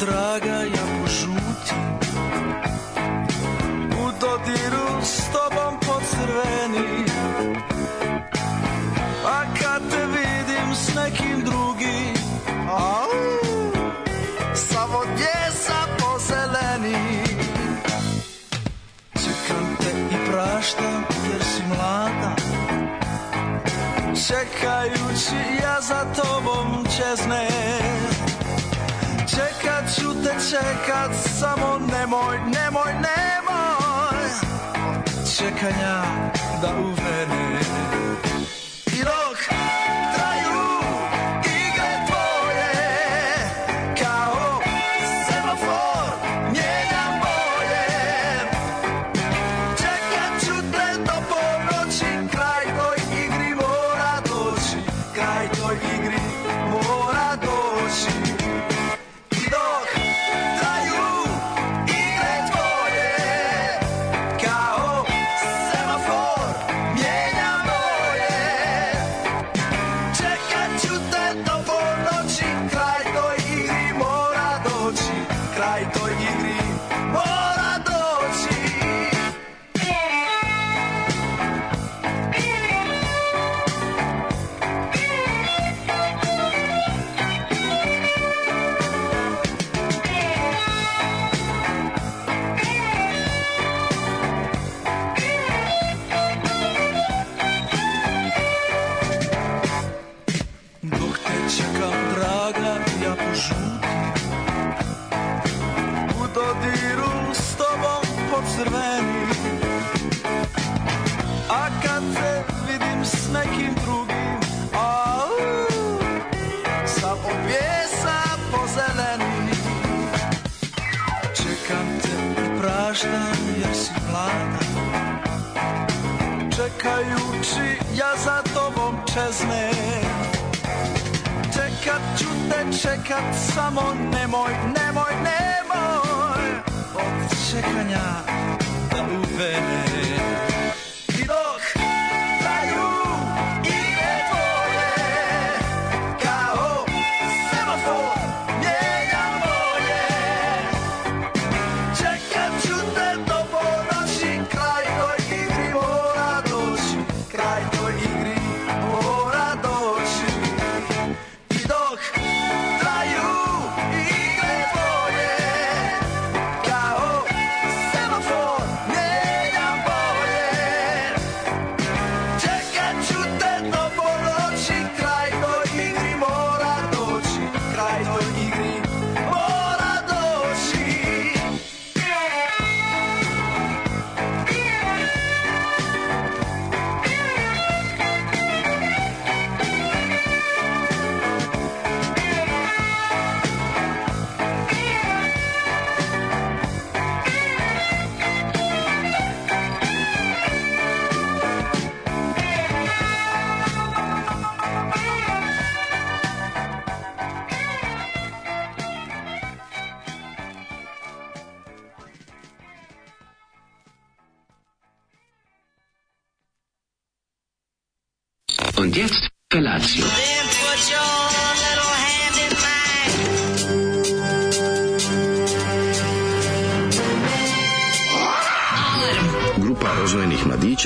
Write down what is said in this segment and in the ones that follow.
draga, ja čekat, samo nemoj, nemoj, nemoj. Od čekanja da uvene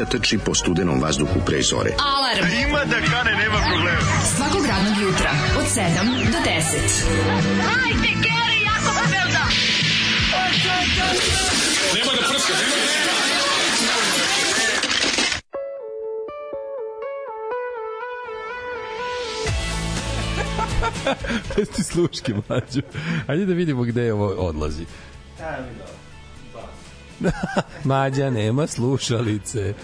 mladića trči po studenom vazduhu pre zore. Alarm. Ima da kane, nema problema. Svakog radnog jutra, od 7 do 10. Hajde, Geri, jako se velda. Jeste sluške, mlađo. Ajde da vidimo gde ovo odlazi. Mađa nema slušalice.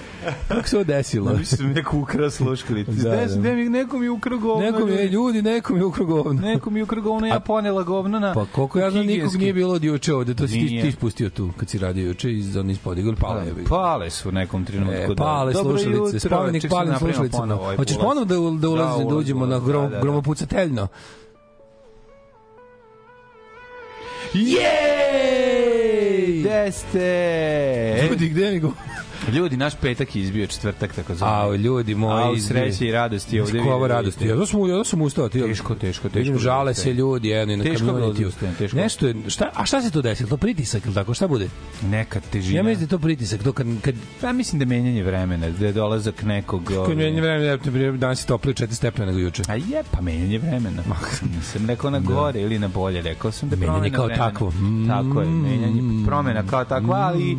Kako se ovo desilo? Mislim, da neko ukrao sluškalice. Da, Da, da. da. mi, neko mi ukrao govno. Neko mi je, ljudi. neko mi ukrao govno. Neko mi ukrao govno, ja ponela govno na... Pa koliko ja znam, nikog nije bilo od juče ovde, to si ti, ti ispustio tu, kad si radio juče iz onih podigli, pale je. Pale su u nekom trenutku. E, da. pale slušalice, spomenik palim slušalicama. Hoćeš ponovo da, da ulazimo, da, uđemo na grom, da, da, da. gromopucateljno? Jej! Gde ste? Ljudi, gde mi go? Ljudi, naš petak je izbio četvrtak, tako zvani. A ljudi moji, A u sreći i radosti ovde Kako ovo vidite. radosti? Ja sam ja sam ustao, ti. Teško, teško, teško da žale se ljudi, jedni na Teško kamionu. mi da ustajem, teško. Nešto je, šta, a šta se to desilo? To pritisak ili tako? Šta bude? Neka težina. Ja mislim da je to pritisak, to kad kad Ja mislim da je menjanje vremena, da je dolazak nekog... kad ovaj, menja vreme, ja te danas je toplije 4 stepena nego juče. A je, pa menjanje vremena. Nisam rekao na gore ili na bolje, rekao sam da je Menjanje promena kao vremena. takvo. Tako je, menjanje promena kao takva, ali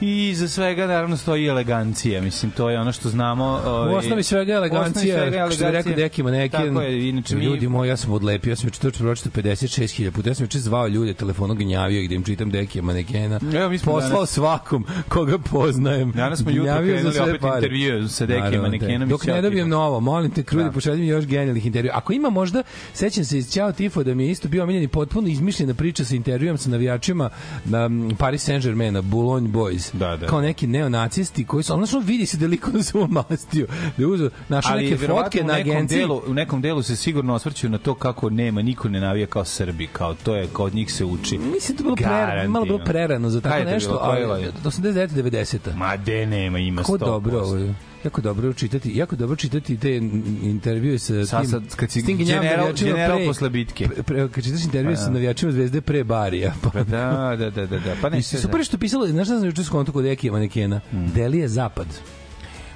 I za svega naravno stoji elegancija, mislim to je ono što znamo. U ovaj, osnovi svega u osnovi elegancija, svega što je rekao Deki Manekin. Tako je, inače mi Ljudi moji, ja sam odlepio, ja sam to pročitao 56.000 puta, ja sam juče zvao ljude, telefonom gnjavio ih da im čitam Deki Manekena. Evo, mi smo Poslao danas- svakom koga poznajem. Danas smo jutro krenuli opet pare. intervju sa Dekijem Naravno, Manekenom i Dok ne dobijem novo, molim te, krudi, Da. da. pošalji mi još genijalnih intervjua. Ako ima možda, sećam se iz Ćao Tifo da mi je isto bio omiljeni potpuno izmišljena priča sa intervjuom sa navijačima na m, Paris Saint-Germaina, Boulogne Boys. Da, da. Kao neki neonacisti koji su, ono vidi se da liko da se umastio. Da je uzeo, neke fotke na agenciji. delu, u nekom delu se sigurno osvrću na to kako nema niko ne navija kao Srbi, kao to je kao od njih se uči. Mislim da je bilo pre, malo bilo prerano za tako nešto, bilo? Ali je? 89 90 Ma de nema, ima 100%. Kako dobro ovo je. Jako dobro čitati, jako dobro čitati te intervjue sa Sad, tim, sad, kad si general, general pre- posle bitke. pre, pre, kad čitaš intervjue sa navijačima Zvezde pre Barija. Pa, Pa da, da, da, da, da. Pa ne, I super što je pisalo, znaš šta sam juče skonto kod Ekija manekena? Delije zapad.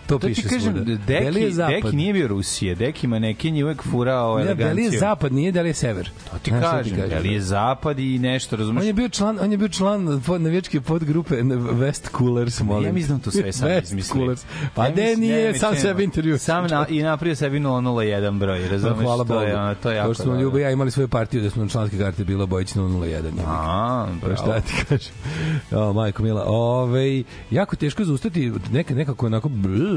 To, Hmm. To piše ti kažem, svuda. Deki, Delije zapad. Deki nije bio Rusije, Deki manekin je uvek furao Ne, eleganciju. Delije zapad, nije Delije sever. To ti Znaš šta kažem, Deli je zapad i nešto, razumeš? On je bio član, on je bio član pod navijačke podgrupe West Coolers, molim. Ja mislim da to sve sam West izmislio. Coolers. Pa Ja mislim- nije, ne, sam ne. intervju. Sam na, i napravio sebi 001 broj, razumeš? Hvala to Bogu. je, to je jako Kao što smo dobro. Ljubo i ja imali svoju partiju da smo na članske karte bilo Bojić 001. A, bravo. šta ti kažem? O, majko mila. Ove, jako teško zaustati neka, nekako onako,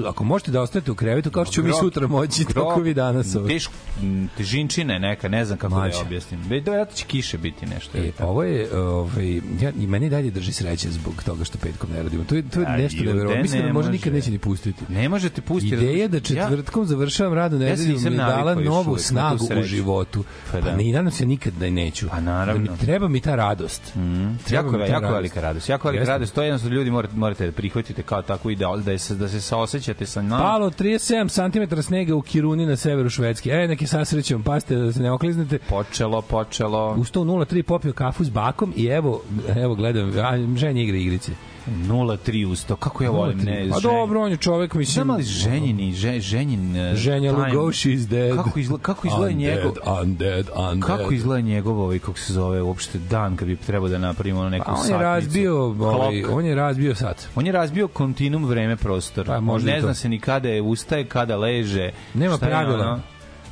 ako možete da ostanete u krevetu, kao što ću mi sutra moći, tako vi danas. Teško, m, težinčine neka, ne znam kako da Mlađe. je objasnim. Da će kiše biti nešto. E, pa ovo je, ovaj, ja, i meni dalje drži sreće zbog toga što petkom ne radimo. To je, to je A, nešto jude, neverovatno. Mislim da ne možda nikad neće ni pustiti. Ne možete pustiti. Ideja da razumeš? Ja- četvrtkom završavam radnu Ja se nedelju nisam mi dala novu snagu u životu. Pa Pa, da. ne, i nadam se nikad da je neću. Pa naravno. Da mi, treba mi ta radost. Mm, jako, je, jako velika radost. Jako velika radost. To je jednostavno ljudi morate, morate da prihvatite kao tako ideal, da, je, se- da se saosećate sa nama. Palo 37 cm snega u Kiruni na severu Švedske. E, neki sasrećom, pazite da se ne okliznete. Počelo, počelo. U 03 popio kafu s bakom i evo, evo gledam, a, ženja igra igrice. 0-3 usto. Kako ja volim, ne, Pa dobro, on je čovek, mislim... Znam ali ženjini, že, ženjin... eh, Ženja Lugoši is dead. Kako izgleda, kako izgleda njegov... Undead, undead, undead. Kako izgleda njegov ovaj, kako se zove, uopšte dan kad bi trebao da napravimo ono neku Pa on je satnicu? razbio, ovaj, on je razbio sat. On je razbio kontinuum vreme prostor. Pa, možda ne zna se ni kada je ustaje, kada leže. Nema je pravila. ono.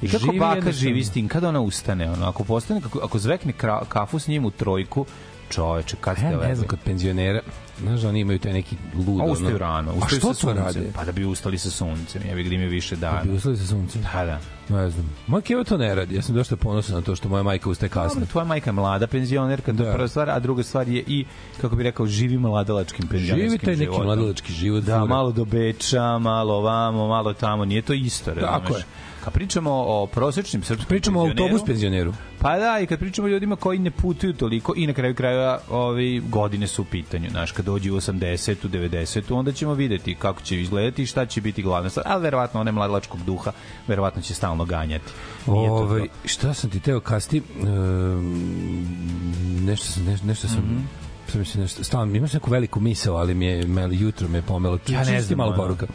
I kako Živi baka živi s tim? Kada ona ustane? Ono, ako, postane, ako, ako zvekne kra, kafu s njim u trojku, čoveče, kad Ja ste ne veze? znam, kod penzionera, znaš, da oni imaju taj neki lud. A ono- ustaju rano. A Ustaju što sa to suncem. rade? Pa da bi ustali sa suncem. Ja bih da imaju više dana. Bi uslali sa suncem? Da, da. Ne znam. Moja keva to ne radi. Ja sam dosta ponosan na to što moja majka ustaje kasno. Dobro, tvoja majka je mlada penzionerka, to je Da. prva stvar, a druga stvar je i, kako bi rekao, živi mladalačkim penzionerskim Živi taj neki životom. mladalački život. Da, fura. malo do Beča, malo ovamo, malo tamo, nije to isto, razumeš? Tako je. Kad pričamo o prosečnim srpskim Pričamo o autobus penzioneru. Pa da, i kad pričamo o ljudima koji ne putuju toliko i na kraju krajeva ovi godine su u pitanju. Znaš, kad dođu u 80 u 90 onda ćemo videti kako će izgledati i šta će biti glavna stvar. Ali verovatno one mladalačkog duha, verovatno će stalno ganjati. To Ovaj šta sam ti teo kasti? Um, nešto sam nešto, nešto sam Mhm. Sad mi se nešto, stalno, imaš neku veliku misao, ali mi je, me, jutro me je pomelo. Ja ne znam, malo poruka.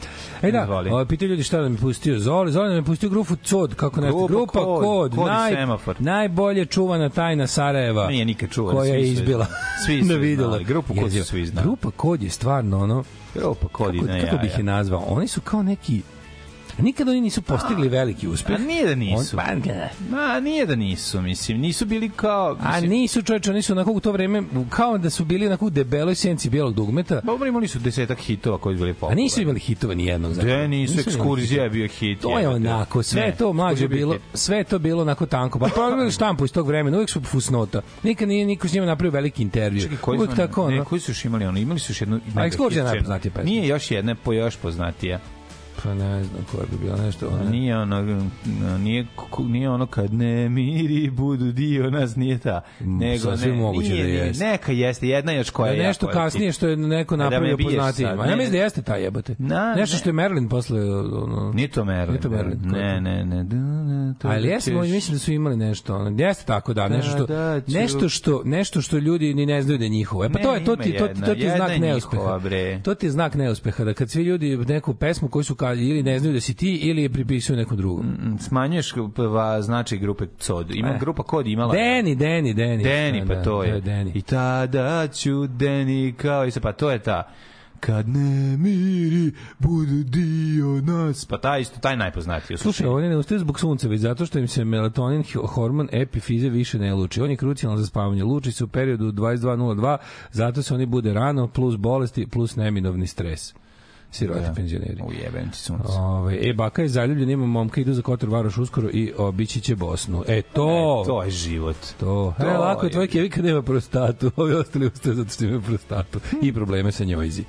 E da, ovaj, pitaju ljudi šta da mi pustio. Zoli, Zoli da mi pustio grupu COD, kako nešto. Grupa Kod, Kod, Kod naj, semafor. najbolje čuvana tajna Sarajeva. Nije nikad čuvan, Koja je je izbila. Svi su je videla. Grupu Kod svi znali. Grupa Kod je stvarno ono, Grupa kodi kako, na kako bih je nazvao? Oni su kao neki Nikad oni nisu postigli veliki uspeh. A nije da nisu. On, pa. Ma, nije da nisu, mislim. Nisu bili kao... A Mislim, nisu čoveče, oni su onako u to vreme kao da su bili onako u debeloj senci bijelog dugmeta. Dobro, imali su desetak hitova koji su bili A popularni. nisu imali hitova ni jednog. Da, nisu, imali ekskurzija je bio hit. To je onako, sve Ne, to mlađe bilo, hit. sve to bilo onako tanko. Pa pogledaj štampu iz tog vremena, uvek su fusnota. Nikad nije niko s njima napravio veliki intervju. Čekaj, koji uvek su, tako, ne, ono. koji su još imali ono? Imali su još jednu... mega ekskurzija najpoznatija pesma. Nije još jedna, po još poznatija. Pa ne znam koja bi bila nešto. Ona... Nije ono, nije, nije ono kad ne miri budu dio nas, nije ta. Nego, sasvim ne, moguće nije, da nije, jeste. Neka jeste, jedna još koja Da je nešto jako- kasnije što je neko Da napravio poznatijima. sad, Ja ne, mislim da jeste taj jebote. Na, nešto ne. što je Marilyn posle... Ono, Nije to Merlin. Nije to Merlin, ko je Ne, ne, ne. Da, da, to Ali da jeste, ćeš- mislim da su imali nešto. Ono, jeste tako, da, nešto što, da ću- nešto što, nešto što ljudi ni ne znaju da je njihovo. E pa Ne, to je, to ti, to, to ti je znak neuspeha. To ti je znak neuspeha, da kad svi ljudi neku pesmu koju su ili ne znaju da si ti, ili je pripisuju nekom drugom. Mm, Smanjuješ va, značaj grupe COD. Ima E. grupa KOD imala. Deni, Deni, Deni. Deni, Da, pa to je. Deni. I tada ću Deni kao i se, pa to je ta kad ne miri budu dio nas. Pa taj isto, taj najpoznatiji. Slušaj, oni ne ustaju zbog sunca, već zato što im se melatonin, hormon epifize više ne luči. On je krucijalan za spavanje. Luči se u periodu 22.02, zato se oni bude rano, plus bolesti, plus neminovni stres. Siroti Da. penzioneri. Ujebem ti sunce. Ove, e, baka je zaljubljen, ima momka, idu za Kotor Varoš uskoro i obići će Bosnu. E, to... E, to je život. To. To e, lako je tvoj kevika nema prostatu, ovi ostali ustaju zato što imaju prostatu i probleme sa njojzi.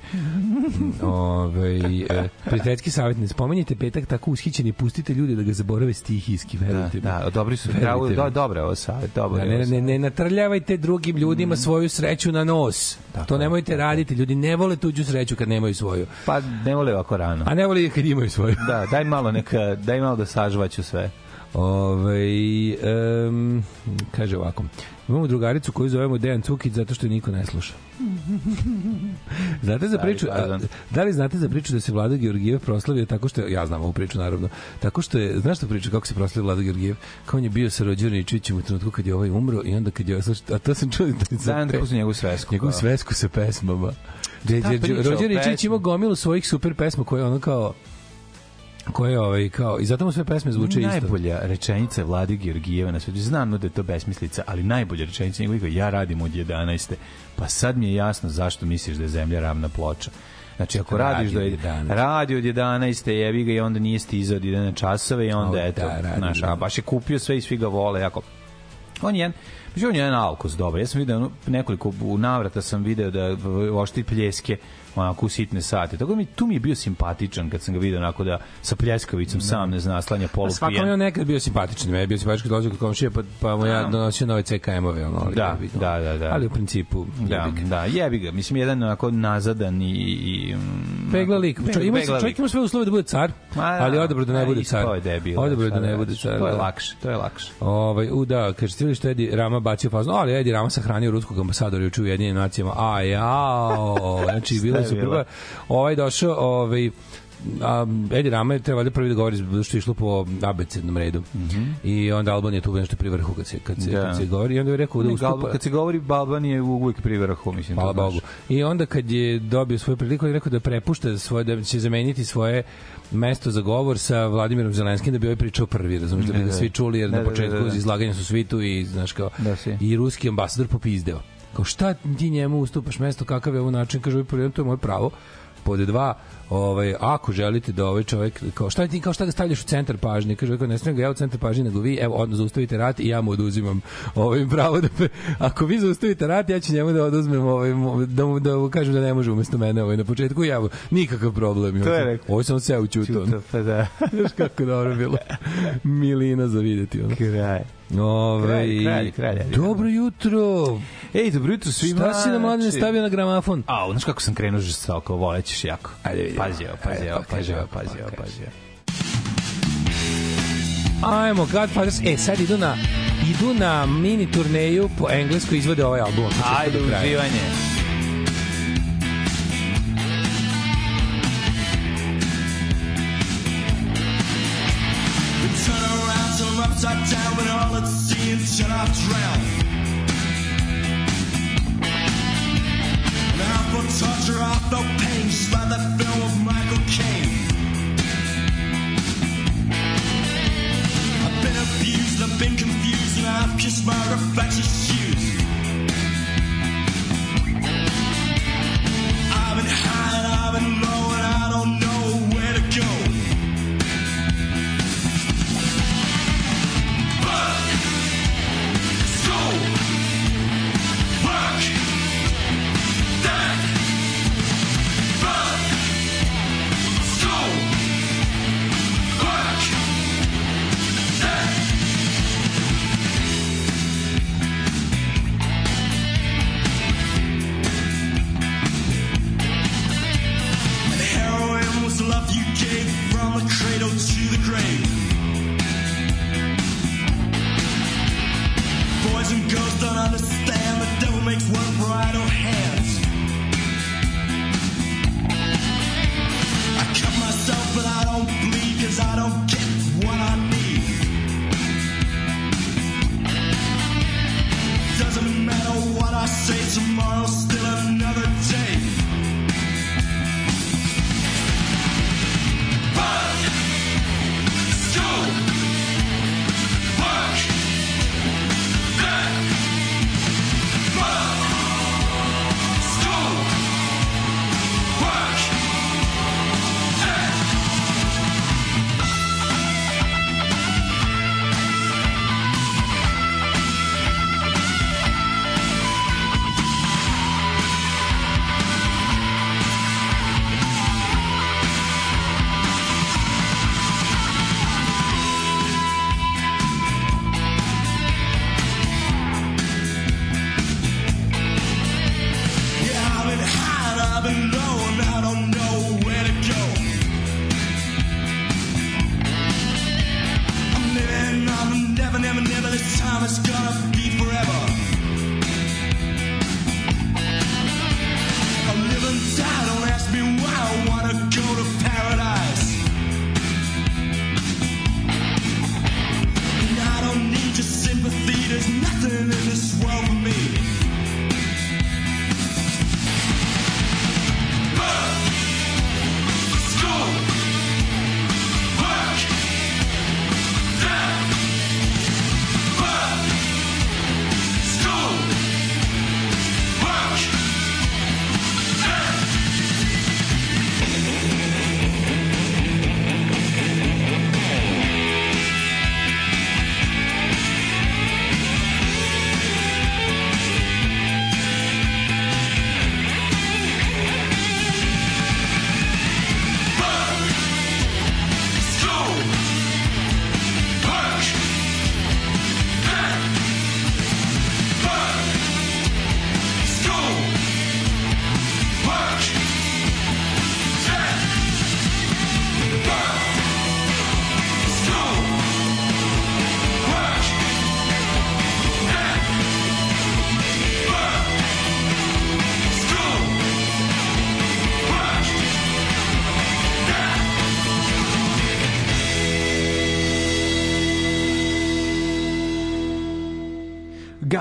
Ove, e, prijateljski savjet, ne spomenjite petak tako ushićeni, pustite ljude da ga zaborave stihijski, Da, verujte mi. da, dobri su. Mi. do, dobro ovo savjet, dobro Da, ne, ne, ne natrljavajte drugim ljudima svoju sreću na nos. Tako to nemojte raditi. Ljudi ne vole tuđu sreću kad nemaju svoju. Pa ne vole ovako rano. A ne vole kad imaju svoju. Da, daj malo neka, daj malo da sažvaću sve. Ove, um, kaže ovako. Imamo drugaricu koju zovemo Dejan Cukić zato što je niko ne sluša. znate za priču, a, da li znate za priču da se Vlada Georgijev proslavio tako što je, ja znam ovu priču naravno, tako što je, znaš što priča kako se proslavio Vlada Georgijev? Kao on je bio sa Rođerničićem u trenutku kad je ovaj umro i onda kad je, a to sam čuo da Zajedno da pusti njegovu svesku. njegovu svesku sa pesmama. Rođer Ričić ima gomilu svojih super pesma koje ono kao koje ovaj kao i zato mu sve pesme zvuče isto. Najbolja rečenica Vlade Georgijeva na svetu. Znam da je to besmislica, ali najbolja rečenica njegova je ja radim od 11. Pa sad mi je jasno zašto misliš da je zemlja ravna ploča. Znači, ako Radi radiš do 11. 11. radi od 11. jebi ga i onda nije stizao od 1 časove i onda eto, da, znaš, da. a baš je kupio sve i svi ga vole, jako On je jedan, Znači, on je jedan alkos dobar. Ja sam video nekoliko u navrata sam video da oštri pljeske onako u sitne sate. Tako da mi, tu mi je bio simpatičan kad sam ga video onako da sa pljeskavicom sam ne zna, slanja polu Pa svako pijen. je on nekad bio simpatičan, meni je bio simpatičan kad dolazio kod komšije, pa, pa mu ja donosio nove CKM-ove, ono, ali, Da, da, da, da. Ali u principu, Da, jebi ga. da, jebi ga. Mislim, jedan onako nazadan i... i mm, Pegla lik. Čovjek ima, čovjek lik. ima sve uslove da bude car, Ma, da, ali odabro da ne a, bude car. je debil. Odabro da šta ne bude radiš? car. To je da. lakše, to je lakše. Ovaj, u da, kaže ti što je Edi Rama bacio fazno, ali Edi Rama sahranio ruskog ambasadora juče u Jedinim nacijama. A jao, znači bilo je super. bilo? Ovaj došao, ovaj a, Edi Rama je trebalo prvi da govori zato što je išlo po abecednom redu. I onda Alban je tu nešto pri vrhu kad se, kad se, Mhm. Da. kad se govori. I onda je rekao da Ne, ustupa... Galba- Kad se govori Balban je uvijek pri vrhu, mislim. Hvala. Bogu. I onda kad je dobio svoju priliku, je rekao da prepušta svoje, da će zameniti svoje mesto za govor sa Vladimirom Zelenskim da bi ovaj pričao prvi, razumiješ, da bi Da, ga da. svi čuli, jer Da, na da, da, početku da, da. izlaganja su svi tu i, znaš, kao, Da, i ruski ambasador popizdeo. Kao, šta ti njemu ustupaš mesto, kakav je ovo način, kaže, ovaj to je moje pravo, pod dva, ovaj, ako želite da ovaj čovjek, kao šta ti, kao šta ga stavljaš u centar pažnje, kaže, kao, ne smijem ga ja u centar pažnje, nego vi, evo, odmah zaustavite rat i ja mu oduzimam ovaj pravo da, pe- ako vi zaustavite rat, ja ću njemu da oduzmem, ovaj, da mu, da mu kažem da ne može umesto mene ovaj, na početku, ja, nikakav problem. To je rekao. Ovo sam sve učuto. Čuto, pa da. Znaš kako dobro bilo. Milina za videti. Ono. Kraj. Ove, Kralj, kralj, kralj, ajde. Dobro jutro. Ej, dobro jutro svima. Šta si na mladine Znači- stavio na gramafon? A, znaš kako sam krenuo žestoko, volećeš jako. Ajde. Pazi pazi pa pazi pa pazi pazi. Ajmo, Godfathers. E, sad idu na idu na mini turneju po engleskoj izvode ovaj album. Ajde, uživanje. Turn around, turn 'em upside down, but all sea and shut off drown. Torture, I felt pain, just like that film of Michael Caine. I've been abused, I've been confused, and I've kissed my reflection's shoes.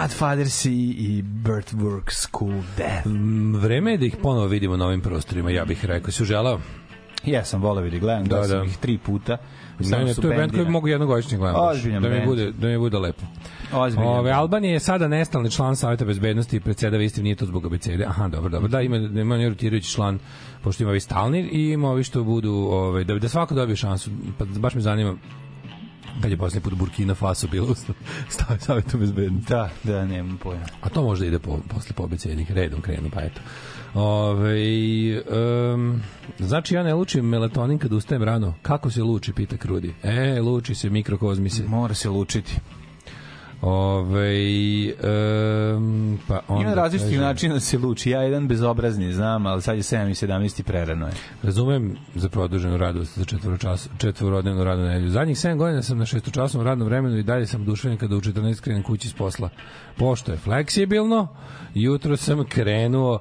Godfathers i, i Birth Works School Death. M, Vreme je da ih ponovo vidimo na ovim prostorima, ja bih rekao. Si želeo? Ja sam voleo vidi, gledam, Da, da, sam da. ih tri puta. Ne, ne, to je band koji mogu jednogodišnje gledati. Ozbiljan da mi bend. bude, da mi bude lepo. Ozbiljan Ove. Albanija je sada nestalni član Saveta bezbednosti i predsjedava istim, nije to zbog abecede. Aha, dobro, dobro. Da, ima, ima rotirajući član, pošto ima ovi stalni i ima ovi što budu, ove, da, da svako dobije šansu. Pa baš me zanima kad je poslednji put Burkina Faso bilo u stav- Savetu bezbednosti. Da, da, nemam pojma. A to možda ide po, posle po abecedik, redom krenu, pa eto. Ove, um, znači ja ne lučim melatonin kad ustajem rano. Kako se luči, pita Krudi. E, luči se, mikrokozmi se. Mora se lučiti. Ove, um, pa onda Ima različitih kaže- načina da se luči. Ja jedan bezobrazni znam, ali sad je 7 i 17 i prerano je. Razumem za produženu radost za četvoročas, četvorodnevnu radnu nedelju. Zadnjih 7 godina sam na šestočasnom radnom vremenu i dalje sam oduševljen kada u 14 krenem kući s posla. Pošto je fleksibilno, jutro sam krenuo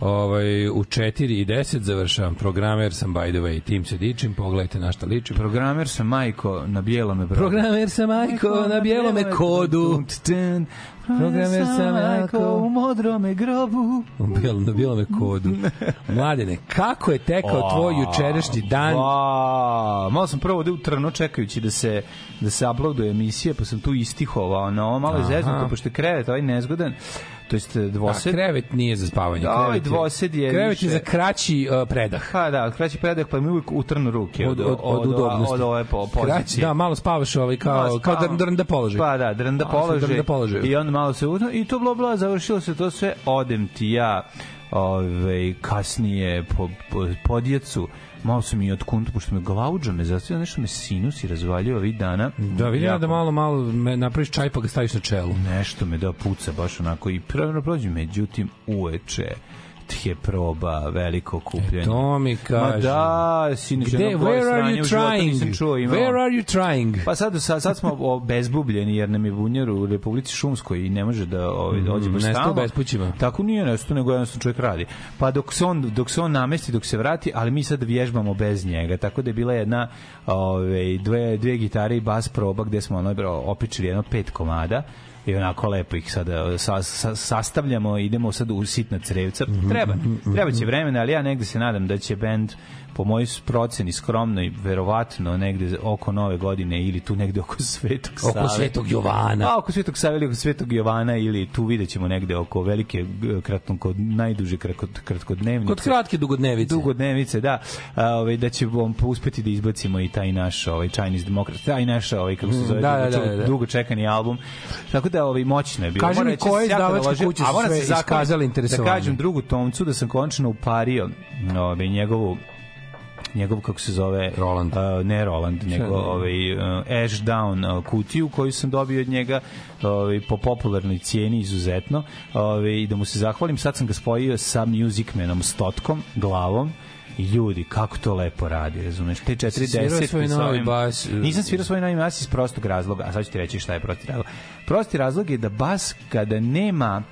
ovaj, u 4 i 10 završavam. Programer sam, by the way, tim se dičim, pogledajte na šta ličim. Programer sam majko na bijelome brodu. Programer sam, majko, na bijelome kodu. Dun. Programer sam majko u modrome grobu. U bijel, na bijelome kodu. Mladene, kako je tekao tvoj jučerašnji dan? Va, malo sam prvo da utrno čekajući da se da se uploaduje emisija, pa sam tu istihovao ovo malo je zeznuto, pošto je krevet ovaj nezgodan, to jest A, dvosed. krevet nije za spavanje. Da, ovaj krevet je- dvosed je Krevet je više- za kraći uh, predah. Ha, da, kraći predah, pa mi uvijek utrnu ruke od, od, od, udobnosti. Od ove po, Kraći, pozicije. da, malo spavaš ovaj kao, Malo kao spavam. drn, drnda položaj. Pa da, drnda položaj. drnda položaj. I onda malo se utno, i to bla bla, završilo se to sve, odem ti ja ove, kasnije po, po, po djecu, malo sam i od kuntu, pošto me glavuđa me zastavio, nešto me sinus i razvaljio ovih dana. Da, vidim ja Jako- da malo, malo me napraviš čaj pa ga staviš na čelu. nešto me da puca baš onako i prvo prođe, međutim uveče tje proba, veliko kupljanje. E, To mi kaže. Ma da, sinoć Gde, where are you trying? čuo. Imao. Where are you trying? Pa sad, sad, sad smo obezbubljeni jer nam je bunjar u Republici Šumskoj i ne može da ovaj, dođe baš Mm, tamo. bespućima. Tako nije nesto, nego jednostavno čovjek radi. Pa dok se, on, dok se on namesti, dok se vrati, ali mi sad vježbamo bez njega. Tako da je bila jedna ovaj, dve, dve gitare i bas proba gde smo ono, opičili jedno pet komada i onako lepo ih sada sa, sa, sastavljamo, idemo sad u sitna crevca. Mhm, Treba, treba će vremena, ali ja negde se nadam da će bend po mojoj proceni skromno i verovatno negde oko nove godine ili tu negde oko Svetog Save. Oko Svetog Jovana. A, oko Svetog Save ili oko Svetog Jovana ili tu vidjet ćemo negde oko velike, kratko, kod najduže kratko, kratkodnevnice. Kod kratke dugodnevice. Dugodnevice, da. A, ovaj, da ćemo uspeti da izbacimo i taj naš ovaj, Chinese Democrat, taj naš, ovaj, kako se zove, da, da, dugo, da, da. dugo čekani album. Tako da ovaj, moćno je bilo. Kaži mi da koje izdavačke kuće su moram sve iskazale interesovanje? Da kažem drugu Tomcu da sam končno upario ovaj, njegovu njegov kako se zove Roland. uh, ne Roland nego ovaj uh, Ash Down uh, kutiju koju sam dobio od njega ovaj po popularnoj cijeni izuzetno ovaj i da mu se zahvalim sad sam ga spojio sa Musicmanom Stotkom glavom i ljudi, kako to lepo radi, razumeš? Te 40 svirao svoj novi bas? Nisam svirao svoj novi bas iz prostog razloga, a sad ću ti reći šta je prosti razlog. Prosti razlog je da bas kada nema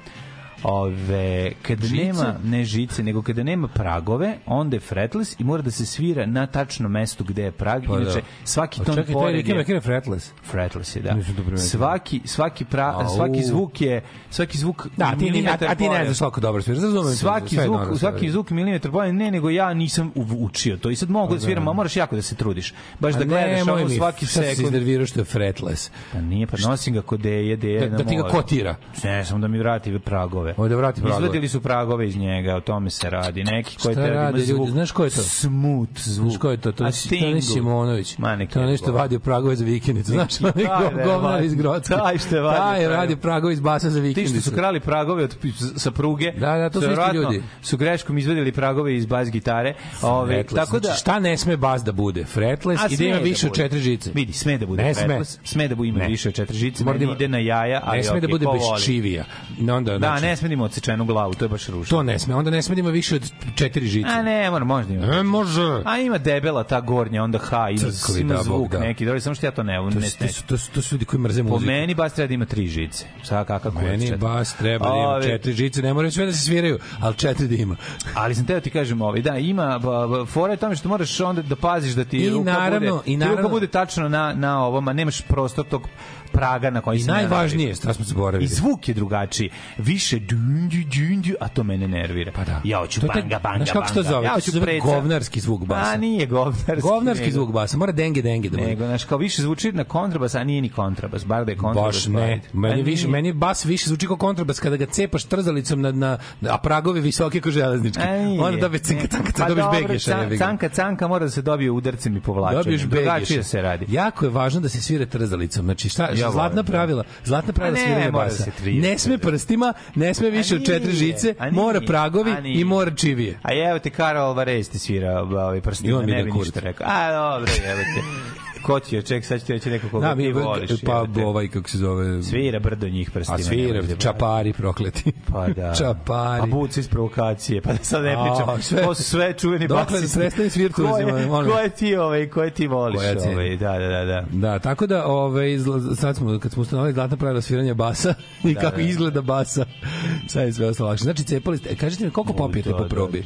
ove kada Žice? nema ne žice nego kada nema pragove onda je fretless i mora da se svira na tačno mestu gde je prag Pa da. inače svaki A ton čekaj, taj pored je Macker je fretless. fretless je da svaki svaki pra, Au. svaki zvuk je svaki zvuk Da, ti, ni, a, a ti ne pored. znaš koliko dobro sviraš, razumem. Svaki zvuk, normalno, svaki zvuk milimetar bolje, ne, nego ja nisam učio to i sad mogu da sviram, a moraš jako da se trudiš. Baš da A gledaš ono mi, svaki sad si se sekund. iznervirao što je fretless. Pa nije, pa nosim ga kod deje, deje Da, da ti ga kotira. Ne, samo da mi vrati pragove. Oj, da vrati pragove. Izvadili su pragove iz njega, o tome se radi. Neki koji treba da ljudi? zvuk. Znaš ko je to? Smooth zvuk. Znaš ko je to? To je to je Stingu. Simonović. To je nešto vadio pragove za vikendicu. Znaš, onaj Taj, go- da, govnar vadio. iz Grocke. Taj što je vadio Taj je pragove. pragove iz basa za Ti vikendicu. što su krali pragove od, sa pruge. Da, da, to su isti ljudi. Su greškom izvedeli pragove iz bas gitare. Ove, Fretless. tako da, Znači, šta ne sme bas da bude? Fretless i da ima sme više od četiri žice. Vidi, sme da bude Ne sme. fretless, sme da bude ima Ne. više od četiri žice, Mora da ide na jaja, ali Ne sme da bude bez čivija. Onda, Da, znači, ne sme ima odsečenu glavu, to je baš ružno. To ne sme. Onda ne sme ima više od četiri žice. A ne, mora, možda ima. Ne može. A ima debela ta gornja, onda ha, ima, Crkli, ima da, zvuk da. neki, dobro, samo što ja to ne, To, ne, to, su, to, su, to su ljudi koji mrze Po muziku. meni bas treba da ima tri žice. Sad kakav kurac Meni četiri. bas treba da ima četiri žice, ne moraju sve da se sviraju, ali četiri da ima. Ali sam teo ti kažem ovaj, da, ima, ba, ba, fora je tome što moraš onda da paziš da ti I ruka naravno- bude, i ti ruka naravno- bude tačno na, na ovom, a nemaš prostor tog praga na koji I se najvažnije, sad smo zaboravili. I zvuk je drugačiji. Više dun, dun, dun, a to mene nervira. Pa da. Ja hoću To taj- banga, banga, Znaš kako se to banga. zove? Ja To hoću zove govnarski zvuk basa. A nije govnarski. Govnarski nego- zvuk basa, mora denge denge da bude. Nego, znaš, kao više zvuči na kontrabas, a nije ni kontrabas, bar da je kontrabas. Baš ne. Meni više meni bas više zvuči kao kontrabas kada ga cepaš trzalicom na na a pragovi visoki kao železnički. Onda cinka tanka, Pa dobiješ dobro, begeša. can- jebi ga. Canka, canka mora da se dobije udarcem i povlačenjem. Dobiješ begeša. se radi. Jako je važno da se svira trzalicom. Znači šta, Ja zlatna volim, pravila, zlatna pravila ne, sviranja basa. Ne sme prstima, ne sme više od četiri žice, mora pragovi i mora čivije. A evo te Karol Alvarez ti svira ovaj prstima, ne bi ništa rekao. A dobro, evo te. Ko ti je, ček, sad ću ti reći neko koga Da, ti voliš. pa te. ovaj kako se zove Svira brdo njih prstima. A svira, da- čapari prokleti. Pa da. čapari. A buci iz provokacije, pa da sad ne A, pričam. sve- to su sve čuveni Dokle basisti. da prestani s virtuozima, Ko je- molim. Ko je ti ovaj, ko je ti voliš? Koja ovaj, da, da, da, da. Da, tako da ovaj sad smo kad smo ustanovili zlatna pravila sviranja basa i Da, kako da. izgleda basa. Sad je sve ostalo lakše. Znači cepali ste, kažite mi koliko popijete Da, po da. probi?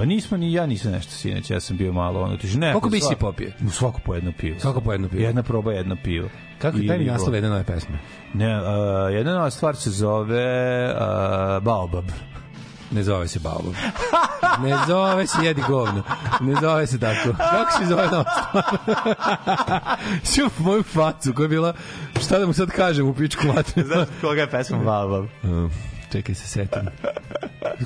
Pa nismo ni ja nisam nešto sinoć, ja sam bio malo ono tiže. Ne, Koliko bi si popio? U svako po jedno pivo. Svako po jedno pivo. Jedna proba, jedno pivo. Kako I daj mi naslov jedne nove pesme? Ne, uh, jedna nova stvar se zove uh, Baobab. Ne zove se Baobab. Ne zove se jedi govno. Ne zove se tako. Kako se zove nova stvar? Moju facu koja je bila, šta da mu sad kažem u pičku matru. Znaš koga je pesma Baobab? Uh, Čekaj se setim.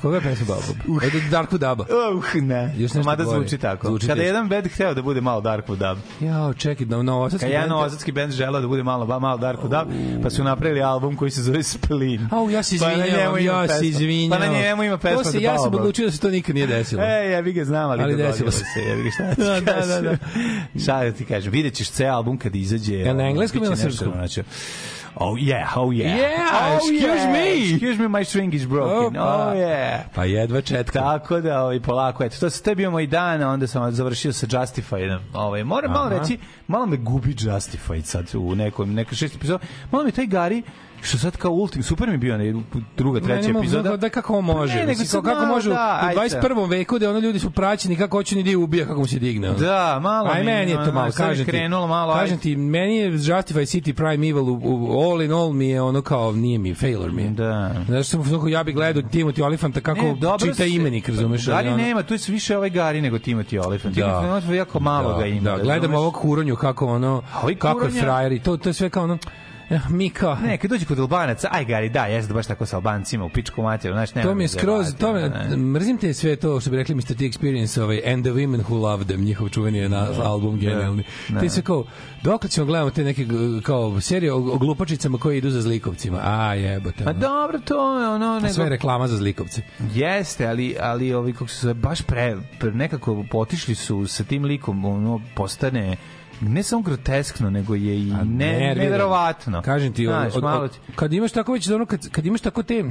Koga je pesma Baobab? Od Darku Daba. Uh, ne. Još nešto Mada zvuči tako. Zvuči Kada jedan band hteo da bude malo Dark Dub. Jao, čekaj, na novosadski band- novosadski band želeo da bude malo, malo Dark Dub, pa su napravili album koji se zove Splin. Au, ja se Pa izvinjavam, ja se pesma. izvinjavam. Pa na njemu ima pesma To se, ja sam odlučio da se to nikad nije desilo. E, ja bih ga znam, ali, Ali desilo se. se. Ja bih šta da ti Da, da, kažem. da, da. Šta da ti kažem, vidjet ćeš ceo album kad izađe. Jel na engleskom ili na srpskom? Oh yeah, oh yeah. Yeah, oh, excuse yeah. me. Excuse me, my string is broken. Opa. Oh yeah. Pa jedva četka. Tako da, ovaj, polako, eto, to, to je bio moj dan, a onda sam završio sa Justified. Ovaj, moram malo Aha. reći, malo me gubi Justified sad u nekom, neka šest epizoda. Malo mi taj Gari, što sad kao ultim, super mi bio onaj druga, treća ne, epizoda. Da, da kako može. Ne, nego kao, kako malo, može da, u ajde. 21. veku da ono ljudi su praćeni kako hoće ni da ubija kako mu se digne. ono. Da, malo Aj meni je to malo, kažem ti. krenulo malo, kažem ti, meni je Justify City Primeval u, u, all in all mi je ono kao, nije mi, failure mi je. Da. Znaš, sam, onako, ja bih gledao Timothy Olifanta kako Ne, dobro čita se- imenik, razumeš? ali Gari ono- nema, tu je više ovaj Gari nego Timothy Olyphant. Da. Timothy Olyphant jako malo da, ga ima. Da, gledam ovog kuronju kako ono, kako je frajer i to, to je sve kao ono, mi kao, Ne, kad dođe kod Albanaca, aj Gari, da, jeste baš tako sa Albancima, u pičku materiju, znaš, nema To mi je me skroz, to me, ne. mrzim te sve to što bi rekli Mr. T Experience, ovaj, And the Women Who Loved Them, njihov čuveni je na album genijalni. da. Ti sve kao, dokle ćemo gledamo te neke kao serije o, o glupačicama koje idu za zlikovcima. A, jebote. Pa ono. dobro, to je ono... A Nego, sve je reklama za zlikovce. Jeste, ali, ali ovi, kako se zove, baš pre, pre nekako potišli su sa tim likom, ono, postane ne samo groteskno, nego je i ne, Nervira. neverovatno. Kažem ti, Znaš, od, od, od, kad imaš tako već ono kad, kad imaš tako te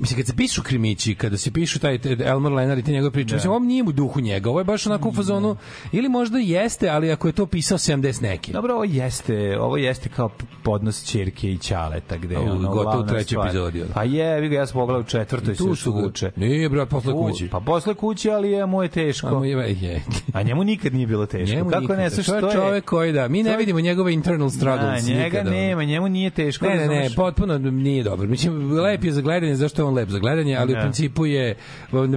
mislim kad se pišu krimići, kada se pišu taj Elmer Leonard i te njegove priče, mislim ovo nije u duhu njega, ovo je baš onako u fazonu ili možda jeste, ali ako je to pisao 70 neki. Dobro, ovo jeste, ovo jeste kao podnos ćerke i ćaleta, gde je ono gotovo u trećoj epizodi. Pa je, vi ga, ja sam pogledao u četvrtoj, se vuče. Nije, brat, posle kući. Pa posle kući, ali je mu je teško. A mu je, je. A njemu nikad nije bilo teško. Njemu Kako nikad. ne što je? čovek koji da, mi ne to vidimo njegove internal struggles. Da, njega nikada, nema, njemu nije teško. Ne, ne, ne, razumeš? potpuno nije dobro. Mislim, lep je za gledanje, zašto je on lep za gledanje, ali u Da. principu je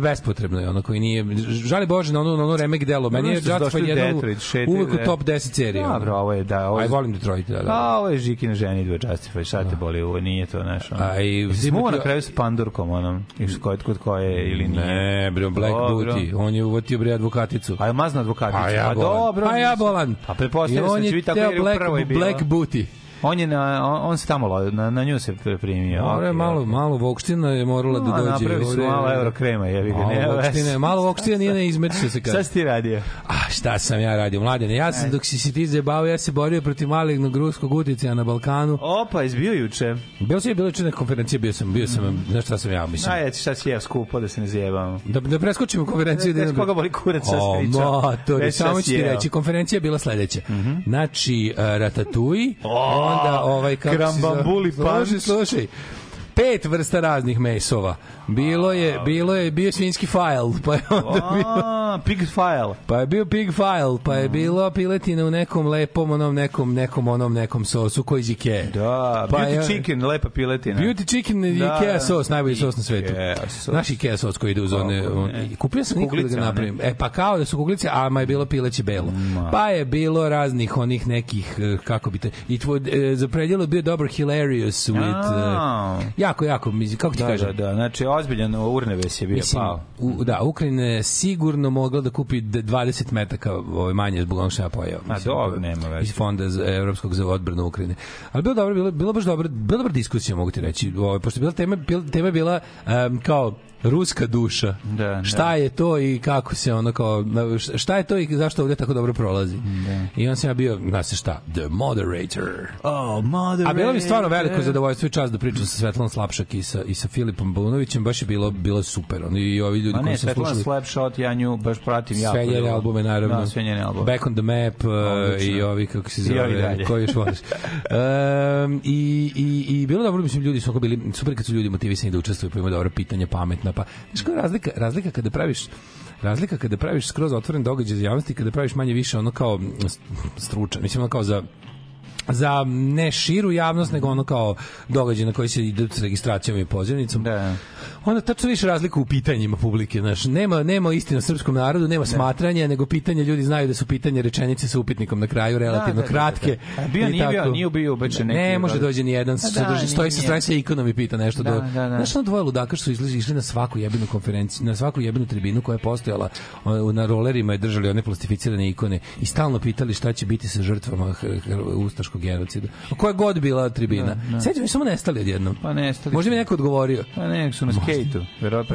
bespotrebno je ono koji nije... Žali Bože na ono, na ono remek delo. Meni je Justified u šetaju, uvek u da. top 10 serija. Dobro, ovo je, da, ovo je... Aj, volim Detroit, da, da. A, ovo je Žikina ženitva Justify, šta te boli, ovo nije to, znaš, ono. A, i Smo na kraju s pandurkom, onom, i kod, kod koje ili nije. Ne, bre, Black. Booty. On je uvotio bre advokaticu. A je mazna advokaticu. A ja bolan. dobro. A ja bolan. A I se da će je biti tako jer je u prvoj bila. Black Booty. On je na, on, on se tamo, lo- na, na nju se primio. Dobro je malo, malo Vokština je morala da A, dođe. napravili su malo eurokrema, jebi ga, Malo nema Vokštine, veze. malo Vokština nije na što se kaže. Šta si ti radio? A šta sam ja radio, mladene? Ja sam, dok si se ti zebao, ja se borio protiv malignog ruskog uticaja na Balkanu. Opa, izbio juče. Bio sam je bilo čudne konferencije, bio sam, bio sam, znaš šta sam ja, mislim. Aj, šta si jeo skupo da se ne zajebamo. Da, da preskočimo konferenciju. Znaš koga boli kurac sa O, skriča? matori, Već šta samo ti. Mhm. reći, konferencija je bila sledeća. Znači, uh, Ratatouille, onda ovaj, kako se zove- Krambambuli Slušaj, punch. slušaj, pet vrsta raznih mesova. Bilo je, bilo je, bio je svinjski fajl, pa je onda bilo... A, Pig File. Pa je bio Pig File, pa je bilo piletina u nekom lepom, onom nekom, nekom, onom nekom sosu koji iz Ikea. Da, Pa Beauty je- Chicken, lepa piletina. Beauty chicken i Da, Ikea sos, najbolji sos na svetu. Sos. Naš Ikea sos koji ide uz one... On, kupio sam nikad da ga napravim. E, pa kao da su kuglice, a ma je bilo pileće belo. Pa je bilo raznih onih nekih, eh, kako bi te... It would, uh, za predjelo bio dobar hilarious with... Uh, jako, jako, mislim, kako ti Da, kažem? da, da, znači ozbiljan urneves je bio Mislim, pao. u, da, Ukrajina je sigurno mogla da kupi d- 20 metaka ovaj, manje zbog onog što ja pojao. A, dobro, nema veze. Iz fonda za, Evropskog za odbranu Ukrajine. Ali bilo dobro, bilo, bilo baš dobro, bilo dobra diskusija, mogu ti reći. Ovaj, pošto je bila tema, bila, tema je bila um, kao ruska duša. Da, šta da. je to i kako se ono kao šta je to i zašto ovde tako dobro prolazi. Da. I on sam ja bio, zna se šta, the moderator. Oh, mother A bilo mi stvarno veliko zadovoljstvo i čast da pričam sa Svetlanom Slapšak i sa, i sa Filipom Baunovićem, baš je bilo, bilo super. Oni i ovi ljudi Ma koji ne, su Svetlana slušali Slapshot, ja nju baš pratim jako. sve njene dobro. albume naravno. Da, sve njene albume. Back on the Map uh, Odlično. i ovi kako se zove, koji još voliš. um, i, i, I bilo dobro, mislim, ljudi su bili, super kad su ljudi motivisani da učestvuju, pa imaju dobra pitanja, pametna, pa, znaš koja je razlika, razlika kada praviš razlika kada praviš skroz otvoren događaj za javnost i kada praviš manje više ono kao stručan, mislim ono kao za za ne širu javnost, nego ono kao događaj na koji se ide s registracijom i pozivnicom. Da. Onda tačno više razliku u pitanjima publike, znaš, nema nema istina srpskom narodu, nema smatranja, nego pitanje ljudi znaju da su pitanje rečenice sa upitnikom na kraju relativno Da, da, da, kratke. da, da. Bio nije bio- nije bio ubačen neki Ne može dođe ni jedan, A da, sadrži, stoji sa strane sa ikonom i pita nešto Da, do. da, da. Znaš, ono dvoje ludaka što su izlazi išli na svaku jebenu konferenciju, na svaku jebenu tribinu koja je postojala na rolerima i držali one plastificirane ikone i stalno pitali šta će biti sa žrtvama ustaškog genocida. Koja god bila tribina. Da, Sećam mi samo nestali odjednom. Pa nestali Možda mi neko odgovorio. Pa ne, su na skejtu.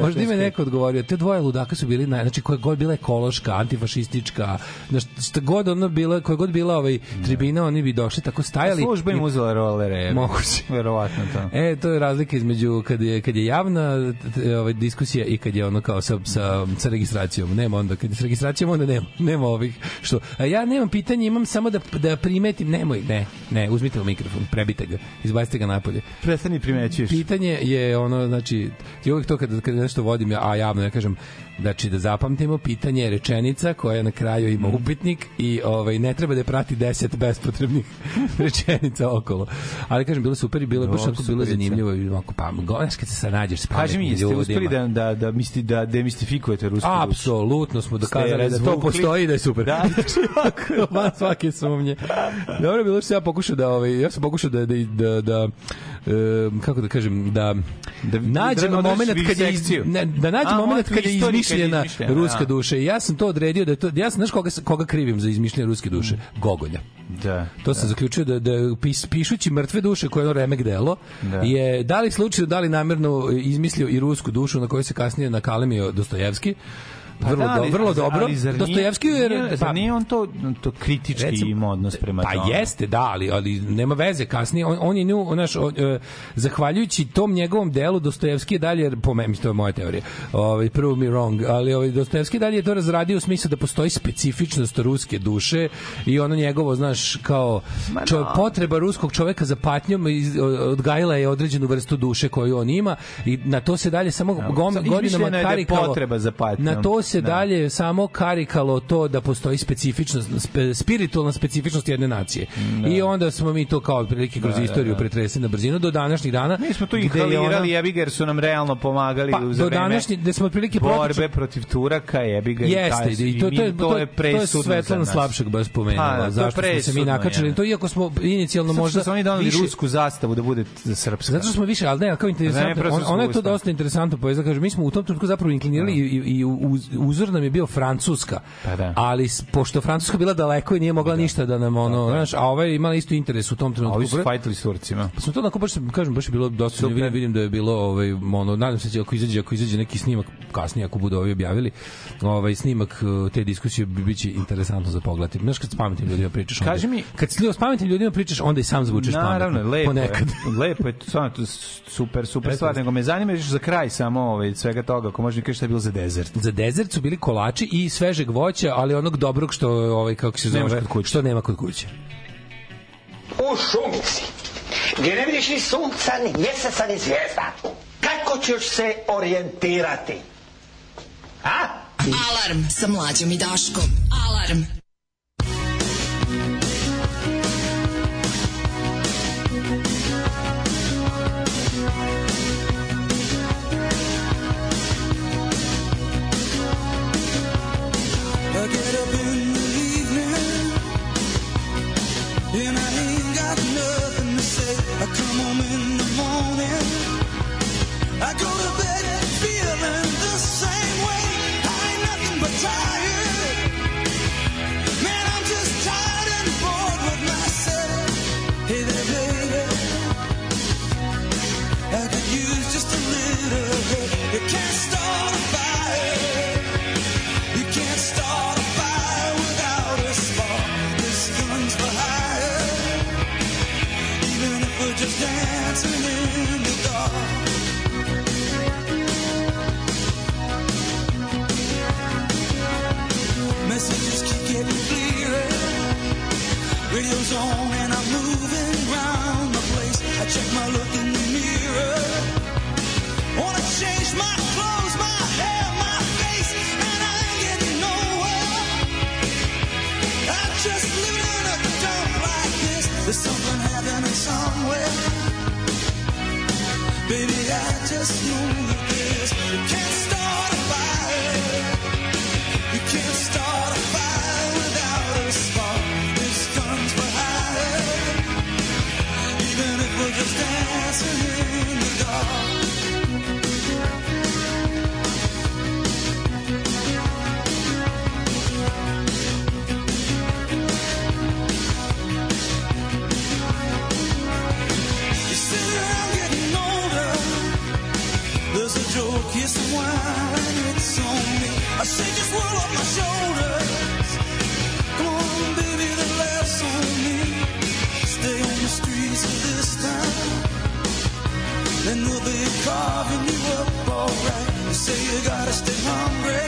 Možda ima neko odgovorio. Te dvoje ludaka su bili, na, znači koja god bila ekološka, antifašistička, znaš, šta god ona bila, koja god bila ovaj tribina, oni bi došli tako stajali. Služba im uzela rolere. Moguće. Verovatno to. E, to je razlika između kad je, kad je javna ovaj, diskusija i kad je ono kao sa, sa, sa registracijom. Nema onda, kad je sa registracijom onda nema, nema ovih što. A ja nemam pitanje, imam samo da, da primetim, nemoj, ne, ne, uzmite u mikrofon, prebite ga, izbacite ga napolje. Prestani primećuješ. Pitanje je ono, znači, ti uvijek to kad, kad nešto vodim, a javno ja kažem, znači da zapamtimo, pitanje je rečenica koja na kraju ima upitnik i ovaj, ne treba da je prati 10 bespotrebnih rečenica okolo. Ali kažem, bilo super i bilo je baš onako bilo zanimljivo i onako pa, znaš kad se sad nađeš s Kaži mi, jeste uspeli da, da, da, misli, da demistifikujete rusku? Apsolutno smo dokazali da to postoji da je super. Da. Van svake sumnje. Dobro bilo što ja pokušao da ovaj ja sam pokušao da da da, da kako da kažem da Da- nađemo da održiš momenat kad je da A, nađemo momenat kad je izmišljena ruska da. duša i ja sam to odredio da je to ja sam znaš koga koga krivim za izmišljanje ruske duše Gogolja Da. To sam zaključio da, da pis, pišući mrtve duše koje je ono remek delo Da. je da li slučajno da li namerno izmislio i rusku dušu na kojoj se kasnije nakalemio Dostojevski vrlo, da, ali- do, vrlo dobro. ali zar nije- Dostojevski je... nije- zar nije on to, to kritički Recimo- ima odnos prema Pa tome? jeste, da, ali, ali nema veze. Kasnije, on, on je nju, naš, on, e, zahvaljujući tom njegovom delu, Dostojevski je dalje, po meni, to je moja teorija, ovaj, prove me wrong, ali ovaj, Dostojevski je dalje to razradio u smislu da postoji specifičnost ruske duše i ono njegovo, znaš, kao čo, potreba ruskog čoveka za patnjom iz- odgajila je određenu vrstu duše koju on ima i na to se dalje samo gom, godinama je da je karikalo. potreba za patnjom. Na to se Da. dalje samo karikalo to da postoji specifičnost, spe, spiritualna specifičnost jedne nacije. I onda smo mi to kao otprilike kroz Da, da, istoriju da. pretresli na brzinu do današnjih dana. Mi smo je inhalirali, ona- jebi ga, jer su nam realno pomagali Pa, za do vreme današnje, gde smo otprilike borbe protiv Turaka, jebi ga. Jeste, i to, to, je, to, je to je presudno Svetlana za nas. Slapšak baš spomenula. Pa, da, to je zašto smo se mi nakačili. je. To iako smo inicijalno Zato možda što su oni doneli više- rusku zastavu da bude srpska. Zato što smo više, ali ne, kao interesantno, Ne, prosto on, ono je to dosta interesantno, je da kažem, mi smo u tom trenutku zapravo inklinirali i, i, i uz, uzor nam je bio Francuska. Pa da. Ali pošto Francuska bila daleko i nije mogla ništa da nam ono, znaš, a ova je imala isto interes u tom trenutku. ovi su fajtali s Turcima. Pa smo to onako baš kažem baš je bilo dosta Super. vidim, vidim da je bilo ovaj ono nadam se da će ako izađe ako izađe neki snimak kasnije ako budu ovi objavili ovaj snimak eh, te diskusije bi biće interesantno za pogledati. Znaš kad s pametnim ljudima pričaš onda, Kaži mi- kad s, pametnim ljudima pričaš onda i sam zvučiš Naravno, pametno. lepo ponekad. je. Lepo je, stvarno super, super stvar. Nego me zanima za kraj samo ovaj, svega toga, ako možeš kažeš šta je bilo za dezert. Za dezert su bili kolači i svežeg voća, ali onog dobrog što ovaj kako se zove, kod kuće. što nema kod kuće. U šumi si, gdje ne vidiš ni sunca, ni mjeseca, ni zvijezda. Kako ćeš se orijentirati? A? Alarm sa mlađom i Daškom. Alarm. Radio's on and I'm moving round the place. I check my look in the mirror. Wanna change my clothes, my hair, my face, and I ain't getting nowhere. I'm just living in a dump like this. There's something happening somewhere. Baby, I just know that this. A here's some wine, it's on me. I shake this world off my shoulders. Come on, baby, the laughs on me. Stay on the streets of this town. Then they'll be carving you up alright. You say you gotta stay hungry.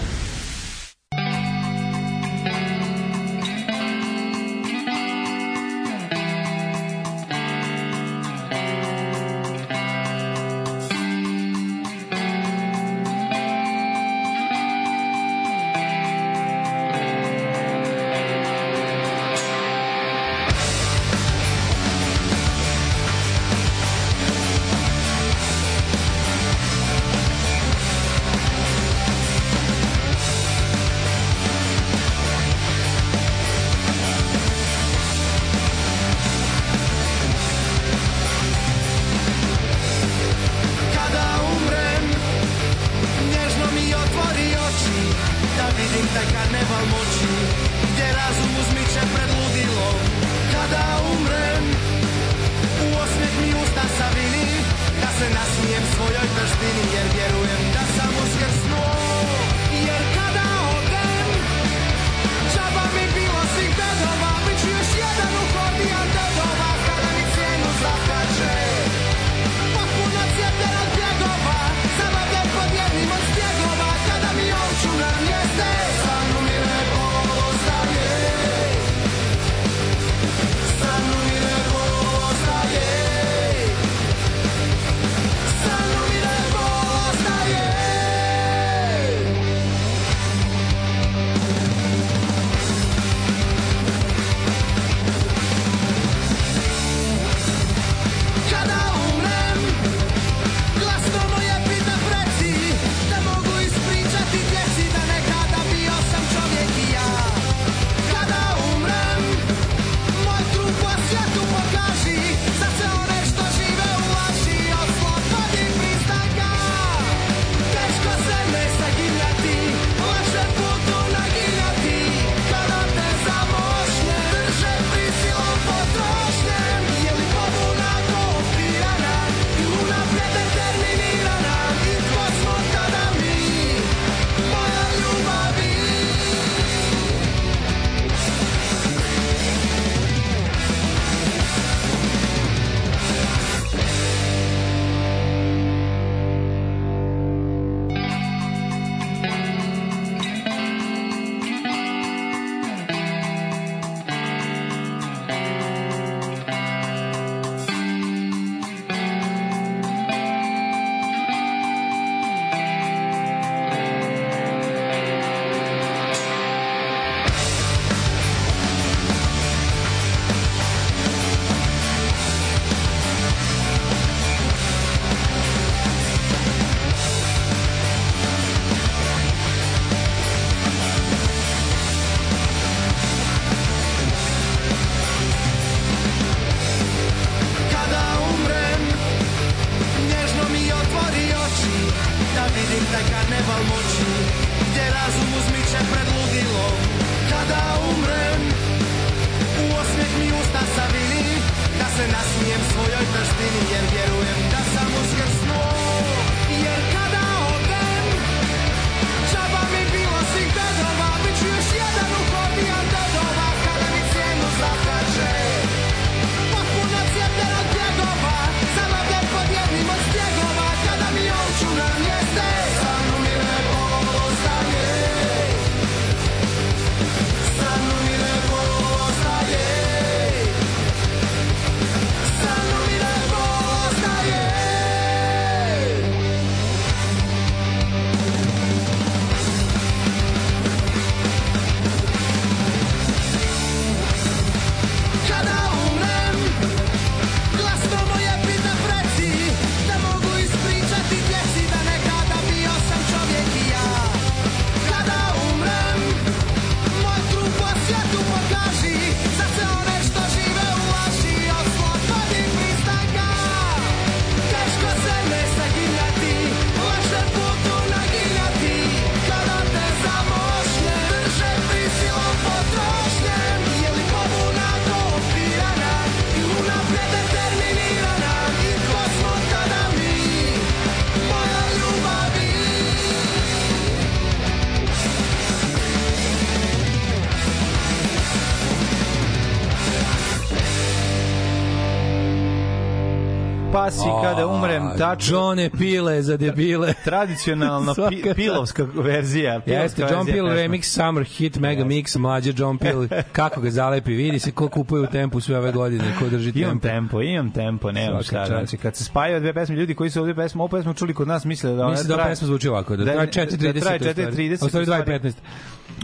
Kada umrem, tačno Johne Pile za debile. tradicionalno pi, pilovska verzija. pilovska Jeste, John pesme. remix Summer Hit Mega Mix, mlađe John Peel, kako ga zalepi, vidi se ko kupuje u tempu sve ove godine, ko drži Imam tempo. tempo, imam tempo, Svaka šta. Znači, kad se spajaju dve pesme, ljudi koji su ovdje pesmu, ovu pesmu čuli kod nas, misle da ona Mislim da ova traje- pesma zvuči ovako, da, da- traje da 4.30. traje u stvari. 4.30, A u stvari u stvari. 2.15.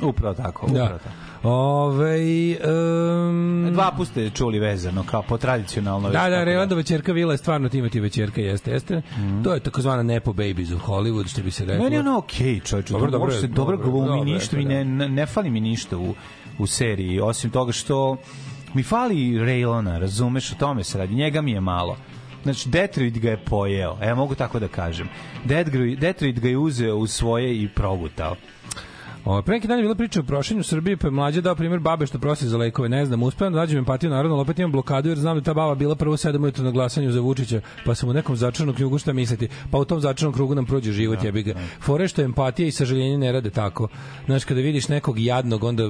Upravo tako, upravo Da. tako. Ove, um, Dva puste čuli vezano, kao po tradicionalno. Da, da, tako Relandova ćerka Vila je stvarno Timothy večerka, jeste, jeste. To je takozvana Nepo Babies u Hollywood, što bi se reklo. Meni je ono okej, okay, čovječe. Dobro, Dobro, dobro dobro, dobro, dobro, dobro ništa mi da. ne, ne, ne fali mi ništa u, u seriji, osim toga što mi fali Raylona, razumeš, o tome se radi. Njega mi je malo. Znači, Detroit ga je pojeo, e, mogu tako da kažem. Detroit, Detroit ga je uzeo u svoje i progutao. O, pre neki dan je bila priča o prošenju u Srbiji, pa je mlađe dao primjer babe što prosi za lekove. Ne znam, uspevam da nađem empatiju naravno, ali opet imam blokadu jer znam da ta baba bila prvo 7 ujutro na glasanju za Vučića, pa sam u nekom začaranom krugu šta misliti. Pa u tom začaranom krugu nam prođe život, jebi ga. Fore što empatija i sažaljenje ne rade tako. Znaš, kada vidiš nekog jadnog, onda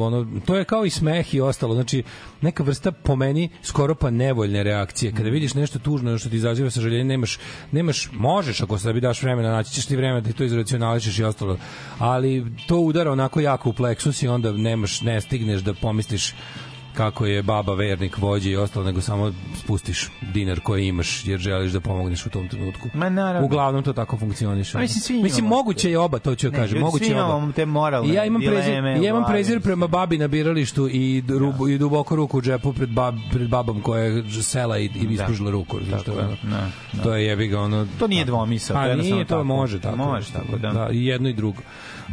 ono, to je kao i smeh i ostalo. Znači, neka vrsta po meni skoro pa nevoljne reakcije. Kada vidiš nešto tužno što ti izaziva sažaljenje, nemaš, nemaš, možeš ako sebi daš vremena, naći ćeš ti vremena da to izracionališeš i ostalo. Ali to udara onako jako u pleksus i onda nemaš, ne stigneš da pomisliš kako je baba vernik vođe i ostalo, nego samo spustiš dinar koji imaš jer želiš da pomogneš u tom trenutku. Ma naravno. Uglavnom to tako funkcioniše. Mislim, svi mislim moguće je oba, to ću Ne, kažem, moguće je oba. te moralne I ja imam prezir, dileme i ja imam prezir prema babi na biralištu i, rubu, i duboko ruku u džepu pred, bab, pred babom koja je sela i, i ispružila ruku. Tako, što da, da. To je jebi ga ono... To nije dvomisao, to Pa nije, to tako. može tako. Može tako, da. da. i jedno i drugo.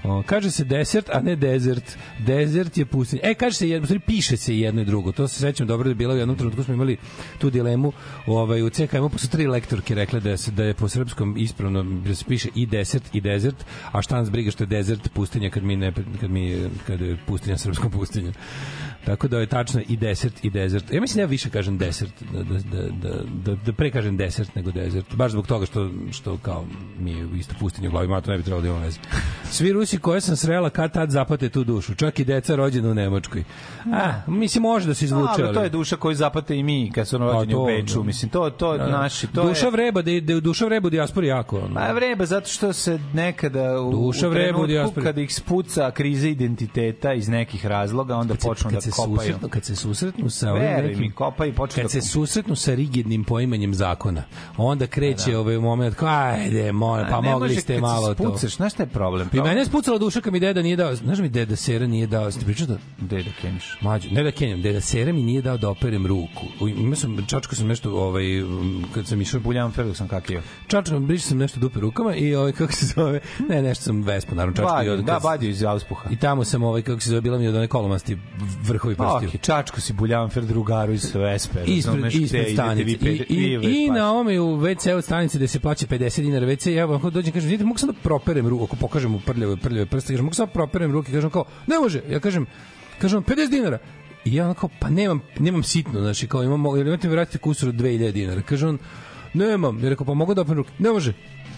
O, kaže se desert, a ne desert. Desert je pustinja. E, kaže se, jedno, piše se jedno i drugo. To se sećam dobro da je bilo u jednom trenutku smo imali tu dilemu ovaj, u CKM-u, su tri lektorke rekle da, se, da je po srpskom ispravno da se piše i desert i desert, a šta nas briga što je desert pustinja kad mi, ne, kad mi kad je pustinja srpskom pustinja. Tako da je tačno i desert i desert. Ja mislim da ja više kažem desert, da, da, da, da, da, da pre kažem desert nego desert. Baš zbog toga što, što kao mi je isto pustinja u glavi, ma to ne bi trebalo da ima veze. Svi Rusi koje sam srela kad tad zapate tu dušu. Čak i deca rođena u Nemačkoj. A, mislim, može da se izvuče. Dobro, ali- to je duša koju zapate i mi kad su rođeni Pa u Beču. da. Mislim, to, to Da. naši, to duša je... vreba, da, da duša vreba u dijaspori jako. Ono. Ma vreba, zato što se nekada u, Duša u vreba u trenutku dijaspori. kada ih spuca kriza identiteta iz nekih razloga, onda kad počnu da kad kopaju. susretnu, kad se susretnu sa ovim Veruj nekim mi, kopaju i počnu kad da se susretnu sa rigidnim poimanjem zakona onda kreće da. ovaj moment kao ajde molim pa mogli može ste malo to spucaš, znaš šta je problem? I mene je spucala duša kad mi deda nije dao, znaš mi deda Sera nije dao, ste pričao da Gde da keniš? Mlađe, ne da kenjam, deda Sera mi nije dao da operem ruku. Imao sam, čačko sam nešto, ovaj, kad sam išao Buljan Fergus sam kakio. čačko, brišao sam nešto dupe rukama i ovaj, kako se zove, ne, nešto sam vespo, naravno, čačko. i Badio, od, da, badio iz auspuha. I tamo sam, ovaj, kako se zove, bila mi od one kolomasti vrhovi prstiju. Ok, čačko si Buljanfer drugaru iz Vespe. ispred, ispred stanice. I, i, vi i Vespaci. na ovome u WC od stanice gde se plaća 50 dinara WC, ja vam dođem i kažem, vidite, mogu sam da properem ruku, ako pokažem mu prljave, prljave prste, kažem, mogu sam da properem ruke, kažem kao, ne može, ja kažem, kažem, 50 dinara. I ja kao, pa nemam, nemam sitno, znači, kao imam, jer imate mi vratite kusur od 2000 dinara. Kaže on, nemam, ja rekao, pa mogu da operem ruke, ne može.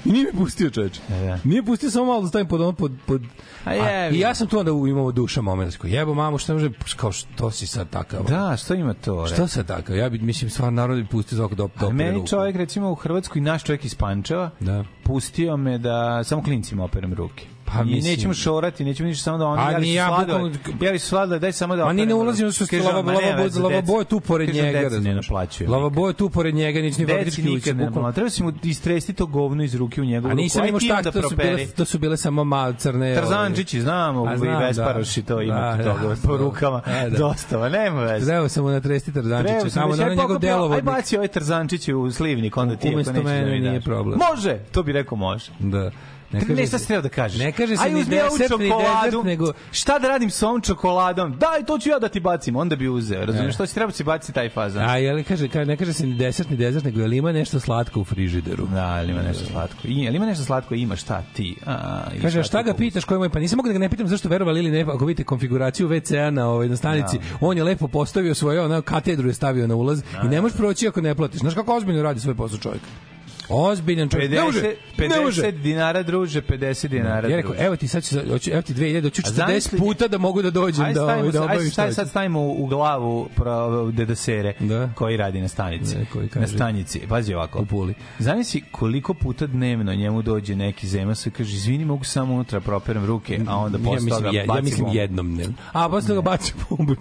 I nije mi pustio čoveče. da. Nije pustio samo malo da stavim pod ono pod pod A jebi. I ja sam tu onda imao duša moment, kao jebo mamu, šta može kao što si sad takav. Da, što ima to? Šta sad takav? Ja bi mislim stvarno narod bi pustio zvuk do do A meni čovjek recimo u Hrvatskoj naš čovjek iz Pančeva Da. pustio me da samo klincima operem ruke. Pa, I mislim- nećemo šorati, nećemo ništa samo da oni jeli su ja, bukvalno- Jeli su daj samo da Ma ni ne ulazimo Kaže lava lava lava boje tu pored njega, ne razumeš? naplaćuju. Lava boje tu pored njega, nisi ni faktički ne bukvalno. Treba si mu istresti to govno iz ruke u njegovu A nisam ruku. imao šta, to su bile, to su bile samo mal crne. Tarzančići, znamo, A i znam, Vesparoši da. to ima Da, da, da. po rukama. E, da. Dostava, nema veze. Trebao sam mu natresti Tarzančića, Treba samo sam na aj, njegov pokopio, Aj baci ovaj Tarzančić u slivnik, onda ti Umesto ako nećeš da mi. Može, to bi rekao može. Da. Ne Ne, kaže ne, šta si da kažeš? Ne kaže se Aj, ni desert, ni desert, nego... Šta da radim sa ovom čokoladom? Daj, to ću ja da ti bacim. Onda bi uzeo. Razumiješ, što si treba si baci taj fazan. A je li kaže, kaže, ne kaže se ni desert ni desert, nego je li ima nešto slatko u frižideru? Da, ali ima nešto slatko. I, ali ima nešto slatko, ima šta ti? A, Kaže, šta ti ga pitaš koji moj? Pa nisam mogu da ga ne pitam zašto verovali ili ne, ako vidite konfiguraciju WC-a na, ovaj, na stanici, on je lepo postavio svoje, ono, katedru je stavio na ulaz i ne možeš proći ako ne platiš. Znaš kako ozbiljno radi svoj posao čovjek? Ozbiljan čovjek. Ne može, 50, ne može. 50 dinara druže, 50 dinara Ja rekao, evo ti sad ću, evo ti 2000, hoću A 40 zamisli- puta da mogu da dođem Ajde da, stavimo, ovaj, da ajde, obavim šta sad stavimo u, glavu pro, Deda Sere, Da. koji radi na stanici. Ne, koji na kaže- stanici. Pazi ovako. U Puli. Zamisli koliko puta dnevno njemu dođe neki zemas i kaže, izvini, mogu samo unutra properem ruke, a onda ja posle mislim, toga ja baci mislim jednom ne. A posle toga baci bombu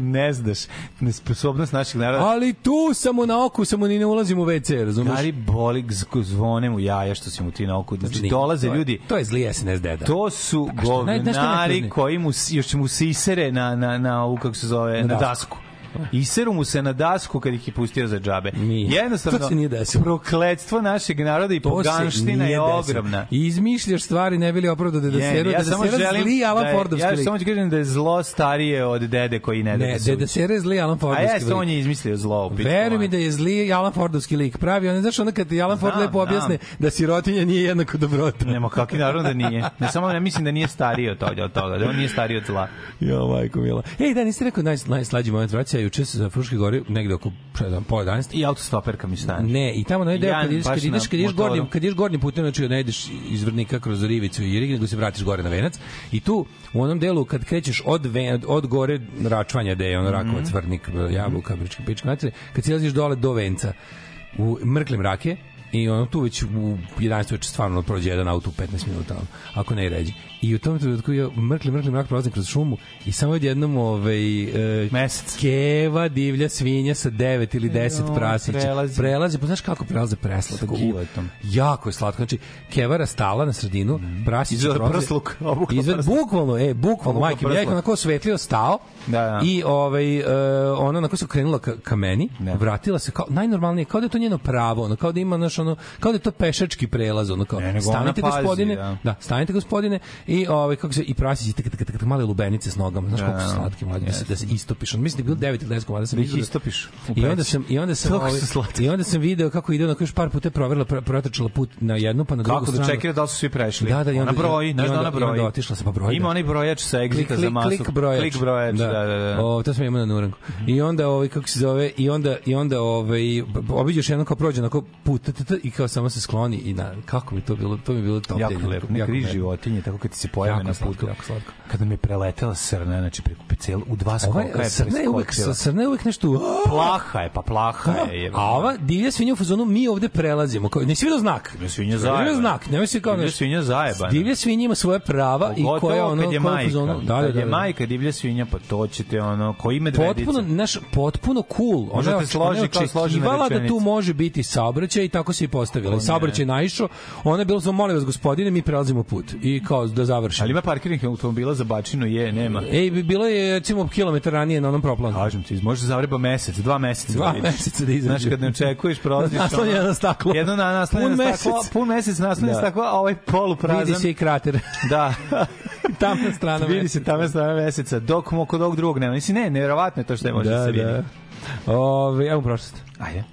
ne znaš nesposobnost naših naroda. Ali tu samo na oku, samo ni ne ulazim u WC, razumeš? Boli z- zvone mu jaja što si mu ti na oku. Znači, dolaze to je- ljudi, To je zli SNS deda. To su govnari koji mu, još mu sisere na, na, na ovu, kako se zove, na, Na dasku. Iseru mu se na dasku kad ih je pustio za džabe. Nije. Jednostavno, To se nije desilo. prokletstvo našeg naroda i To poganština je ogromna. I izmišljaš stvari, ne bili opravdu da da Je, seru, ja da samo da želim zli Alan da je- Fordovski Ja samo ću kažem da je zlo starije od dede koji ne da Ne, se da Sera je zli Alan A Fordovski jeste, lik. on je izmislio zlo. Veruj mi da je zli Alan Fordovski lik. Pravi, on znaš onda kad ti Alan Ford lepo objasne znam. da sirotinja nije jednako dobrota. Nemo kakvi naravno da nije. Ne samo ne mislim da nije stariji od toga, od toga, da on nije stariji od zla. Jo, majko mila. Ej, da, niste rekao naj, najslađi moment vraća, juče se za Fruške gore, negde oko, šta znam, pola 11. I autostoperka mi stane. Ne, i tamo deo Ja kad ideš, kad ideš, kad ideš gornjim, kad ideš gornjim putem, znači ne ideš iz Vrnika kroz Rivicu i Irig, nego se vratiš gore na Venac. I tu u onom delu kad krećeš od Ven, od gore Račvanja, da je ono Rakovac, Mhm. Vrnik, Jabuka, Brička, Pička, znači kad silaziš dole do Venca u mrkle mrake, i ono tu već u 11 već stvarno prođe jedan auto u 15 minuta, ako ne i ređe. I u tom trenutku ja mrkli, mrkli mrak prolazim kroz šumu i samo odjednom ovaj, e, Mesec. keva, divlja svinja sa 9 ili 10 Joj, prasića. prelazi. Prelazi, pa znaš kako prelaze preslatko. Sa kiletom. Jako je slatko. Znači, kevara stala na sredinu, prasić Izvela prsluk, Izvela, bukvalno, e, bukvalno, majke, ja prsluk. onako osvetlio, stao, Da, da. i ovaj, uh, ona onako se okrenula ka, ka meni, Ne. vratila se kao, najnormalnije, kao da je to njeno pravo, ono, kao da ima, znaš, ono, kao da je to pešački prelaz, ono, kao, Ne, stanite gospodine, da. da, stanite gospodine, i ovaj, kako se, i prasići, tak, tak, tak, male lubenice s nogama, znaš Da, koliko su da. slatki mladi, da se, da se istopiš, ono, mislim da je bilo 9 ili 10 komada, sam Da ih vidio istopiš I onda sam i onda sam ovaj, i onda sam video kako ide onako još par puta proverila protrčala put na jednu pa na drugu Kako stranu. da čekira da su svi prešli? Da, da, i onda- ona broji, znaš da ona onda otišla sam, pa broji, Ima da. onaj brojač sa exita za masu. klik brojač. Klik brojač, da, da, da. O, to sam imao na Nurangu. I onda ovaj kako se zove i onda i onda ovaj obiđeš jedno kao prođe onako put i kao samo se skloni i na kako mi to bilo, to mi bilo topljenje. Jako lepo. Neka životinje, tako kad se pojave na putu. jako slatko. Kada mi je preletela srna, znači preko pecel, u dva skoka je srne je uvek srne je uvek nešto. Plaha je, pa plaha je. jebe. A ova divlja svinja u fazonu mi ovde prelazimo. Kao, nisi vidio znak? Divlja svinja Divlja zajebana. znak, nemoj se kao Divlja svinja zajebana. Divlja svinja ima svoje prava i koja ono kad je u fazonu- Da, da, da, je da. majka divlja svinja, pa to ćete ono, koji medvedica. potpuno naš potpuno cool. Ona je složi je kao složena da tu može biti saobraćaj i tako se i postavila. Ne. saobraćaj naišao. Ona je bilo molim vas gospodine, mi prelazimo put i kao da završimo. Ali ima parkirnih automobila za bačinu, je, nema. Ej, bi- bilo je recimo kilometar ranije na onom proplanu. Kažem ti, može se zavreba mesec, dva meseca. Dva da vidiš. meseca da izađe. Znaš, kad ne očekuješ, prolaziš... Naslonjeno na staklo. Jedno na naslonjeno na staklo, pun mesec naslonjeno Da. staklo, a ovaj poluprazan. Vidi se i krater. Da. Tamna strana Vidi se tamo strana meseca, dok mo kod ovog drugog nema. Mislim, ne, nevjerovatno je to što je može da, se vidi. da. Ove, evo prošlost. Ajde.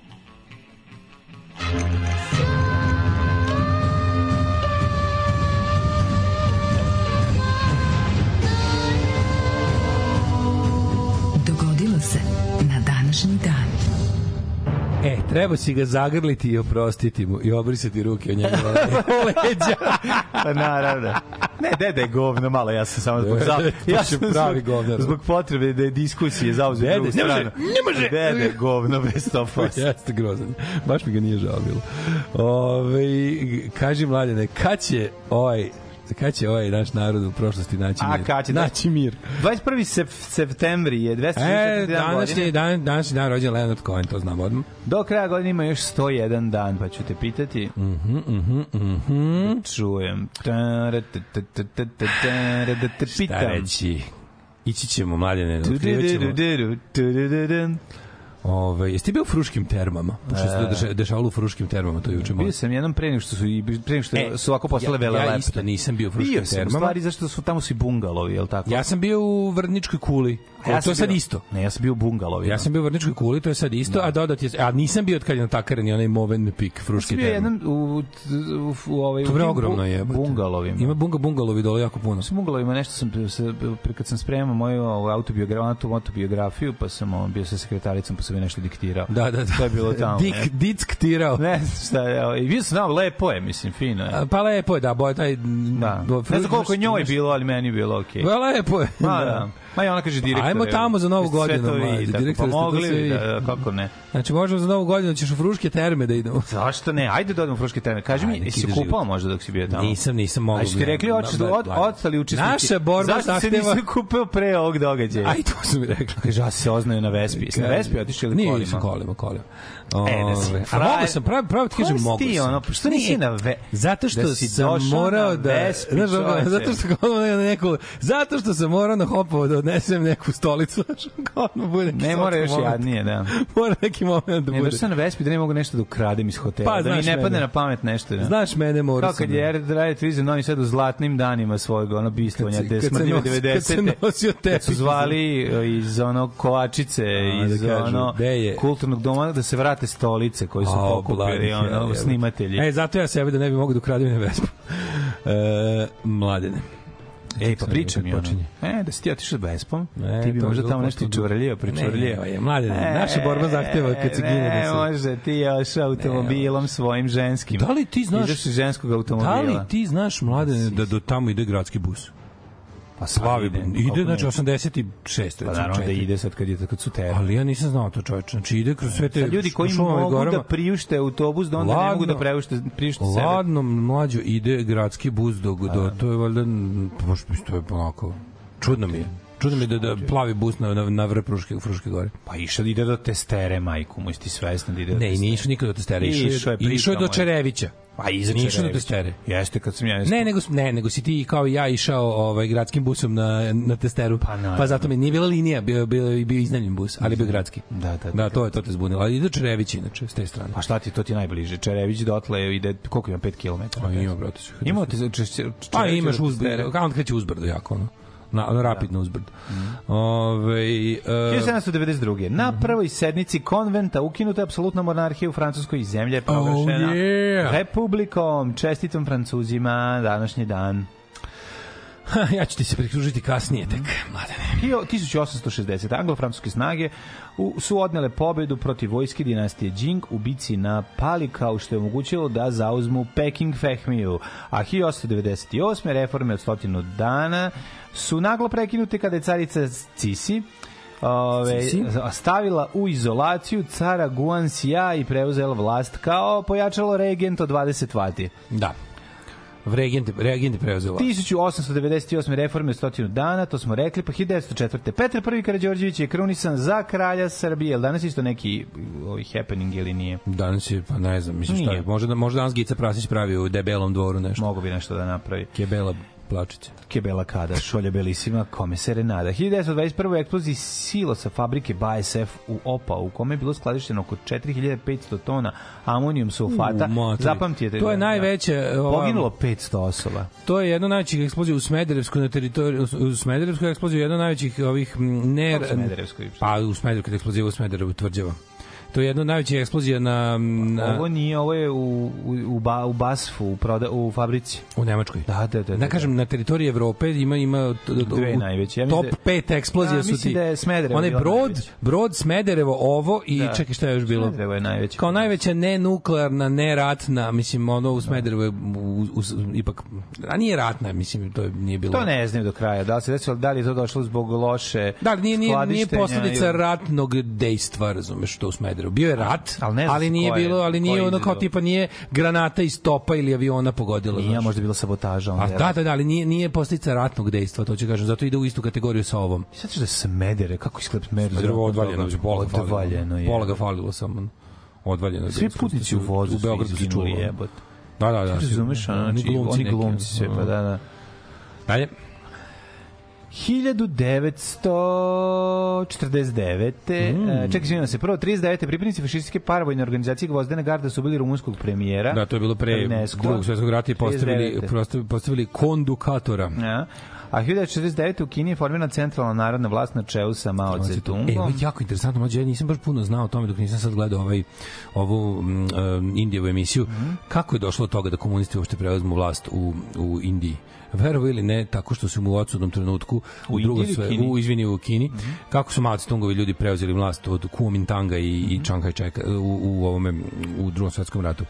Dogodilo današnji dan. E, treba si ga zagrliti i oprostiti mu i obrisati ruke o njegove leđa. Pa naravno. Ne, dede je govno malo, ja sam samo zbog za... Ja sam pravi govnar. zbog potrebe da je diskusije zauzeo Dede, drugu ne može, stranu. ne može. Dede je govno bez 100%. Jeste grozan. Baš mi ga nije žao bilo. Ove, kaži mladene, kad će ovaj kad će ovaj naš narod u prošlosti naći A, mir? kad će, da. naći mir. 21. Sep, septembri je 264. E, današnji godine. dan, današnji dan rođen Leonard Cohen, to znam odmah. Do kraja godine ima još 101 dan, pa ću te pitati. Mhm, mhm, mhm. Čujem. Šta Pitam. reći? Ići ćemo, mladene, otkrivat ćemo. Ove, jeste bio u fruškim termama? Pošto se to deša- dešavalo u fruškim termama, to juče Bio sam jednom pre nego što su i pre nego što E, su ovako postale ja- vele ja lepte. isto nisam bio u fruškim Bio sam, termama. stvari zašto su tamo su i bungalovi, je tako? Ja sam bio u Vrničkoj kuli. A ja to je sad bio- isto. Ne, ja sam bio u bungalovi. Ja sam bio u Vrničkoj kuli, to je sad isto, a dodat je, a nisam bio od kad je natakarani onaj Moven Pik, fruški sam bio jedan u, u, u, u, ovaj, To u je ogromno je. Bungalovima. Ima bunga bungalovi dole jako puno. Sa bungalovima nešto sam se kad sam spremao moju ovaj, autobiografiju, autobiografiju, pa sam bio sa sekretaricom, pa sam joj nešto diktirao. Da, da, da. To je bilo tamo. Dik, ne. dicktirao. Ne znam šta je, i bio sam tamo, lepo je, mislim, fino je. Pa lepo je, da, boje taj... Da. do- Ne znam koliko je njoj bilo, ali meni je bilo okej. Pa lepo je. Ma da. Ma i ona kaže direktor. Ajmo tamo za Novu godinu, mlađe, vidi, tako, direktor, pa mogli da, da, kako ne. Znači, možemo za novu godinu, ćeš u fruške terme da idemo. Zašto ne? Ajde da odemo u Fruške terme. Kaži mi, Ajde, jesi ide kupao možda dok si bio tamo? Nisam, nisam mogao. A što ti rekli oči, Da, da, od, da. ostali učesnici? Naša borba Zašto se zahteva- nisi kupio pre ovog događaja? Aj, to su mi rekli. Kaže, ja se oznaju na Vespi. Jesi na Vespi otišli ili kolima? nisam kolima, kolima. E, da si Ove, a mogu sam, pravo, pravo ti kažem, mogu sam. ono, pa što nisi na ve- Zato što da si sam morao na da... Vespi, čoveče. zato što kao ono neko... Zato što sam morao na hopovo da odnesem neku stolicu. kao ono bude Ne mora još moment. jadnije, da. Mora neki moment da Ne, bude. došao sam na Vespi da ne mogu nešto da ukradem iz hotela, Pa, da mi ne padne mene. na pamet nešto. Da. Znaš mene, morao Kao sam. kad je Drive Twizy Novi Sad u zlatnim danima svojeg ono bistvanja, gde smrdljive nosi- kad se 90. nosio Kad su zvali e, iz ono kovačice, da iz ono kulturnog doma da se vrate stolice koje su pokupili ono, snimatelji. E, zato ja sebe da ne bi mogu da ukradem na Vespu. E, mladene. Ej, pa pričam ono. počinje. E, da si ti otišao Vespom, E, ti bi možda tamo nešto čurljio, Ne, pričurljio. ne, mladene, naša borba zahteva kad se gine Ne, da se... može, ti je ošao automobilom svojim ženskim. Da li ti znaš- Izašao iz ženskog Da automobila. li ti znaš, mladene, da do tamo ide gradski bus? Pa Slavi, ide, ide, znači ne? 86. Pa naravno da ide sad kad, je, kad su terali. Ali ja nisam znao to čoveče. Znači ide kroz sve te Sad ljudi koji mogu gorama. da priušte autobus, da onda ne mogu da Ladno. preušte, priušte sebe. Ladno mlađo ide gradski bus do, do to je valjda mi to je onako čudno mi je. Čudno mi je da, da plavi bus na, na, na vrh Fruške, Fruške gore. Pa išao da ide do testere, majku, mu jesi ti svestan da ide do Ne, nije išao nikad do Testere, išao je, išao je do. Čerevića. Pa iza Nije išao do. Testere. Jeste kad sam ja... Ne, nego, ne, nego si ti kao i ja išao ovaj, gradskim busom na, na testeru. Pa, naravno. pa zato mi nije bila linija, bio, bio, bio iznajmljen bus, ali bio gradski. Da, da, da. Da, to je to te zbunilo. Ali ide do Čerevića inače, s te strane. Pa šta ti, to ti najbliže. Čerević dotle ide, koliko ima, 5 km? Pa ima, brate. Imao te za češće... Pa imaš uzbrdo, kao on kreće uzbrdo jako, ono. Na, na rapidno uzbrdo. Mhm. Ove, e, 1792. Na prvoj sednici konventa ukinuta je apsolutna monarhija u Francuskoj i je proglašena Oh, yeah. republikom. Čestitom Francuzima današnji dan. ja ću ti se pridružiti kasnije tek, mladene. Hio- 1860. Anglo-francuske snage u, su odnele pobedu protiv vojske dinastije Jing u bici na Palikao, što je omogućilo da zauzmu Peking Fehmiju. A 1898. reforme od stotinu dana su naglo prekinute kada je carica Cisi Ove, stavila u izolaciju cara Guansija i preuzela vlast kao pojačalo regent od 20 vati. Da. Regent je preuzela. 1898. reforme stotinu dana, to smo rekli, pa 1904. Petar I. Karađorđević je krunisan za kralja Srbije. Danas isto neki ovi happening ili nije? Danas je, pa ne znam, mislim šta je. Možda, možda danas Gica Prasić pravi u debelom dvoru nešto. Mogu bi nešto da napravi. Kebela plačića. Kebela kada, šolja belisima, kome serenada. 1921. u eksploziji silo sa fabrike BASF u Opa, u kome je bilo skladišteno oko 4500 tona amonijum sulfata. U. Zapamtite. To je da, najveće, Da. Poginulo 500 osoba. To je jedna od najvećih eksplozija u Smederevsku na teritoriju u Smederevskoj eksploziji jedna od najvećih ovih ne u Smederevskoj? Pa u Smederevskoj eksplozija u Smederevu tvrđava. To je jedna od najvećih eksplozija na, na Ovo nije, ovo je u, u, u, ba, u Basfu, u, proda, u fabrici. u Nemačkoj. Da, da, da. da, Da kažem na teritoriji Evrope ima ima Dve najveće. Ja top da je- 5 eksplozija Ja, su ti. da je Smederevo Onaj brod, najveća. brod Smederevo ovo i Da. čekaj šta je još bilo. Smederevo je najveće. Kao najveća ne nuklearna, ne ratna, mislim ono u Smederevu je u, u, ipak a nije ratna, mislim to je, nije bilo. To ne znam do kraja. Da li se desilo, da li je to došlo zbog loše Da, ali nije, nije, nije posledica ili- ratnog dejstva, razumeš, što u Smederevu. Bio je rat, Ali ne ali nije bilo, ali nije je ono kao tipa nije granata iz topa ili aviona pogodila, Nije, znaš. možda bila sabotaža. onda A da, da, da, ali nije, nije posljedica ratnog dejstva, to ću kažem, zato ide u istu kategoriju sa ovom. Sad ćeš da se medere, kako izgleda Smederevo? Smederevo odvaljeno, pola ga falilo. Pola ga falilo samo. Odvaljeno. je Svi putnici u vozu u Beogradu su izginuli, jebote. Da, da, da. Razumeš, znači, oni glumci sve, pa da, da. Dalje. 1949. Mm. Čekaj, izvinjam se. Prvo, 39. pripadnici fašističke paravojne organizacije Gvozdene garde su bili rumunskog premijera. Da, to je bilo pre Unesco. drugog svjetskog rata i postavili, 39.. postavili, kondukatora. Ja. A 1949. u Kini je formirana centralna narodna vlast na čelu sa Mao E, Zedongom. jako interesantno, mlađe, ja nisam baš puno znao o tome dok nisam sad gledao ovaj, ovu mm, um, Indijevu emisiju. Mhm. Kako je došlo do toga da komunisti uopšte preuzmu vlast u, u Indiji? Verovo ili ne, tako što su mu u odsudnom trenutku u, U drugom sve, Kini? u izvini u Kini, kako su Mao Tse-tungovi ljudi preuzeli vlast od Kuomintanga i, i Chiang Kai-sheka u, u ovome u drugom svetskom ratu.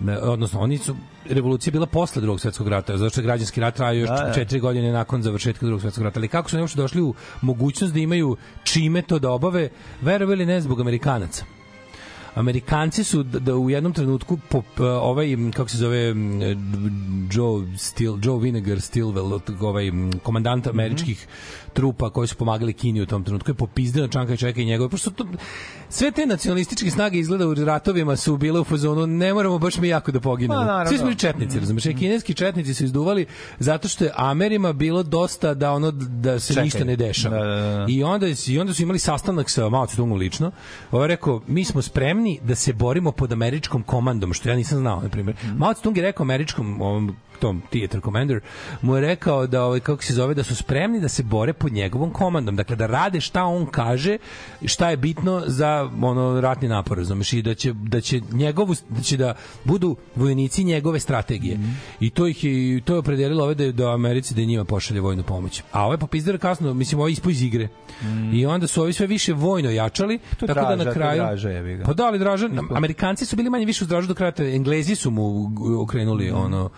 Ne, Odnosno oni su revolucija bila posle drugog svetskog rata, zato što građanski rat trajao još Da, da. četiri godine nakon završetka drugog svetskog rata. Ali kako su oni došli u mogućnost da imaju čime to da obave, verovali ili ne zbog Amerikanaca. Amerikanci su da, da u jednom trenutku po, p- ovaj kako se zove m, Joe Stil Joe Vinegar Stilwell ovaj komandant američkih trupa koji su pomagali Kini u tom trenutku je popizdeo na Čanka Čeka i njegove pošto to, sve te nacionalističke snage izgleda u ratovima su bile u fazonu ne moramo baš mi jako da poginemo. Pa. Svi smo bili četnici, razumeš? I kineski četnici su izduvali zato što je Amerima bilo dosta da ono da se Čekaj. ništa ne dešava. Da, da, da. I onda i onda su imali sastanak sa Mao Tse-tungom lično. Ovaj je rekao mi smo spremni da se borimo pod američkom komandom, što ja nisam znao na primjer. Mao Tse-tung je rekao američkom ovom tom theater commander mu je rekao da ovaj kako se zove da su spremni da se bore pod njegovom komandom. Dakle da rade šta on kaže šta je bitno za ono ratni napor razumeš? I da će da će njegovu da će da budu vojnici njegove strategije. I to ih je to je opredelilo ove da da Americi da njima pošalje vojnu pomoć. A ove popizdere kasno mislim ovo ispo iz igre. I onda su ovi sve više vojno jačali To je tako da draža, to na je kraju draža, ga. pa da ali draža Amerikanci su bili manje više uz dražu do kraja Englezi su mu okrenuli ono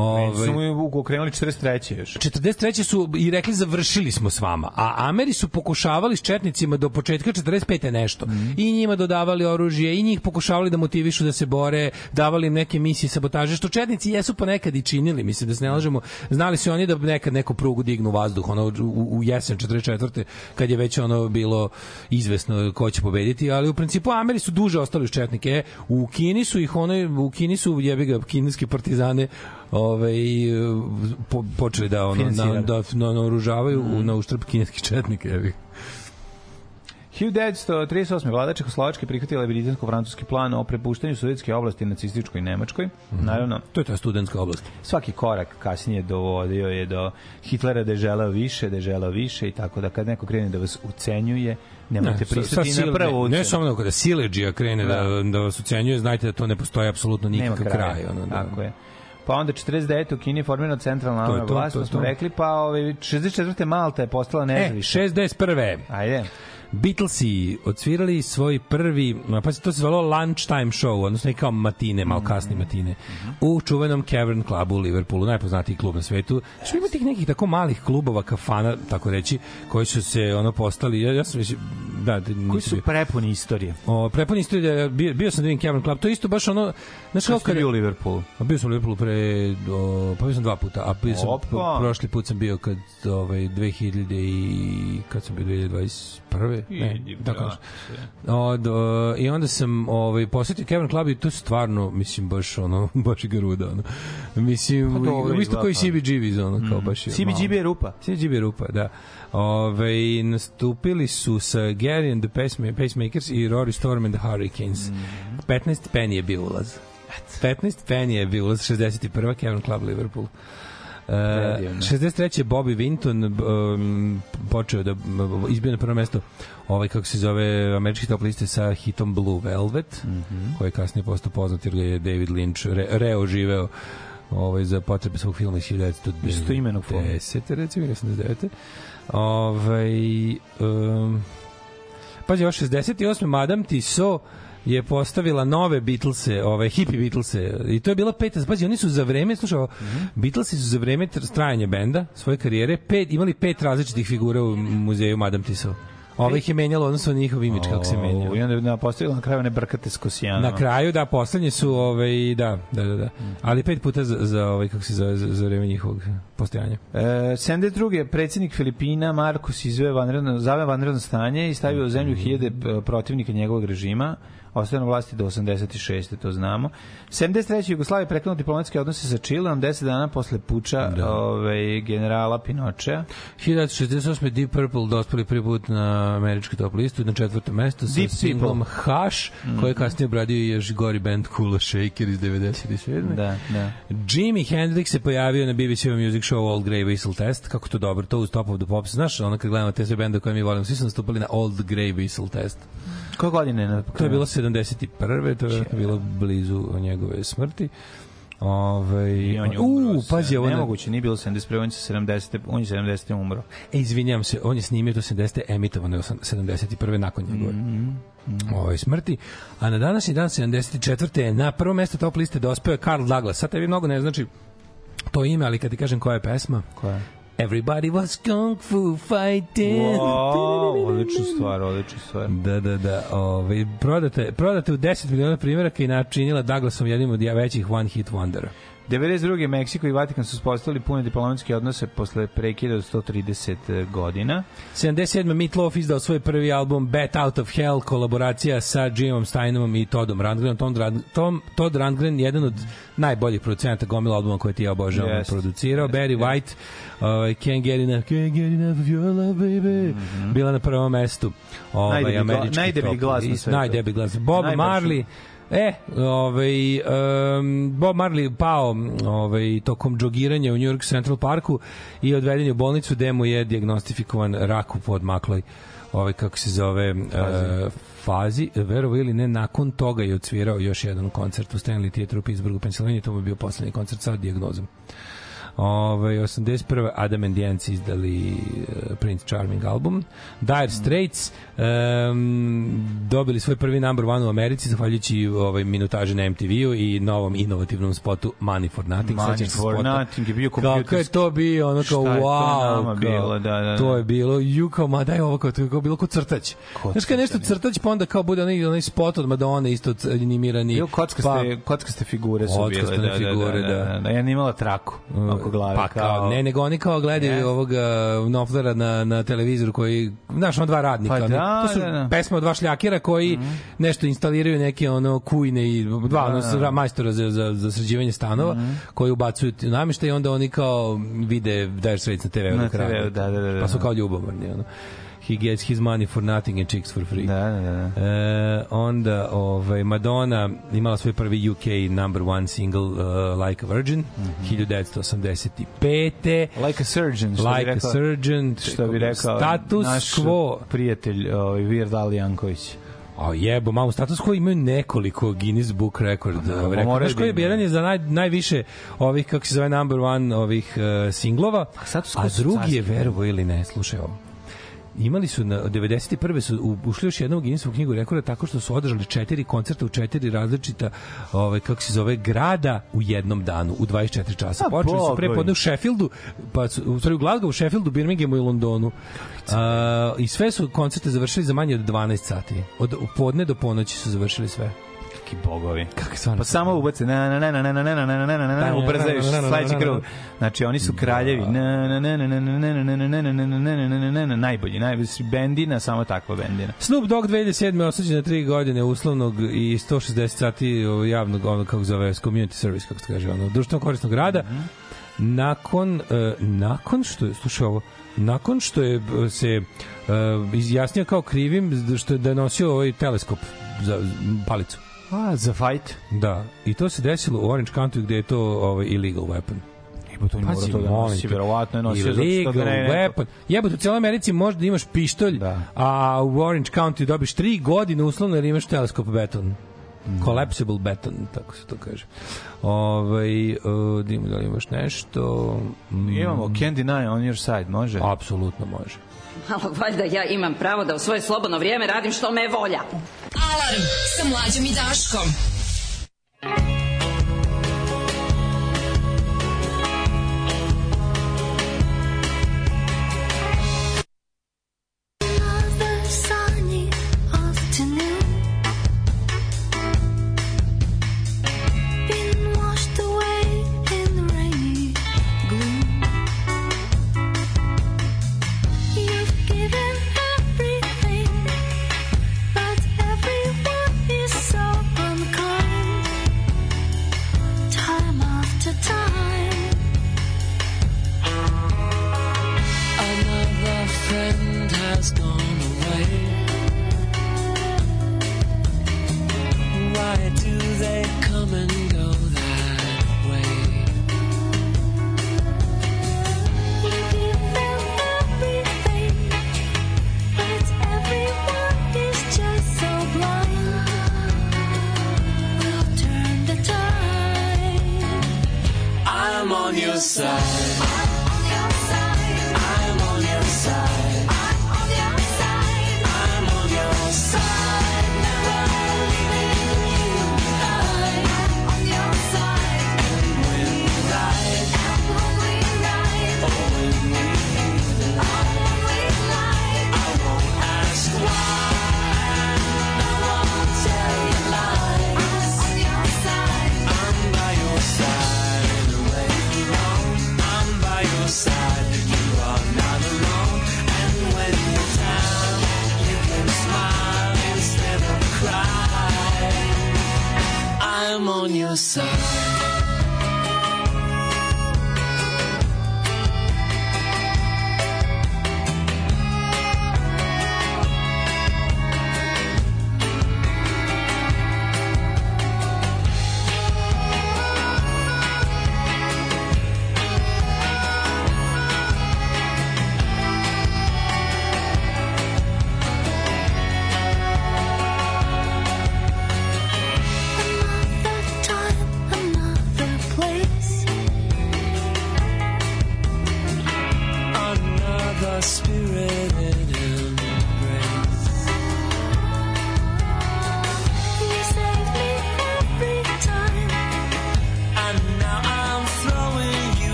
Ovaj... Su mu okrenuli 43. još. 43. su i rekli završili smo s vama, a Ameri su pokušavali s četnicima do početka 45. nešto. Mhm. I njima dodavali oružje, i njih pokušavali da motivišu da se bore, davali im neke misije sabotaže, što četnici jesu ponekad i činili, mislim da se ne lažemo. Znali su oni da nekad neku prugu dignu u vazduh, ono u, u jesen 44. kad je već ono bilo izvesno ko će pobediti, ali u principu Ameri su duže ostali uz četnike. U Kini su ih ono u Kini su jebi ga kineski partizane ovaj po, počeli da ono na, da na, naoružavaju mm. na uštrb kineskih četnika ga. 1938. vlada Čehoslovačke prihvatila je britansko-francuski plan o prepuštanju sovjetske oblasti nacističkoj Nemačkoj. Naravno, To je ta studentska oblast. svaki korak kasnije dovodio je do Hitlera da je želeo više, da je želeo više i tako da kad neko krene da vas ucenjuje, nemojte sa- pristati na prvu ne, ne ucenu. samo da kada sileđija krene da, Da. da vas ucenjuje, znajte da to ne postoji apsolutno nikakav kraj. ono, da. Tako je. Pa onda 49. u Kini je formirana centralna To je to, to, vlast, to to, je smo to. rekli, pa ovaj, 64. Malta je postala E, nezavisna. 61. Ajde. Beatlesi odsvirali svoj prvi, pa se to se zvalo lunchtime show, odnosno neki kao matine, malo kasne matine, u čuvenom Cavern Clubu u Liverpoolu, najpoznatiji klub na svetu. Što ima tih nekih tako malih klubova, kafana, tako reći, koji su se ono postali, ja, ja sam mislim, da, da Koji su prepuni istorije. O, prepuni isto da bio, bio sam da vidim Cavern Club, to je isto baš ono, znaš kako ste bio u Liverpoolu? A bio sam u Liverpoolu pre, o, pa bio sam dva puta, a bio sam, Opa. pro- prošli put sam bio kad, ovaj, 2000 i, kad sam bio 2021. Ne, tako brate. nešto. Od, o, I onda sam ovaj, posetio Cavern Club i to je stvarno, mislim, baš ono, baš garuda, ono. Mislim, Pa dobro, isto izgleda kao i kao- CBGB's, ono, kao baš je CBGB je rupa. CBGB je rupa, da. Ove, nastupili su sa Gary and the Pacema- Pacemakers i Rory Storm and the Hurricanes. 15 penny je bio ulaz. 15 penny je bio ulaz, 61. Cavern Club Liverpool. Uh, Predivno. 63. Bobby Vinton um, počeo da izbio na prvo mesto ovaj kako se zove američki top liste sa hitom Blue Velvet mm -hmm. koji je kasnije postao poznat jer ga je David Lynch re, reoživeo ovaj, za potrebe svog filma iz 1910. Istoimenog filma. 10. recimo, ili 89. Ovaj, um, pazi, ovo 68. Madame Tissot je postavila nove Beatlese, ove hippie Beatlese i to je bila peta, pazi, oni su za vreme, slušaj, mm -hmm. Beatlesi su za vreme tr- trajanja benda, svoje karijere, pet, imali pet različitih figura u muzeju Madame Tissot. Ove ih je menjalo, odnosno njihov imidž kako se menjao. I onda je na, postavila na kraju one brkate s kosijanama. Na kraju, da, poslednje su, ovaj, da, da, da, da. Ali pet puta za, za ovaj, kako se zove, za, za vreme njihovog postojanja. E, 72. predsjednik Filipina Marcos izveo vanredno, zave vanredno stanje i stavio u zemlju hiljade e, protivnika njegovog režima ostaje na vlasti do 86. to znamo. 73. Jugoslavija prekinuo diplomatske odnose sa Čileom 10 dana posle puča da. ovaj, generala Pinočea. 1968. Deep Purple dospeli prvi put na američku top listu na četvrtom mestu sa Deep singlom. Hush, mm -hmm. koji je kasnije obradio i još gori band Kula Shaker iz 97. Da, da. Jimi Hendrix se pojavio na BBC Music Show Old Grey Whistle Test, kako to dobro, to uz Top of the Pops. Znaš, ono kad gledamo te sve bende koje mi volimo, svi su nastupali na Old Grey Whistle Test. Koje godine? je Na, To je bilo 71. To je vjerojatno bilo blizu njegove smrti. Ove, I on je u, umro. pazi, ovo Nemoguće, nije bilo 71. On je 70. On je 70. umro. E, izvinjam se, on je snimio to 70. emitovano je 71. nakon njegove Mhm, ovaj smrti. A na današnji dan 74. je na prvo mesto top liste dospeo je Carl Douglas. Sad tebi mnogo ne znači to ime, ali kad ti kažem koja je pesma, Koja? Everybody was kung fu fighting. Wow, odlična stvar, odlična stvar. Da, da, da. Ove, prodate, prodate u 10 miliona primjeraka i načinila Douglasom jednim od većih one hit wondera. 92. Meksiko i Vatikan su uspostavili pune diplomatske odnose posle prekida od 130 godina. 77. Meatloaf izdao svoj prvi album Bat Out of Hell, kolaboracija sa Jimom Steinomom i Todom Randgrenom. Tom, Rand- Tom, Todd Randgren, jedan od najboljih producenta gomila albuma koje ti ja obožavam, Jest. producirao. Barry White, uh, Can't Get Enough, Can't Get Enough of Your Love, baby. Bila na prvom mestu. Ovaj, Najdeblji gla- najdeblji glas na svetu. Najdeblji glas. Bob Najbrži. Marley, E, ovaj, um, Bob Marley pao ovaj, tokom džogiranja u New York Central Parku i odveden je u bolnicu gde mu je diagnostifikovan rak u podmakloj ovaj, kako se zove fazi, uh, fazi verovo ili ne, nakon toga je odsvirao još jedan koncert u Stanley Theatre u Pittsburghu, Pennsylvania, to mu je bio poslednji koncert sa dijagnozom. Ove, 81. Adam and the Ants izdali uh, Prince Charming album. Dire Straits um, dobili svoj prvi number one u Americi zahvaljujući ovaj, minutaži na MTV-u i novom inovativnom spotu Money for Nothing. Money for spota? Nothing je bio Kako je kompjuterski. to bio, ono kao, to wow, kao, bilo, da, da, da. to je bilo, ju kao, ma daj ovo, kao, to je kao bilo. Ko Znaš kao nešto crtać, pa onda kao bude onaj, onaj spot od Madonna isto c- animirani. Bio kockaste, pa, kockaste figure su bile. Kockaste Da, figure, da, da, da. da, da. Jedna imala traku glave. Pa kao, ne, nego oni kao gledaju Yes. ovoga Noflera na, na televizoru koji, znaš, on dva radnika. Pa da, to su da, da. pesme od dva šljakira koji nešto instaliraju neke ono kujne i dva ono, da. majstora za, za, za sređivanje stanova koji ubacuju ti namještaj i onda oni kao vide Dire Straits na TV-u Na. TV-u, da, da, da, da. Pa su kao ljubomorni. Ono. He gets his money for nothing and chicks for free. Da, da, da. E, onda ovaj, Madonna imala svoj prvi UK number one single uh, Like a Virgin Mhm. 1985. Like a surgeon, što bi Like a rekao. Surgeon. Što bi rekao Status naš quo. prijatelj ovaj, Weird Al Janković. A jebo, malo status quo imaju nekoliko Guinness Book record. da, Uh, rekord. moraju Znaš koji je da jedan je za naj, najviše ovih, kako se zove, number one ovih uh, singlova, a drugi je, verovo ili ne, slušaj ovo imali su na 91. su u- ušli još jednom u Guinnessovu knjigu rekorda tako što su održali četiri koncerta u četiri različita ovaj kako se zove grada u jednom danu u 24 časa. A, Počeli su bogovi. pre podne u Sheffieldu, pa su u stvari u Glasgowu, Sheffieldu, Birminghamu i Londonu. A, I sve su koncerte završili za manje od 12 sati. Od u podne do ponoći su završili sve. Kakvi bogovi. Kako stvarno? Pa samo ubace na na na na na na na na na na na na ubrzaju sledeći krug. Znači oni su kraljevi. Na na na na na na na na na na na na na na na na na na najbolji, najbolji bendina, samo takva bendina. Snoop Dogg 2007. osuđen na 3 godine uslovnog i 160 sati ovaj, javnog, ono kako zove, community service, kako se kaže, ono, društveno korisnog rada. Nakon, e, nakon što je, slušaj ovo, nakon što je e, se e, izjasnio kao krivim što je da nosio ovaj teleskop za palicu. A, za fight. Da, i to se desilo u Orange County gde je to ovaj illegal weapon. Jebote, on mora to da nosi, verovatno je nosio zato što ne weapon. Jebote, u cijeloj Americi možeš da imaš pištolj, Da. a u Orange County dobiš 3 godine uslovno jer imaš teleskop beton. Collapsible beton, tako se to kaže. Ovaj, uh, da li imaš nešto? Mm, Imamo Can't Deny on your side, može? Apsolutno može. Ali valjda ja imam pravo da u svoje slobodno vrijeme radim što me volja. Alarm sa mlađom i Daškom. Another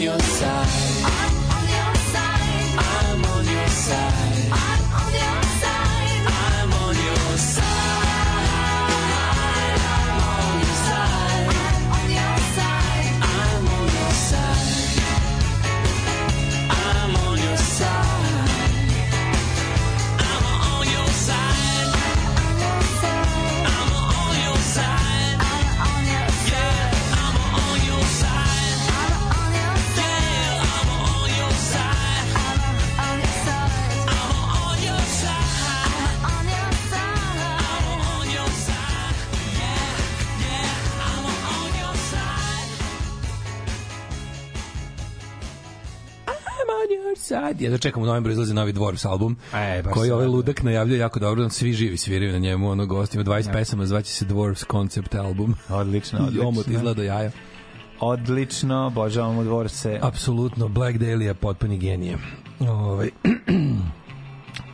your side. Ja da čekam u novembru izlazi novi Dwarfs album, E, koji ovaj da. ludak najavljuje jako dobro, svi živi sviraju na njemu, ono gostima, 20 pesama, zvaće se Dwarfs Concept album. Odlično, I odlično. omot izgleda jaja. Odlično, obožavamo dvorce. Apsolutno, Black Dahlia, potpuni genije. Ovaj.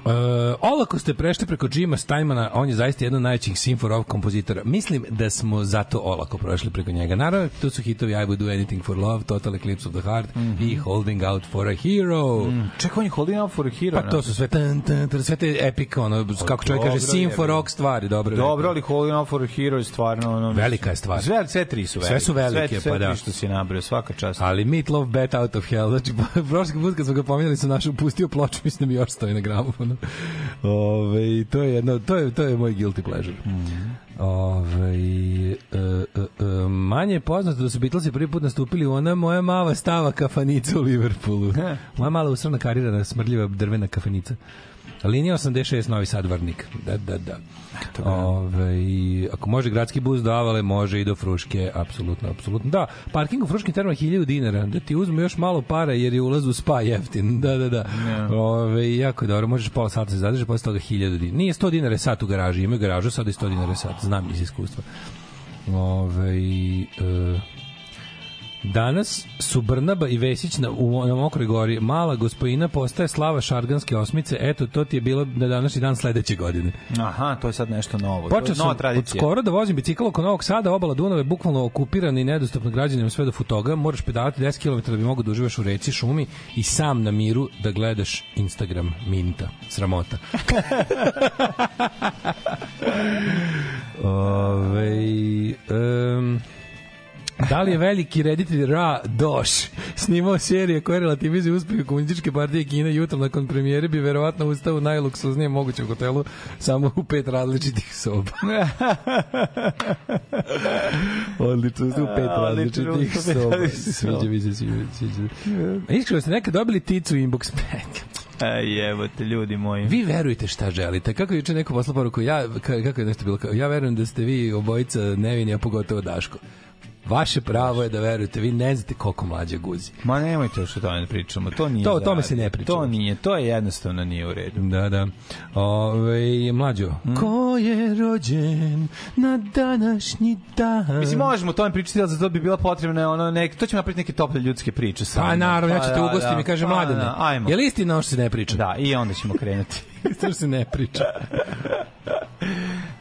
Uh, olako ste prešli preko Jima Steinmana, on je zaista jedan od najvećih symphony kompozitora. Mislim da smo zato olako prošli preko njega. Naravno, tu su hitovi I Would Do Anything for Love, Total Eclipse of the Heart i Holding Out for a Hero. Čekaj, on je holding out for a hero. Pa to su sve tan, tan, tan, sve te epic, ono, kako čovjek kaže, rock stvari, dobro. Dobro, ali Holding Out for a Hero je stvarno... Ono, Velika je stvar. Sve, sve tri su velike. Sve su velike, sve, sve pa da. tri što si nabrao, svaka čast. Ali Meat Love Bet Out of Hell, znači prošli put kad smo ga pominjali sam našao pustio ploču, mislim da mi još stoji na gramofonu. Ove, to je jedno, to je, to je moj guilty pleasure. Ove, e, e, e, manje je poznato da su Beatlesi prvi put nastupili u ona moja mala stava kafanica u Liverpoolu. Moja mala usrana karirana smrdljiva drvena kafanica. Linija 86 Novi Sad Varnik. Da, da, da. Ove, ako može gradski bus do Avale, može i do Fruške, apsolutno, apsolutno. Da, parking u Fruškim termama 1000 dinara, da ti uzmu još malo para jer je ulaz u spa jeftin. Da, da, da. Ove, jako je dobro, možeš pola sata se zadrži, posle toga 1000 dinara. Nije 100 dinara sat u garaži, imaju garažu, sada je 100 dinara sat, znam iz iskustva. Ove, e, Danas su Brnaba i Vesić na, u, na Mokroj gori. Mala gospojina postaje slava šarganske osmice. Eto, to ti je bilo na današnji dan sledeće godine. Aha, to je sad nešto novo. Počeo sam nova od skoro da vozim bicikl oko Novog Sada, obala Dunave, bukvalno okupirana i nedostupna građanima sve do Futoga. Moraš pedalati 10 km da bi mogo da uživaš u reci, šumi i sam na miru da gledaš Instagram Minta. Sramota. Ove, um, Da li je veliki reditelj Ra Doš snimao serije koje relativizuju uspeh komunističke partije Kine jutro nakon premijere bi verovatno ustao u najluksuznijem mogućem hotelu samo u pet različitih soba. Odlično, u pet različitih soba. Sviđa mi se, sviđa, sviđa. A Iskreno ste nekad dobili ticu u inbox Ej, evo te, ljudi moji. Vi verujte šta želite. Kako je juče neko poslao poruku, ja, ka- kako je nešto bilo, ja verujem da ste vi obojica nevini, a pogotovo Daško. Vaše pravo je da verujete, vi ne znate koliko mlađe guzi. Ma nemojte još o tome da pričamo, to nije To- o tome se ne priča. To nije, to je jednostavno nije u redu. Da, da. Ove, mlađo, Mm. ko je rođen na današnji dan? Mislim, možemo o tome pričati, ali za to bi bila potrebna ono, nek, to ćemo napraviti neke tople ljudske priče. samo. Pa naravno, ja Pa ću te da, ugostiti da. mi kaže Pa mladene. da, Ajmo. Je li istina ono što se ne priča? Da, i onda ćemo krenuti. to se ne priča.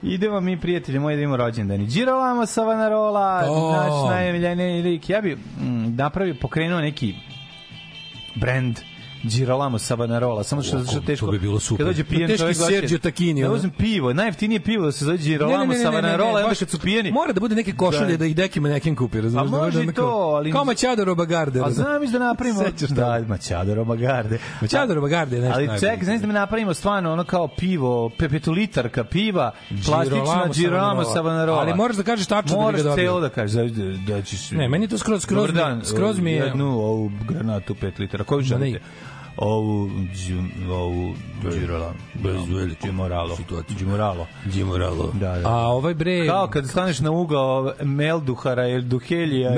Idemo mi, prijatelji moji, da imamo rođendani. Girolamo Savanarola, To. naš najemiljeniji lik. Ja bi mm, napravio, pokrenuo neki brand Girolamo Savanarola, samo što, O, što to teško. bi bilo super. Kad dođe pijen Teški čovjek, Sergio Tacchini, Da uzem pivo, najjeftinije pivo da se zove Girolamo Savanarola, i onda kad su pijeni... Mora da bude neke košulje Da. da, ih Deki Manekin kupi, razumiješ? A da može to, ali- Kao Maćado Robagarde. A znam iz da napravimo... Sećaš da, Robagarde. Maćado Robagarde je nešto Ali ček, znaš da mi napravimo stvarno ono kao pivo, petolitarka piva, plastična Girolamo. Savanarola. Ali moraš da kažeš tačno da Moraš ga dobio. celo da kažeš, da, da ćeš... Ne, meni je to skroz- skroz skroz mi je- Jednu ovu granatu 5 litara. Koju Da, želite? Ovu, ovu, Girolamo. Bez velike Gimoralo. situacije. Gimoralo. Đimoralo. Da, da. A ovaj bre... Kao kad staneš na ugao Melduhara ili Duhelija. i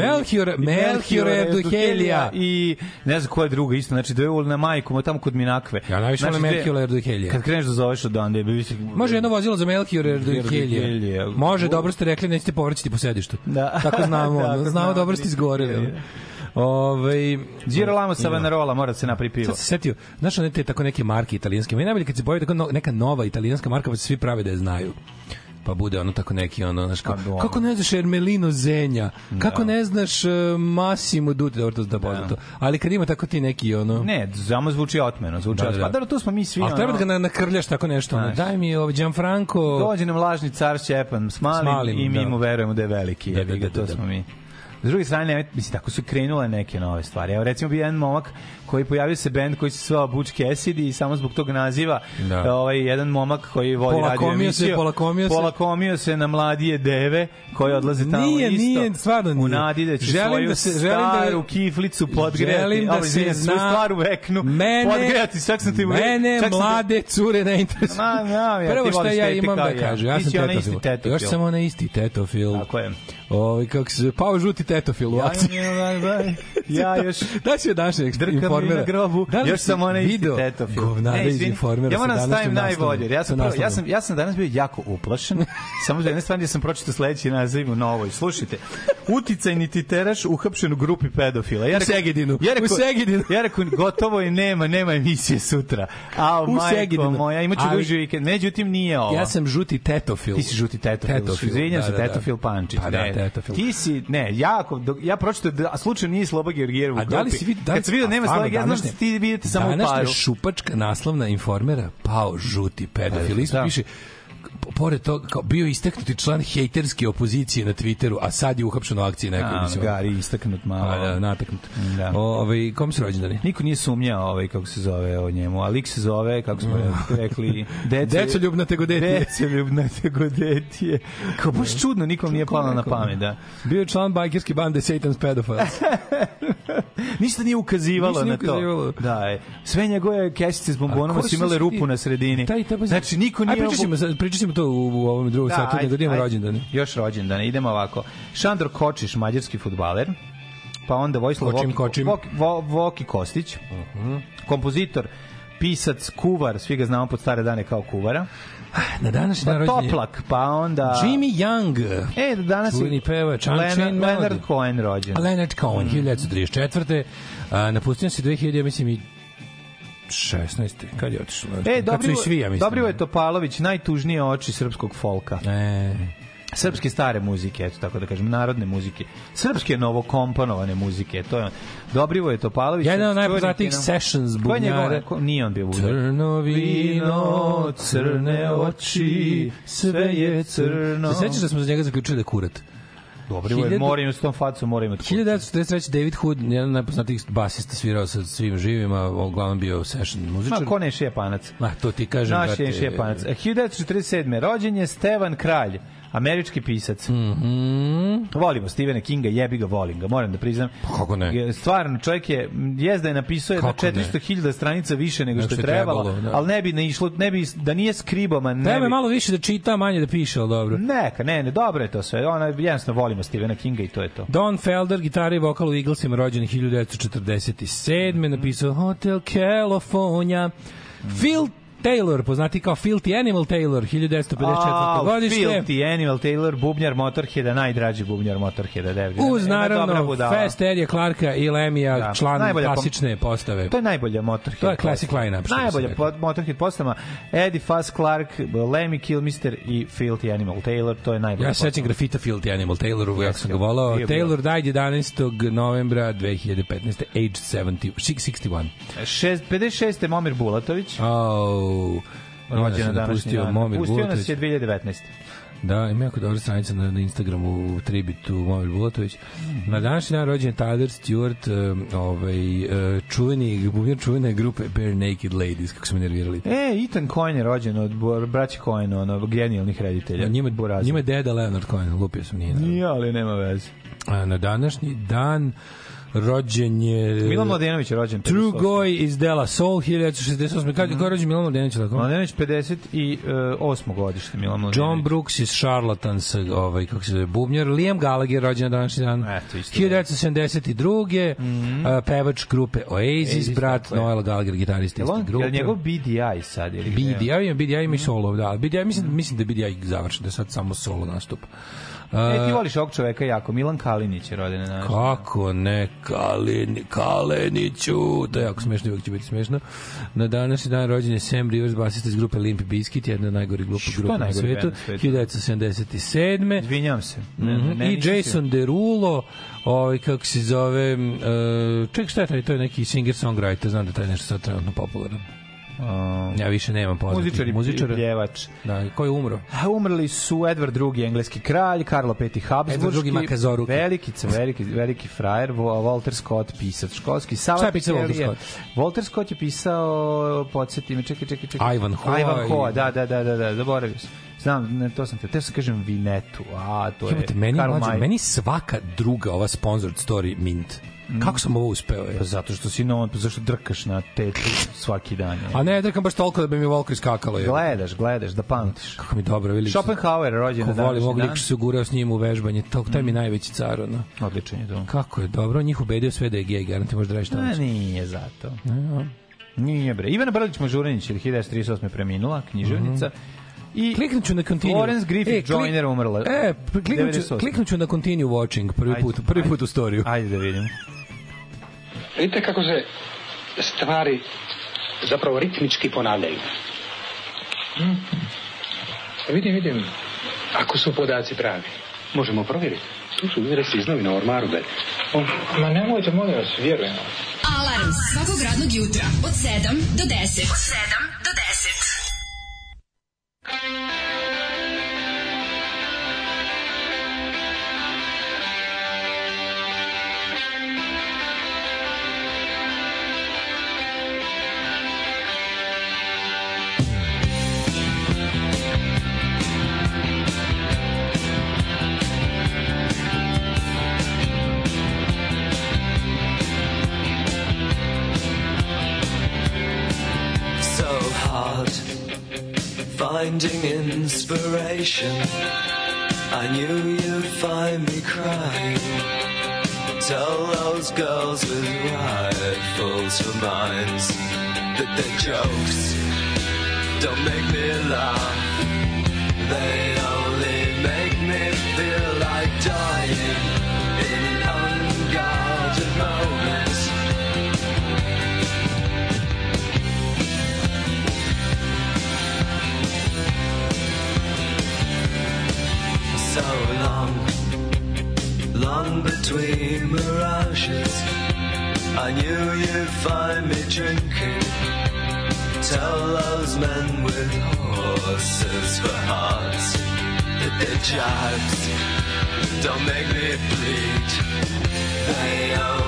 Melchiora Evduhelija. I ne znam ko je druga isto, znači dve na majku, ma tamo kod Minakve. Ja najviše Znači, Melchiora Evduhelija. Kad kreneš da zoveš odande, bi se... Može jedno vozilo za Melchior. Erduhelija. Može, dobro ste rekli, nećete povrćiti po sedištu. Da. Tako znamo, ono, znamo znamo. dobro ste izgoreli. Ove, Girolamo Savanarola, mora da se napravi pivo. Sad se setio, znaš one te tako neke marke italijanske, meni je najbolje kad se pojavi tako no, neka nova italijanska marka, pa se svi prave da je znaju pa bude ono tako neki ono znaš kako, Pa kako ne znaš Ermelino Zenja kako ne znaš uh, Massimo Dutti dobro to da poznato ali kad ima tako ti neki ono Ne, samo zvuči otmeno, zvuči Da, da, otmeno. da. Pa dobro, tu smo mi svi. ali treba da ono- ga na- nakrljaš tako nešto ono, Znaš. daj mi ovaj Gianfranco Dođe nam lažni car Šćepan s malim, S malim, i mi da. mu verujemo da je veliki. Da, Da, da, da, da, da, to da. smo mi. S druge strane, ne, mislim, tako su krenule neke nove stvari. Evo, recimo, bio jedan momak koji pojavio se bend koji se zvao Butch Cassidy i samo zbog tog naziva Da. ovaj, jedan momak koji vodi radio Polakomio se, emisiju. polakomio se. Polakomio se na mladije deve koje odlaze tamo Nije, isto. nije, stvarno nije. U nadi da će Želim svoju da se- želim da- staru kiflicu podgrejati. Želim da Ovo, se izvinjam, svoju zna- staru veknu mene, podgrejati. Čak sam ti mene čak sam te- mlade cure ne interesuju. Ma, ja, Prvo što ja imam da kažem, ja sam tetofil. Još sam onaj isti tetofil. Tako je. Ovaj kako se pao žuti tetofil u Ja, akciji. ja još Da će današnjeg drkam mi informera. na grobu, Da još sam onaj isti video tetofil. Govnara iz informera. Ja moram da stavim najbolje. Ja sam, ja, sam, ja sam danas bio jako uplašen. Samo da jedna stvar gdje sam pročitao sledeći naziv u novoj. Slušajte. Uticajni titeraš uhapšen u grupi pedofila. Ja U Segedinu. Ja rekao, U Segedinu. Ja rekao, gotovo je nema, nema emisije sutra. A, U majko Segedinu. moja, imaću duži vikend. Međutim, nije ovo. Ja sam žuti tetofil. Ti si žuti tetofil. Tetofil, Izvinjam se, da, da, da. tetofil Pančić. Pa da, ne. tetofil. Ti si, ne, jako, ja pročitao da, a slučajno nije Sloba Georgijev u A grupi. da li si vidio da li Kad sam vidio a nema Sloba Georgijev, znam da današnja- ti vidite samo u današnja paru. šupačka naslovna informera pao žuti pedofil. Da. piše pored toga kao bio istaknuti član hejterske opozicije na Twitteru, a sad je uhapšen u akciji nekoj. A, mislim, Gari istaknut malo. A, da, nataknut. Da. Ovaj kom se rođendani? Niko nije sumnjao ovaj, kako se zove o njemu, a lik se zove, kako smo rekli, deco, Decoljubna tegodetije. Decoljubna tegodetije. Kao baš čudno, nikom nije palo na pamet, da. Bio je član bajkerske bande Satan's Pedophiles. Ništa nije ukazivalo Ništa nije na to. ukazivalo. Da, je. Sve njegove kesice s bombonama su imale rupu na sredini. Taj, taj, znači, niko nije... Aj, pričat ćemo, sad- pričat ćemo to u, u ovom drugom satu, nego da imamo rođendane. Još rođendane, idemo ovako. Šandor Kočiš, mađarski futbaler, pa onda Vojislav Kočim, Voki, kočim. Voki, Vo, Voki Kostić, kompozitor, pisac, kuvar, svi ga znamo pod stare dane kao kuvara. Na današnji Pa dan. Toplak, pa onda... Jimmy Young. E, danas je pevač, Leonard. Leonard Cohen rođen. Leonard Cohen, 1934. A, napustio se 2000, ja mislim i 16. Kad je otišao? E, Dobrivo, svi, ja mislim. Dobrivoje Topalović, najtužnije oči srpskog folka. E, Srpske stare muzike, eto tako da kažem, narodne muzike. Srpske novokomponovane muzike, to je on. Dobrivoje Topalović. jedan od najpoznatijih sessions je bubnjara. ko- Nije on bio bubnjar. Crno vino, crne oči, sve je crno. Se sećaš da smo za njega zaključili da je kurat? Dobrivoje, Hiljadu- mora imati s tom facom, mora imati. 1943. David Hood, jedan najpoznatijih basista svirao sa svim živima, uglavnom bio session muzičar. Ma, ko ne šijepanac? Ma, to ti kažem. Naš je šijepanac. 1947. Rođen je Stevan Kralj, Američki pisac. Mhm. Volimo Stephena Kinga, jebi ga, volim ga, moram da priznam. Kako ne? Je- Stvarno, čovjek je, jest da je napisao je na Kako ne? 400.000 stranica više nego što je trebalo, trebalo, da. ali ne bi ne išlo, ne bi, da nije skriboma, ne Treba bi... malo više da čita, manje da piše, ali dobro. Neka, ne, ne, dobro je to sve. Ona, jednostavno volimo Stephena Kinga i to je to. Don Felder, gitara i vokal u Eaglesima, rođen 1947. Napisao Hotel California. Phil Taylor, poznati kao Filthy Animal Taylor, 1954. godište. Filthy Animal Taylor, bubnjar Motorheada, najdraži bubnjar Motorheada. Devlja. Uz naravno. Fast Eddie Clarka i Lemija, Da. član klasične postave. To je najbolja Motorhead. To je classic line-up, Najbolja po- Motorhead postava. Eddie Fuzz Clark, Lemmy Kilmister i Filthy Animal Taylor, to je najbolja Ja se sećam grafita Filthy Animal Tayloru, ja sam ga volao. Taylor died 11. novembra 2015. Age 70, 61. Šest- 56. Momir Bulatović. Oh, Rođena napustio dan. Momir Pustio nas Bulatović. je 2019. Da, ima jako dobra stranica na, na Instagramu u Tribitu Momir Bulatović. Na današnji dan rođen Tyler Stewart, um, ovaj, uh, čuveni, bubnjar čuvene grupe Bare Naked Ladies, kako su me nervirali. E, Ethan Cohen je rođen od braća Cohen, ono, genijalnih reditelja. Ja, njima, Burazer. njima je deda Leonard Cohen, lupio sam nije. Nije, ali nema veze. A, na današnji dan rođen je... Milan Mladenović je rođen. True 58. Goy iz Dela Soul 1968. Kad mm. je rođen Milan Mladenović? Tako? Mladenović 58. godište, Milan Mladenović. John Brooks iz Charlatans, ovaj, kako se zove, bubnjar. Liam Gallagher, rođen na današnji dan. Eto, isto. 1972. Mm -hmm. pevač grupe Oasis, Oasis, brat tako je. Noel Gallagher, gitarista iste grupe. jel njegov BDI sad? Ili je? BDI, BDI, ima i solo, da. BDI, mislim, mislim da je BDI završen, da je sad samo solo nastup. E, ti voliš ovog čoveka jako. Milan Kalinić je rođen na naš. Kako ne, Kalini, Kaleniću, to je jako smešno, uvijek će biti smešno. Na današnji dan rođen je Sam Rivers, basista iz grupe Limp Bizkit, jedna od najgorih je grupa na svetu, band na svetu? 1977. Izvinjam se. Ne, Mhm. ne, I nisam Jason Derulo, ovaj kako se zove, uh, ček šta je taj, to je neki singer-songwriter, znam da je taj nešto sad trenutno popularan. Um, Ja više nemam poznatih muzičar i muzičara. pljevač. Da, ko je umro? A, Umrli su Edward II, engleski kralj, Karlo V, Habsburgski, Edward II veliki, veliki, veliki frajer, Walter Scott, pisac školski. Sava Šta je pisao Walter Scott? Walter Scott je pisao, podsjeti me, čekaj, čekaj, čekaj. Ivanhoe Ivanhoe, i- da, da, da, da, da, zaboravio sam. Znam, ne, to sam te, te sam kažem Vinetu, a to je Jebote, meni, Karl mlađe, meni svaka druga ova sponsored story mint. Kako sam ovo uspeo? Je? Pa zato što si non, pa zašto drkaš na tetu svaki dan. Je. A ne, drkam baš toliko da bi mi volko iskakalo. Je. Gledaš, gledaš, da pamtiš. Kako mi dobro, vidi. Schopenhauer rođen na današnji dan. što se ugurao s njim u vežbanje. To, to je mi najveći car, ono. Odličan je to. Kako je dobro, njih ubedio sve da je gej, garant ti možda radiš Ne, tamo. nije zato. Nije bre. Ivana Brlić Mažuranić ili 1938. preminula, književnica. I Kliknut ću na continue. Florence Griffith klik- Joyner umrla. E, kliknut ću, 98. kliknut ću na continue watching prvi put, prvi put u storiju. Ajde da vidimo. Vidite kako se stvari zapravo ritmički ponavljaju. Hmm. Vidim, vidim. Ako su podaci pravi, možemo provjeriti. Tu su izresi iz novina u ormaru. O, ma nemojte, molim vas, vjerujem. Alarm svakog radnog jutra od 7 do 10. Od 7 inspiration. I knew you'd find me crying. Tell those girls with rifles for minds that their jokes don't make me laugh. They I knew you'd find me drinking. Tell those men with horses for hearts that their jibes don't make me bleed. They only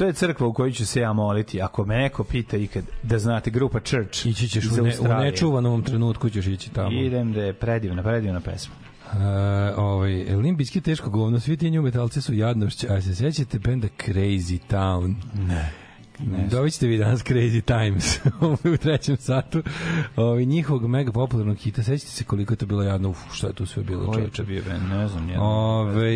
to je crkva u kojoj ću se ja moliti. Ako me neko pita ikad da znate grupa Church Ići ćeš u, ne, u nečuvanom trenutku ćeš ići tamo. Idem da je predivna, predivna pesma. Uh, ovaj, Limbiski teško govno, svi ti nju metalci su jadnošće, a se sećate benda Crazy Town? Ne. Ne. Dobit ćete vi danas Crazy Times ovaj, u trećem satu ovaj, njihovog mega popularnog hita. Sećate se koliko je to bilo jadno? Uf, šta je tu sve bilo Koji je bio band? Ne znam. Ove,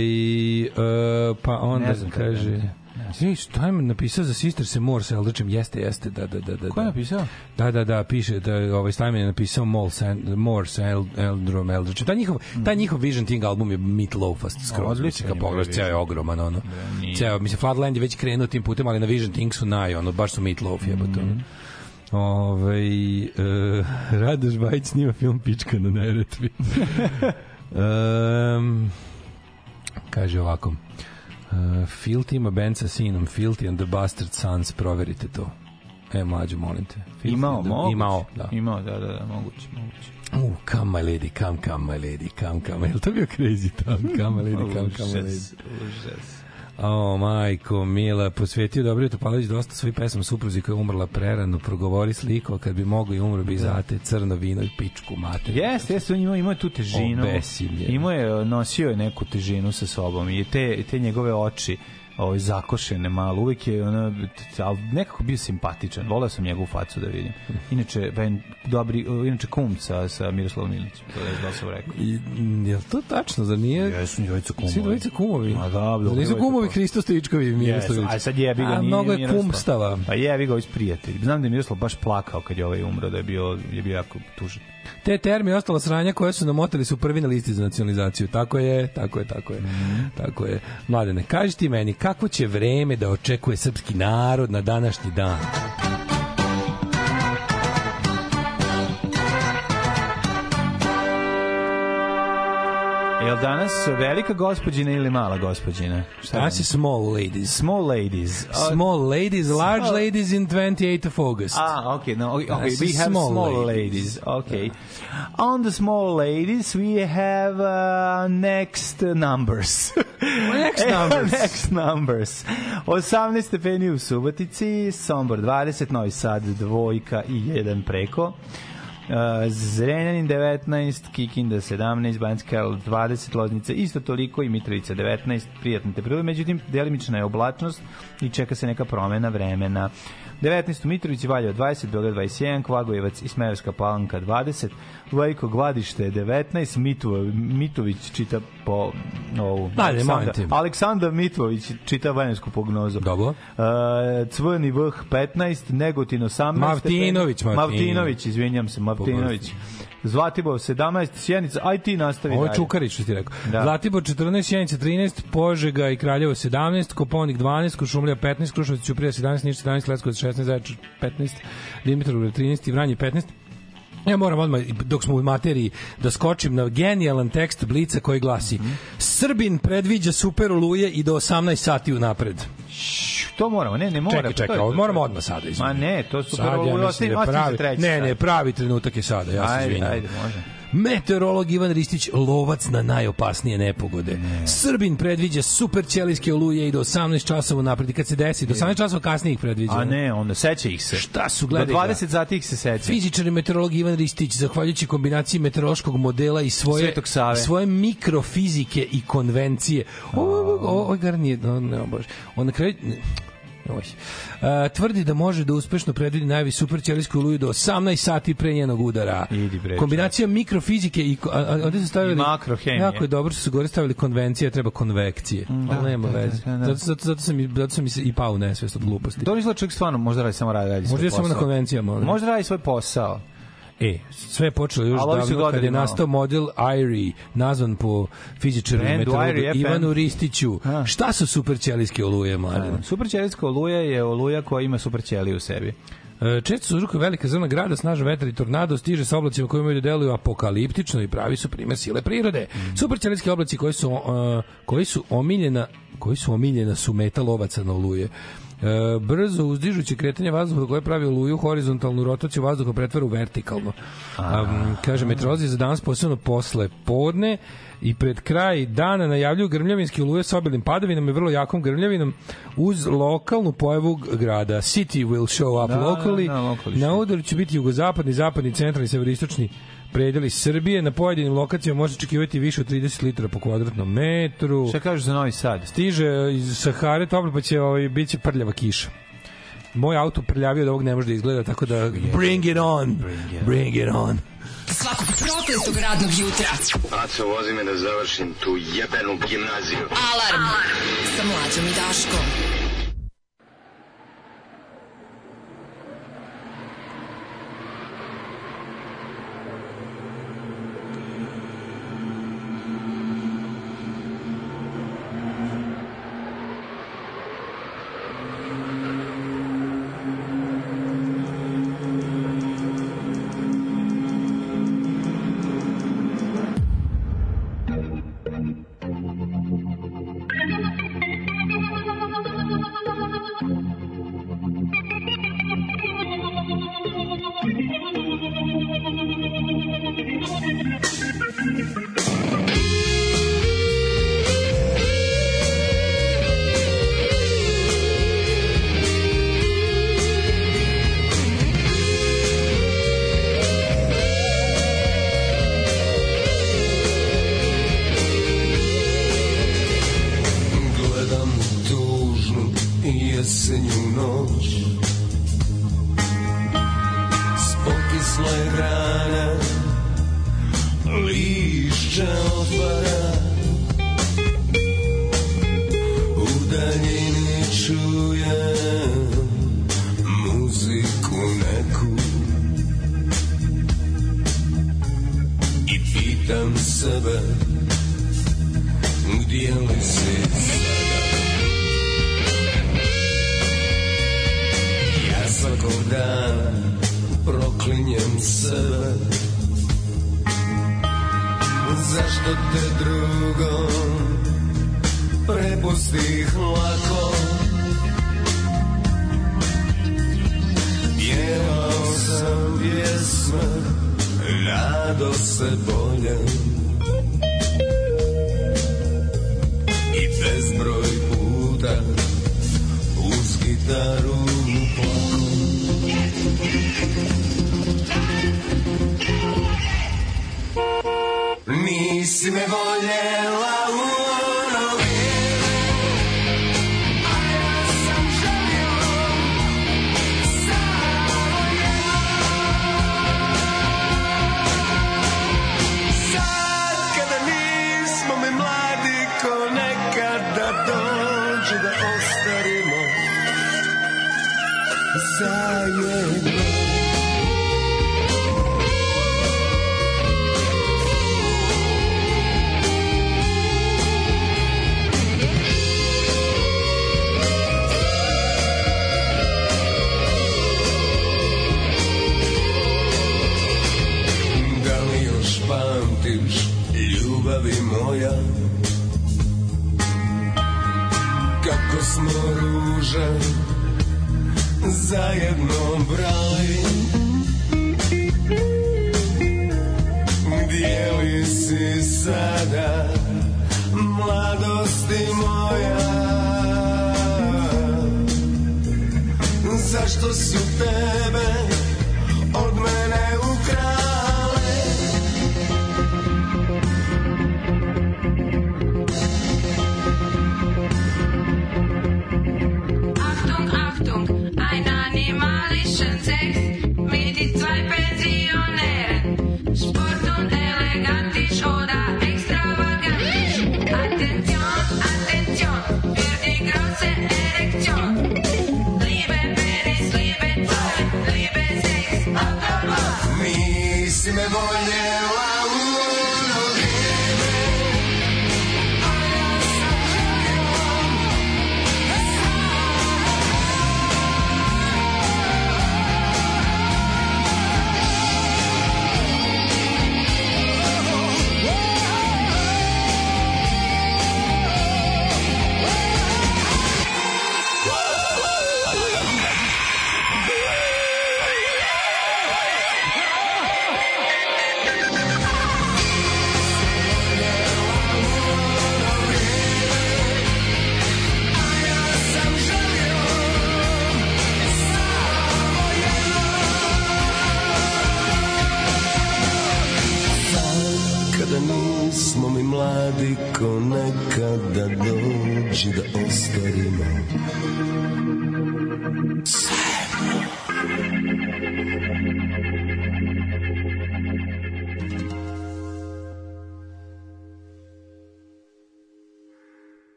uh, pa onda Ne znam kaže... band. Ej, šta je napisao za Sister se Moore sa Eldričem? Jeste, jeste, da, da, da. da Ko je da. napisao? Da, da, da, piše da ovaj Steinman je napisao Mol San, More sa El, Eldrom Eldričem. Taj njihov, taj njihov Vision Thing album je Meatloafast skroz. Odličan Odličan. Kad je pogledaš, ceo je ogroman, ono. nije. Ceo, mislim, Floodland je već krenuo tim putem, ali na Vision Thing su naj, ono, baš su Meatloaf jebote. ono. Ove, uh, Radoš Bajić snima film Pička na Neretvi. um, kaže ovako. Uh, Filthy ima band sa sinom Filthy and the Bastard Sons, proverite to. E, mlađo, molim te. Filthy Imao, the- moguće. Imao, da. Imao, da, da, da, moguće, moguće. Uh, come my lady, come, come my lady, come, come. Je li to bio crazy town? Come my lady, come, come my lady. Užas, užas. O, majko, Mila, posvetio Dobrio Topalović dosta svoj pesam supruzi koja je umrla prerano, progovori sliko, kad bi mogo i umro bi zate, crno vino i pičku mater. Jeste, jeste, on imao, imao je tu težinu. Obesilje. Imao je, nosio je neku težinu sa sobom i te, te njegove oči ovaj, zakošene malo, uvek je ona, ali nekako bio simpatičan, voleo sam njegovu facu da vidim. Inače, ben, dobri, inače kum sa, sa Miroslavom Milićem, to je da sam rekao. I, m, je li to tačno, zar nije? Jesu dvojica kumovi. Svi dvojica kumovi. Ma da, Zar nisu kumovi Hristo Stojičkovi i Miroslavić? Yes, a sad jebi ga, A nije mnogo je Miroslav. kumstava. Pa jebi ga, ovi su prijatelji. Znam da je Miroslav baš plakao kad je ovaj umro, da je bio, je bio jako tužan. Te termi i ostala sranja koje su namotali su prvi na listi za nacionalizaciju. Tako je, tako je, tako je. Tako je. Mladene, kaži ti meni, kako će vreme da očekuje srpski narod na današnji dan? Jel danas velika gospođina ili mala gospođina? Šta Danas je small ladies. Small ladies. Small ladies, large Small- ladies in 28th of August. Ah, okay, no, okay, Danas we have small, small ladies. ladies. Okay. On the small ladies, we have uh, next numbers. Next numbers. next numbers. 18 stepeni u Subotici, Sombor 20, Novi Sad dvojka i jedan preko. Zrenjanin 19, Kikinda 17, Banjska Karlovac 20, Loznica isto toliko i Mitrovica 19, prijatne temperature, međutim delimična je oblačnost i čeka se neka promena vremena. 19. Mitrović i Valjevo 20, Beograd 21, Kvagojevac i Smederska palanka 20, Veliko Gladište 19, Mitvo, Mitović čita po ovu. Molim Aleksandar. Aleksandar Mitrović čita vanjsku prognozu. Dobro. Uh, Crveni vrh 15, Negotin 18. Mavtinović, stepeni. Mavtinović. Mavtinović, izvinjam se, Mavtinović. Zlatibor 17, Sjenica, aj ti nastavi Ovo je dalje. Čukarić, što ti rekao. Da. Zlatibor 14, Sjenica 13, Požega i Kraljevo 17, Koponik 12, Košumlija 15, Kruševac i Ćuprija 17, Niš 17, Leskovac 16, Zaječar 15, Dimitrovgrad 13 i Vranje 15. Ja moram odmah, dok smo u materiji, da skočim na genijalan tekst Blica koji glasi Mhm. Srbin predviđa super oluje i do 18 sati unapred. To moramo, ne, ne mora. Čekaj, to čekaj, je- to- moramo odmah sada. izvini. Ma ne, to su Sad, prvo ja mislim ostavi- da je ostavi za treći ne, ne, pravi trenutak je sada, ja se Ajde, izvinjam. ajde, može. Meteorolog Ivan Ristić, lovac na najopasnije nepogode. Srbin predviđa super ćelijske oluje i do 18 časova napred. Kad se desi, do 18 časova kasnije ih predviđa. A ne, onda seća ih se. Šta su, Do gledaj ga. 20 sati ih se seća. Fizičar i meteorolog Ivan Ristić, zahvaljujući kombinaciji meteorološkog modela i svoje, svoje mikrofizike i konvencije. Ovo, ovo, ovo, ovo ne, kraju, ne, Oj. A, tvrdi da može da uspešno predvidi najvi super ćelijsku oluju do 18 sati pre njenog udara. Idi bre, Kombinacija mikrofizike i a, a, ovde su stavili I makrohemije. Jako je dobro što su gore stavili konvencija, treba konvekcije. da, Ali nema da, veze. da, da. Zato, zato, zato, sam, i- zato sam i, i pao u nesvest od gluposti. To izgleda čovjek stvarno možda radi samo radi, radi Možda je samo na konvencijama. Možda radi svoj posao. E, sve je počelo još davno kad je nastao model Irie, nazvan po fizičaru i meteorologu FM. Ivanu Ristiću. Šta su super ćelijske oluje, mladine? Super ćelijska oluja je oluja koja ima super ćeliju u sebi. E, Često su uzrokuje velika zrna grada, snažan vetar i tornado stiže sa oblacima koji imaju da deluju apokaliptično i pravi su primer sile prirode. Mm. Super ćelijski oblaci koji su, e, koji su omiljena koji su omiljena su meta lovaca na oluje. E, brzo uzdižuće kretanje vazduha koje pravi oluju horizontalnu rotaciju vazduha pretvara u vertikalno. Um, kaže, meteorolozi za danas posebno posle podne i pred kraj dana najavljuju grmljavinske oluje sa obilnim padavinama i vrlo jakom grmljavinom uz lokalnu pojavu grada. City will show up Da, locally. da, da, locally Na udaru će biti jugozapadni, zapadni, centralni, severistočni predeli Srbije. Na pojedinim lokacijama može očekivati više od 30 litara po kvadratnom metru. Šta kažeš za Novi Sad? Stiže iz Sahare toplo pa će ovaj, bit će prljava kiša. Moj auto prljavio od ovog ne može da izgleda, tako da bring it on, bring it on. Svakog prokletog radnog jutra. Aco, vozi me da završim tu jebenu gimnaziju. Alarm. Sa mlađom i Daškom.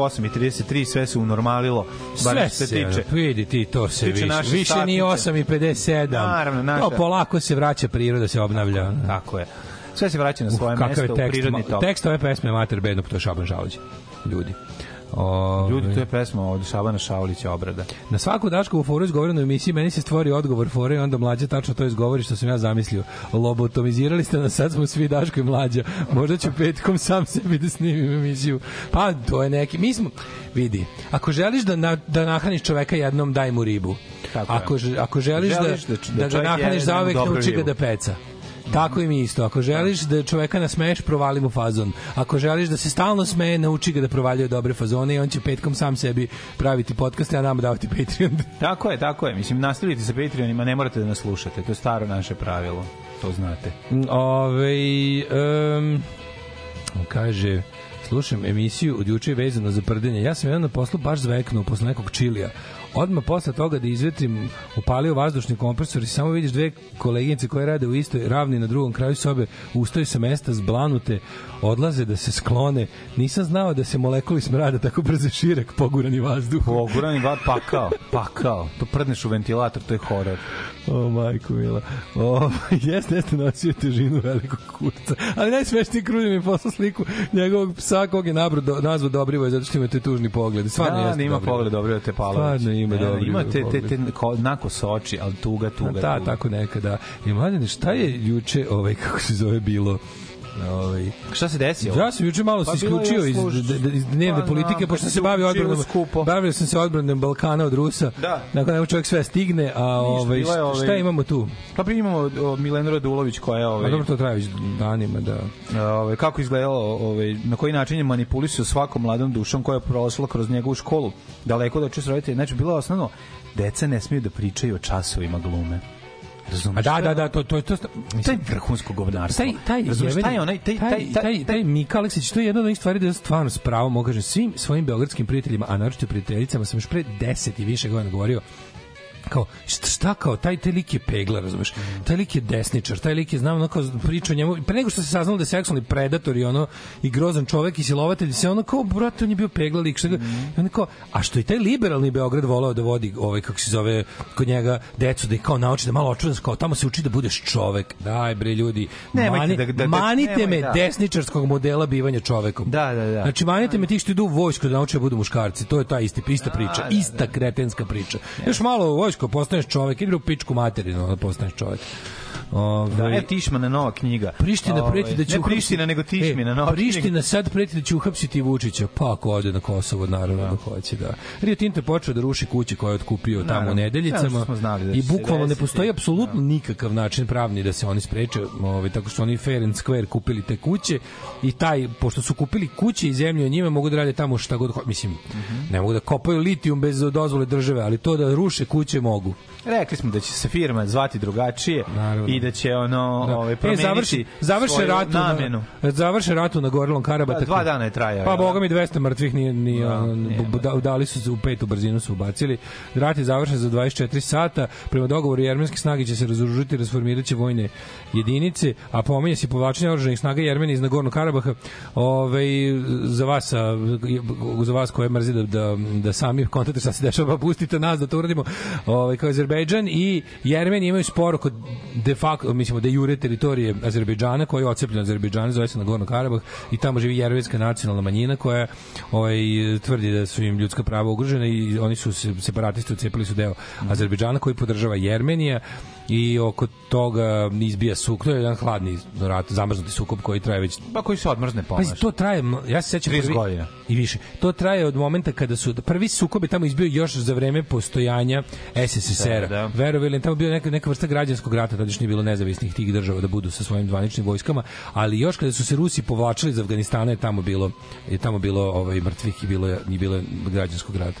U 8.33, sve se unormalilo. Sve što se tiče. vidi ti, to se tiče više. Više ni satnice. 8 i 57. Naravno, naša- To polako se vraća priroda, se obnavlja. Tako je. Sve se vraća na svoje Uh, mesto u prirodni tok. tekst ove pesme Mater Bedno, to je Šaban Žalođe. O, Ljudi, to je pesma od Šabana Šaulića obrada. Na svaku Daškovu foru izgovorenu u emisiji meni se stvori odgovor fore i onda mlađa tačno to izgovori što sam ja zamislio. Lobotomizirali ste nas, sad smo svi Daško i mlađa. Možda ću petkom sam sebi da snimim emisiju. Pa, to je neki... Mi smo... Vidi, ako želiš da, na, da nahraniš čoveka jednom, daj mu ribu. Tako je. ako, ž- ako želiš, Želiš da, da da, da ga nahraniš zauvek, dobru nauči ga da peca. Tako i mi isto. Ako želiš da čoveka nasmeješ, provali mu fazon. Ako želiš da se stalno smeje, nauči ga da provaljuje dobre fazone i on će petkom sam sebi praviti podcast, a nama davati Patreon. Tako je, tako je. Mislim, nastavite sa Patreonima, ne morate da nas slušate. To je staro naše pravilo. To znate. Ove, um, kaže, slušam emisiju od juče vezano za prdenje. Ja sam jedan na poslu baš zveknuo posle nekog čilija. Odmah posle toga da izvetrim upalio vazdušni kompresor i samo vidiš dve koleginice koje rade u istoj ravni na drugom kraju sobe, ustaju sa mesta zblanute, odlaze da se sklone. Nisam znao da se molekuli smrada tako brzo šire pogurani vazduh. Pogurani va pakao, pakao. To prdneš u ventilator, to je horor. O, majko mila. O, jeste, jeste nosio težinu velikog kurca. Ali najsmešniji krudi mi je poslao sliku njegovog psa kog je nabro, do, nazvao Dobrivoje zato što ima te tužni pogled. Stvarno da, jeste ima Dobrivoje. pogled dobro te palović. Stvarno ima Ne, Dobrivoje Ima te, te, te, pogled. ko, nakos oči, ali tuga, tuga, Da, tuga. tako nekada. I mladine, šta je juče, ovaj, kako se zove, bilo? Ovaj, Šta se desilo? Ja sam juče malo Pa se isključio iz, iz dnevne Pa, politike, pošto kad se bavi odbranom, skupo. bavio sam se odbranom Balkana od Rusa. Da. Nakon nego čovjek sve stigne, a ovaj, ovaj- šta imamo tu? Pa prije imamo o, Milenu Radulović koja je A ovaj, dobro, to traje već danima, da. ovaj, kako izgledalo, ovaj, na koji način je manipulisao svakom mladom dušom koja je prošla kroz njegovu školu, daleko da čuje roditelje. Znači, bilo je osnovno, deca ne smiju da pričaju o časovima glume. Razumeš? Da, da, da, to, to, to, To mislim, vrhunsko govnarstvo. taj taj Razumeš, taj onaj taj taj taj, taj, taj, taj Mika Aleksić to je jedna od onih stvari da stvarno s pravom mogu kažem svim svojim beogradskim prijateljima a naročito prijateljicama sam još pre 10 i više godina govorio kao šta, kao taj taj lik je pegla razumeš taj lik je desničar taj lik je znam ono kao priča njemu pre nego što se saznalo da je seksualni predator i ono i grozan čovek i silovatelj se ono kao brate on je bio pegla lik šta ga, i ono kao a što i taj liberalni Beograd voleo da vodi ovaj kako se zove kod njega decu da ih kao nauči da malo očuvan kao tamo se uči da budeš čovek daj bre ljudi Nemojte mani, da- da- da- manite nemoj, me da. desničarskog modela bivanja čovekom Da, da, da. Znači, manite me ti što idu u vojsku da nauče da budu muškarci. To je ta isti, ista priča. ista kretenska priča. Još malo u vojsku, postaneš čovek, ili u pičku materinu, da postaneš čovek. Ove, Da, e, Tišmana nova knjiga. Priština preti da će Ne uhapsiti- Priština, nego Tišmina E, nova knjiga. Priština sad preti da će uhapsiti Vučića, pa ako ode na Kosovo, naravno da, hoće, da. Rio Tinto je počeo da ruši kuće koje je otkupio tamo u Naravno. Ja, nedeljicama što smo znali da i bukvalno ne postoji apsolutno nikakav način pravni da se oni spreče, ovaj, tako što oni fair and square kupili te kuće i taj, pošto su kupili kuće i zemlju, njime mogu da rade tamo šta god, ho- mislim, Mhm. ne mogu da kopaju litijum bez dozvole države, ali to da ruše kuće mogu. Rekli smo da će se firma zvati drugačije i da će ono Da. ovaj E, promeniti završi, završe svoju ratu namenu. na, završe ratu na Gorilom Karabata. Da, dva dana je trajao, Pa jel? boga mi 200 mrtvih nije, nije, Da, bu- da, dali su se u petu brzinu su ubacili. Rat je završen za 24 sata. Prema dogovoru jermenske snage će se razoružiti i vojne jedinice, a pominje se povlačenje oružanih snaga Jermenije iz Nagornog Karabaha. Ove, za vas, za vas koje mrzi da, da, da sami kontate šta se dešava, pa pustite nas da to uradimo. Ove, kao Azerbejdžan i Jermen imaju spor oko de facto, mislimo da jure teritorije Azerbejdžana koji je ocepljen Azerbejdžana, zove se Nagorno Karabah i tamo živi jermenska nacionalna manjina koja ovaj, tvrdi da su im ljudska prava ugrožena i oni su se, separatisti ucepili su deo Azerbejdžana koji podržava Jermenija i oko toga izbija suk. To je jedan hladni rat, zamrznuti sukob koji traje već Pa koji se odmrzne pomaš. to traje, ja se sećam 30 prvi, godina. i više. To traje od momenta kada su prvi sukob je tamo izbio još za vreme postojanja SSSR-a. Da, da. Verovali, ili, tamo bio neka neka vrsta građanskog rata, tada još nije bilo nezavisnih tih država da budu sa svojim zvaničnim vojskama, ali još kada su se Rusi povlačili iz Afganistana je tamo bilo je tamo bilo ovaj mrtvih i bilo je i bilo je građanskog rata.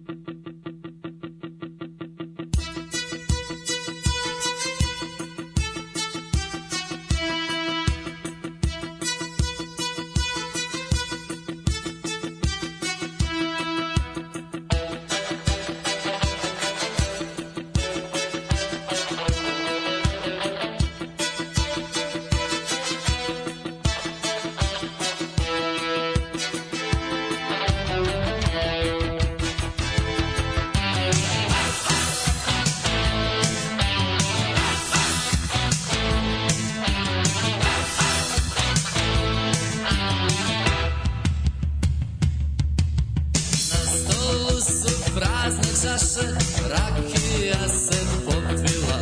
Čaše, rakija se popila.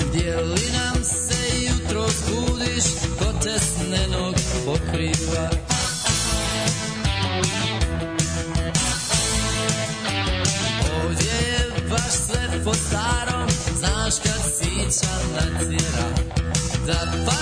Gdje li nam se jutro budiš, ko tesnenog pokriva? Ovdje je baš sve po starom, znaš kad sića natjera. Da pasimo,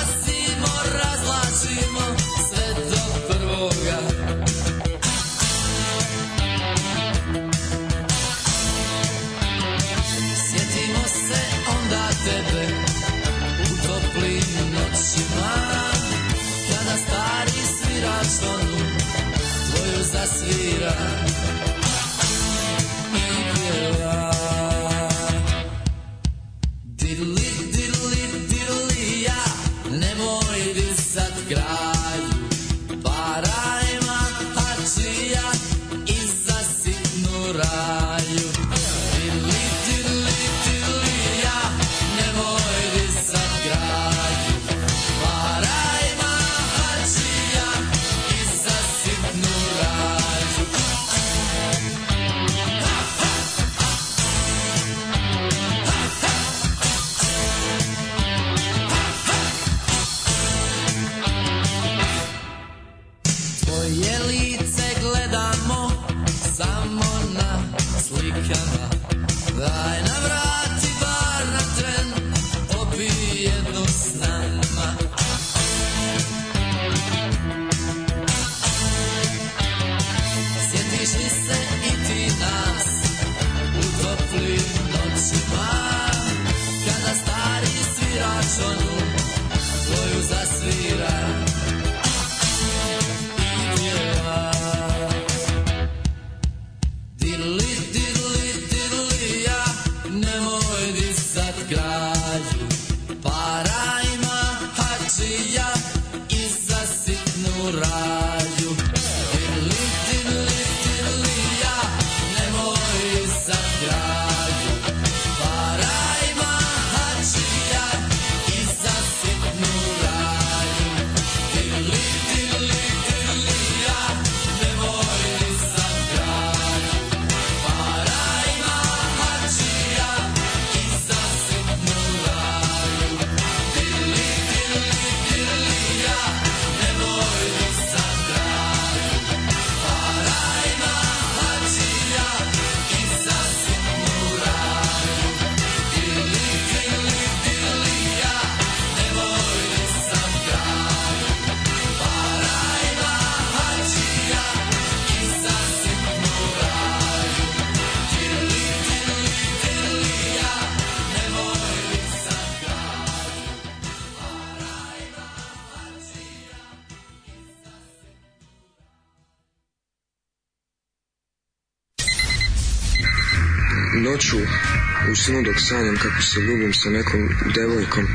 snu dok sanjam kako se ljubim sa nekom devojkom.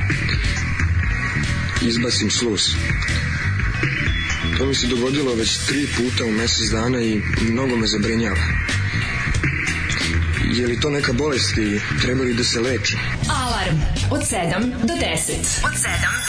Izbacim sluz. To mi se dogodilo već tri puta u mesec dana i mnogo me zabrinjava. Je li to neka bolest i treba li da se leči? Alarm od 7 do 10. Od 7 do 10.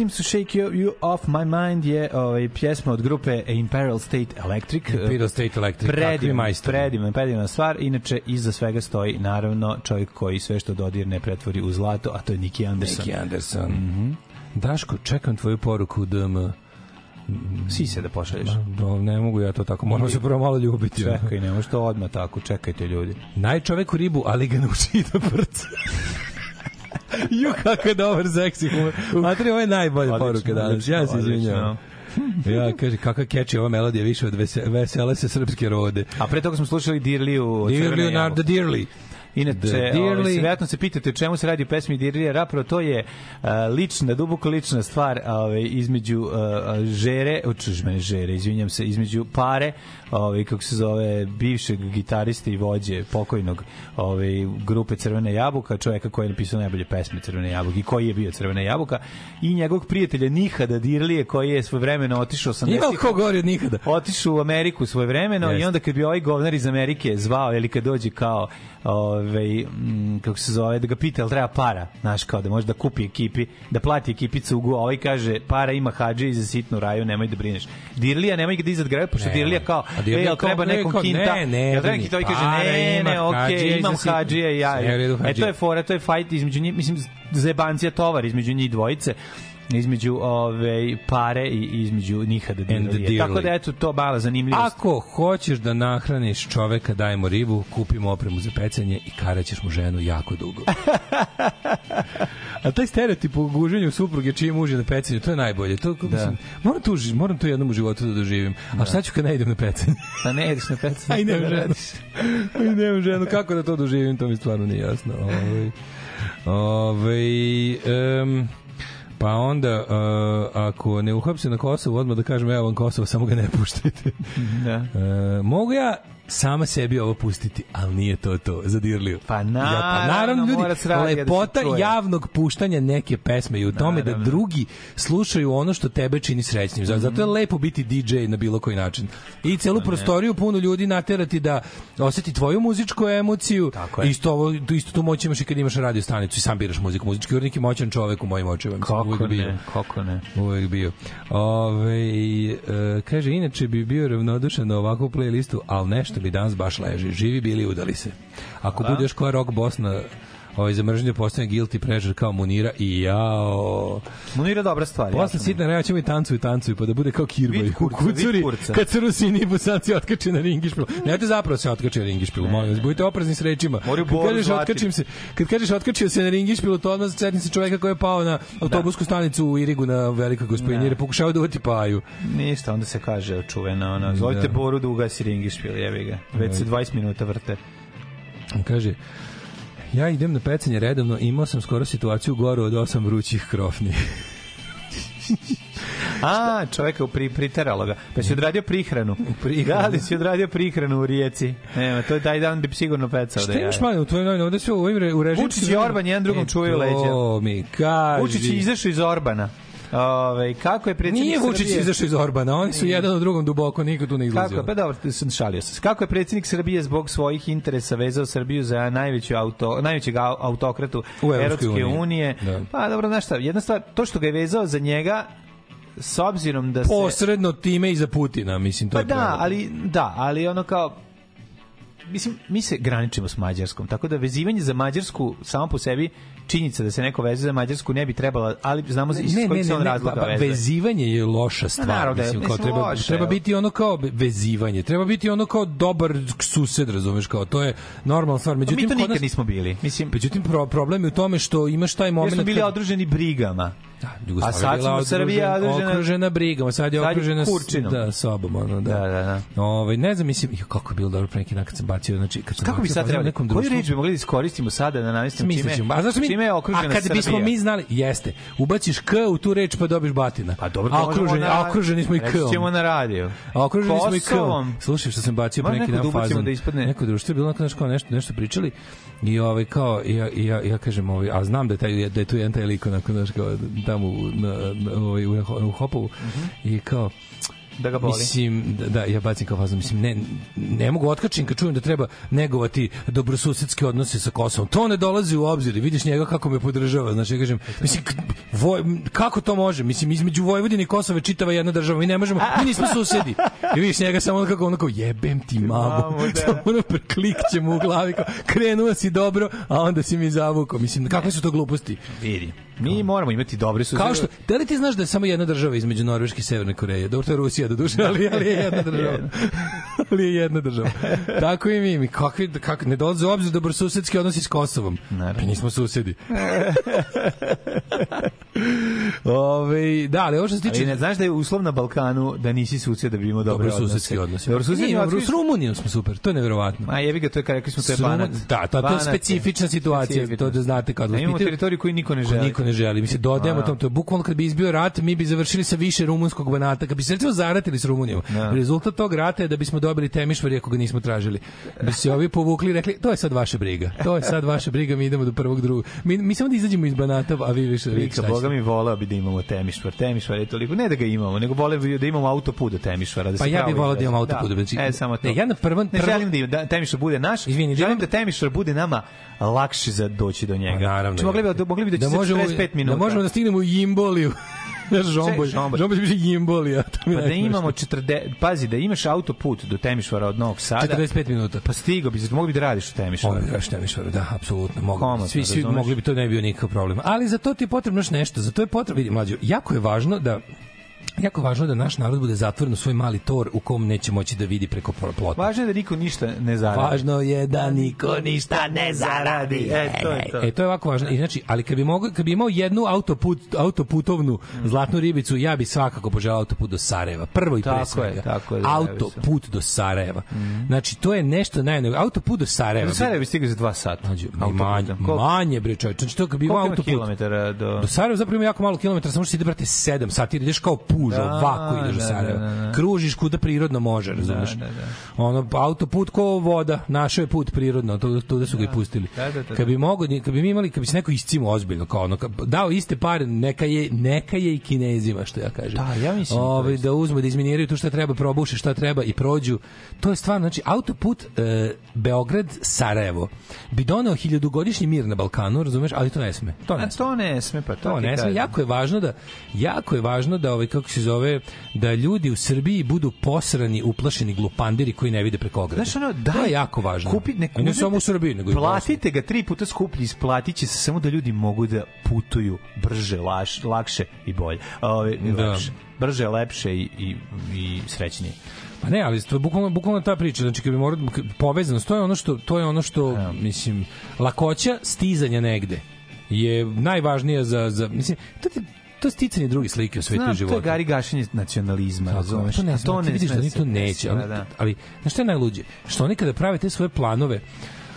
To Shake You, you Off My Mind je ovaj, pjesma od grupe Imperial State Electric. Imperial State Electric, majstori. predivan, predivna stvar. Inače, iza svega stoji, naravno, čovjek koji sve što dodirne pretvori u zlato, a to je Nicky Anderson. Nicky Anderson. Daško, čekam tvoju poruku DM. Si se da pošalješ. Da, ne mogu ja to tako, moramo se prvo malo ljubiti. Čekaj, ne može to odmah tako, čekajte ljudi. Naj čovek u ribu, ali ga nauči da prca. Ju, kako je dobar seksi humor. Matri, ovo je najbolja poruka danas. Ja se izvinjam. Ja, kaže, kakva keči ova melodija više od vese, vesele se srpske rode. A pre toga smo slušali Dirliju. Leonardo jabuke. Dearly. Inače, ovaj, vjerojatno se pitate čemu se radi u pesmi Dirlija Rapro, to je uh, lična, duboko lična stvar ovaj, između uh, žere, učeš mene žere, izvinjam se, između pare, ovaj, kako se zove, bivšeg gitariste i vođe pokojnog ovaj, grupe Crvena jabuka, čovjeka koji je napisao najbolje pesme Crvene jabuke i koji je bio Crvena jabuka, i njegovog prijatelja Nihada Dirlije, koji je svoj vremeno otišao 80 Ima ko gori od nikada? otišao u Ameriku svoje vremeno i onda kad bi ovaj govnar iz Amerike zvao ili kad dođe kao ovaj mm, kako se zove da ga pita treba para? Znaš kao da može da kupi ekipi da plati ekipi cugu a ovaj kaže para ima hadže i za sitnu raju nemoj da brineš. Dirlija nemoj ga dizat graju pošto Ne, Dirlija kao a Dirlija ej jel kao- treba ne, nekom kao, kinta? ne, ne, jel treba brini, kinta ovaj kaže para ne ne okej imam sitnu- hadžije ja e to je fora to je fight između njih mislim zebancija tovar između njih dvojice između ove pare i između Nihada Dirlije. Tako da eto to mala zanimljivost. Ako hoćeš da nahraniš čoveka, dajmo ribu, kupimo opremu za pecanje i karaćeš mu ženu jako dugo. A taj stereotip u guženju supruge čiji muž je na pecanju, to je najbolje. To, da. mislim, moram, uži- moram to jednom u životu da doživim. A šta ću kad ne idem na pecanje? Pa ne ideš na pecanje. Aj, nemam da ženu. radiš. Aj, nemam ženu. Kako da to doživim, to mi stvarno nije jasno. Ovaj ovaj em, pa onda, uh, ako ne uhapse na Kosovu, odmah da kažem, evo vam Kosovo, samo ga ne puštajte. Da. E, mogu ja sama sebi ovo pustiti, ali nije to to, zadirlio. Pa Ja, pa naravno, ljudi, da lepota čuje. javnog puštanja neke pesme i u tome da Naravno. drugi slušaju ono što tebe čini srećnim. Zato- Zato je Mhm. lepo biti DJ na bilo koji način. I celu prostoriju puno ljudi naterati da oseti tvoju muzičku emociju. Tako je. Isto, ovo, isto tu moć imaš i kad imaš radio stanicu i sam biraš muziku. Muzički urednik je moćan čovek u mojim očima. Kako uvijek bio. ne, kako ne. Uvijek bio. Ove, e, kaže, inače bi bio ravnodušan na ovakvu playlistu, ali nešto bi danas baš leži. Živi bili udali se. Ako Hvala. bude još koja rock Bosna ovaj, za mržnje postane guilty pleasure kao Munira i jao. Munira dobra stvar. Posle jasno mi je. sitna reja ćemo i tancuju, pa da bude kao kurca, vid kucuri, kad se Rusini i Bosanci otkače na ringišpilu. Nemojte zapravo se otkače na ringišpilu, molim vas, budite oprezni s rečima. Moraju Kad kažeš otkačim se, kad kažeš otkačio se na ringišpilu, to odmah setni se čoveka koji je pao na autobusku stanicu u Irigu na velikoj gospodini, jer je pokušao da uvati paju. Ništa, onda se kaže čuvena ona. Zovite Da. Boru da ugasi ringišpil, jevi ga. Već se 20 minuta vrte. On kaže, ja idem na pecanje redovno, imao sam skoro situaciju goru od osam vrućih krofni. A, čoveka pri, priteralo ga. Pa si odradio prihranu. Prihranu. Da li si odradio prihranu u rijeci? Nema, to je taj dan bi sigurno pecao. Šta da je. imaš manje u tvojoj novini? Ovde sve u ovim u režimskim... Vučić i Orban jedan drugom leđa. E, To mi kaži. Vučić je izašao iz Orbana. Ove, kako je predsjednik Nije Vučić Srbije- izašao iz Orbana, oni su Nije. jedan u drugom duboko, niko tu ne izlazio. Kako, pa dobro, sam šalio se. Kako je predsjednik Srbije zbog svojih interesa vezao Srbiju za najveću auto, najvećeg au- autokratu U Evropske uniji. unije? Da. Pa dobro, znaš šta, jedna stvar, to što ga je vezao za njega, s obzirom da se... Posredno time i za Putina, mislim, to Pa je da, problem. ali, da, ali ono kao, mislim, mi se graničimo s Mađarskom, tako da vezivanje za Mađarsku samo po sebi činjenica da se neko veze za Mađarsku ne bi trebala, ali znamo iz ne, kojih ne, se on ne, ne, razloga pa, pa, vezuje. vezivanje je loša stvar, naravno da mislim, kao treba, loše, treba biti ono kao vezivanje, treba biti ono kao dobar sused, razumeš, kao to je normalna stvar. Pa Međutim, mi to nikad nas- nismo bili. Mislim, Međutim, pro, problem je u tome što imaš taj jer moment... smo bili kad- odruženi brigama. Jugoslavija A sad smo Srbija okružena- okružena brigama, sad je Sad okružena Kurčinom. da, sobom, ono, da. Da, da, da. Ovaj, ne znam, mislim, jo, kako je bilo dobro pre neki dan kad sam bacio, znači, kad sam Kako bi bacio sad fazon trebali? nekom Koju društvu- reč bi mogli da iskoristimo sada da namestimo čime, ćemo. A što mi, čime je okružena a kad Srbija? bismo mi znali, jeste, ubaciš K u tu reč pa dobiš batina. Pa dobro, a okruženi, na- a okruženi smo i K. Reći ćemo na radio. A okruženi smo i K. Slušaj što sam bacio pre neki dan da fazon. da ispadne? Neko društvo je bilo kao nešto, nešto pričali i ovaj kao ja, ja, ja kažem ovaj a znam da je taj da je tu jedan taj lik onako znaš kao tamo u, na, na, ovaj, u, u Hopovu i kao Da ga boli. Mislim, da, da ja bacim kao fazon, mislim, ne, ne mogu otkačim kad čujem da treba negovati dobrosusedske odnose sa Kosovom. To ne dolazi u obzir. Vidiš njega kako me podržava. Znači, ja kažem, mislim, k- voj, kako to može? Mislim, između Vojvodine i Kosova je čitava jedna država. Mi ne možemo, mi nismo susedi. I vidiš njega samo ono kao, jebem ti mamu. Mamu, da. Samo ono preklikće mu u glavi, kao, krenuo si dobro, a onda si mi zavukao. Mislim, kakve su to gluposti? Vidi. Mi moramo imati dobre susede. Kao što, da li ti znaš da je samo jedna država između Norveške i Severne Koreje? Dobro, to je Rusija do duše, ali, ali je jedna država. ali je jedna država. Tako i mi. mi kakvi, kak, ne dolaze u obzir dobrosusedski odnosi s Kosovom. Naravno. Mi nismo susedi. Ove, da, ali ovo što se tiče... Ali ne znaš da je uslov na Balkanu da nisi sused da bi imao dobre odnose. Dobrosusedski odnosi. Dobrosusedski Nije, odnosi. S Rumunijom smo super, to je neverovatno. A jebi ga, to je kao rekli smo, to je Banat. Da, to, to je specifična situacija, to da znate kad Da vas imamo pitaju- teritoriju koju niko ne želi. Niko ne želi. Mi se dodajemo A, tom, to je bukvalno kad bi izbio rat, mi bi završili sa više rumunskog banata. Kad bi se recimo zaratili s Rumunijom, Da. rezultat tog rata je da bismo dobili temišvar ako ga nismo tražili. Bi se ovi povukli i rekli, to je sad vaša briga. To je sad vaša briga, mi idemo do prvog drugog. Mi, mi samo da izađemo iz banata, a vi više... vi Vika, boga? Mi voleo bi da imamo Temišvar. Temišvar je toliko, ne da ga imamo, nego voleo bi da imamo autoput do Temišvara. Da Pa ja bih volao da izrazi. imam autoput. znači, E, samo to. Ne, ja na prvom... Ne prvo- želim da, da Temišvar bude naš, Izvini, da želim da Temišvar bude nama lakše za doći do njega. Pa, naravno. Znači, mogli bi da, mogli bi da, da možemo, 45 minuta. Da možemo da stignemo u Jimboliju. Žombolj. žombolj. To mi je Pa da imamo 40, pazi, da imaš autoput do Temišvara od Novog Sada. 45 minuta. Pa stigo bi, mogli bi da radiš u Temišvaru. Ovo je Temišvaru, da, apsolutno. Mogu. Komotno, svi, svi mogli bi to ne bi bio nikakav problem. Ali za to ti je potrebno još nešto. Za to je potrebno, vidi, mlađo, jako je važno da jako važno da naš narod bude zatvoren u svoj mali tor u kom neće moći da vidi preko plota. Važno je da niko ništa ne zaradi. Važno je da niko ništa ne zaradi. E, to je to. E, to je ovako važno. I znači, ali kad bi, mogao, kad bi imao jednu autoput, autoputovnu zlatnu ribicu, ja bi svakako poželao autoput do Sarajeva. Prvo i pre Tako je, svega. tako je, da, autoput do Sarajeva. Znači, to je nešto najne... Autoput do Sarajeva. Do Sarajeva bi stigao za dva sata. Mađo, ma i Autoputom. manje, Koliko- manje bre čovječe. Znači to kad bi imao Koliko ima autoput. kilometara do... Do Sarajeva zapravo ima jako malo kilometara, samo što se ide brate 7 sati, ideš kao puž kruž, Da, ovako ideš da, Sarajeva. da, da, da. Kružiš kuda prirodno može, razumeš? Da, da, da. Ono, autoput ko voda, našao je put prirodno, tu, tu da su ga i pustili. Da, da, da, da. Kad bi mogo, kad bi mi imali, kad bi se neko iscimo ozbiljno, kao ono, kad- dao iste pare, neka je, neka je i kinezima, što ja kažem. Da, ja mislim Ovaj, to da uzmu, da izminiraju tu šta treba, probuše šta treba i prođu. To je stvarno, znači, autoput e, Beograd-Sarajevo bi doneo hiljadugodišnji mir na Balkanu, razumeš, ali to ne sme. To ne A to ne sme, pa to, to ne sme. Jako je važno da jako je važno da ovaj kako se zove da ljudi u Srbiji budu posrani, uplašeni glupandiri koji ne vide preko ograde. Znaš, ono, to daj, je jako važno. Kupi, ne, ne samo u Srbiji, nego i. Platite ga tri puta skuplje, isplatit će se samo da ljudi mogu da putuju brže, laš, lakše i bolje. Ove, Da. lepše. Brže, lepše i, i, i srećnije. Pa ne, ali to je bukvalno bukvalno ta priča, znači kad bi morao povezanost, to je ono što to je ono što mislim lakoća stizanja negde je najvažnija za za mislim to ti to je sticanje druge slike u svetu i Znam, to je gari gašenje nacionalizma, razumeš? To ne to ne vidiš da oni to neće, ali, da, da. ali znaš šta je najluđe? Što oni kada prave te svoje planove,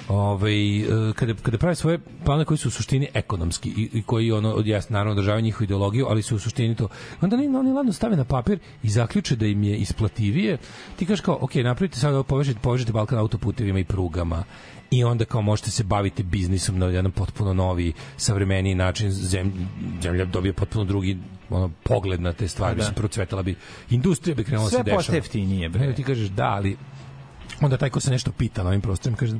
ovaj e, kada kada prave svoje planove koji su u suštini ekonomski i, i koji ono od jasno naravno održavaju njihovu ideologiju, ali su u suštini to. Onda oni oni ladno stave na papir i zaključe da im je isplativije. Ti kažeš kao, ok, napravite sad ovo, povežete, povežete Balkan autoputevima i prugama i onda kao možete se baviti biznisom na jedan potpuno novi, savremeniji način zemlja, zemlja dobije potpuno drugi ono pogled na te stvari, Pa da. da. procvetala bi industrija bi krenula da Sve se dešava. postaje jeftinije, bre. Ne, ti kažeš da, ali onda taj ko se nešto pita na ovim prostorima kaže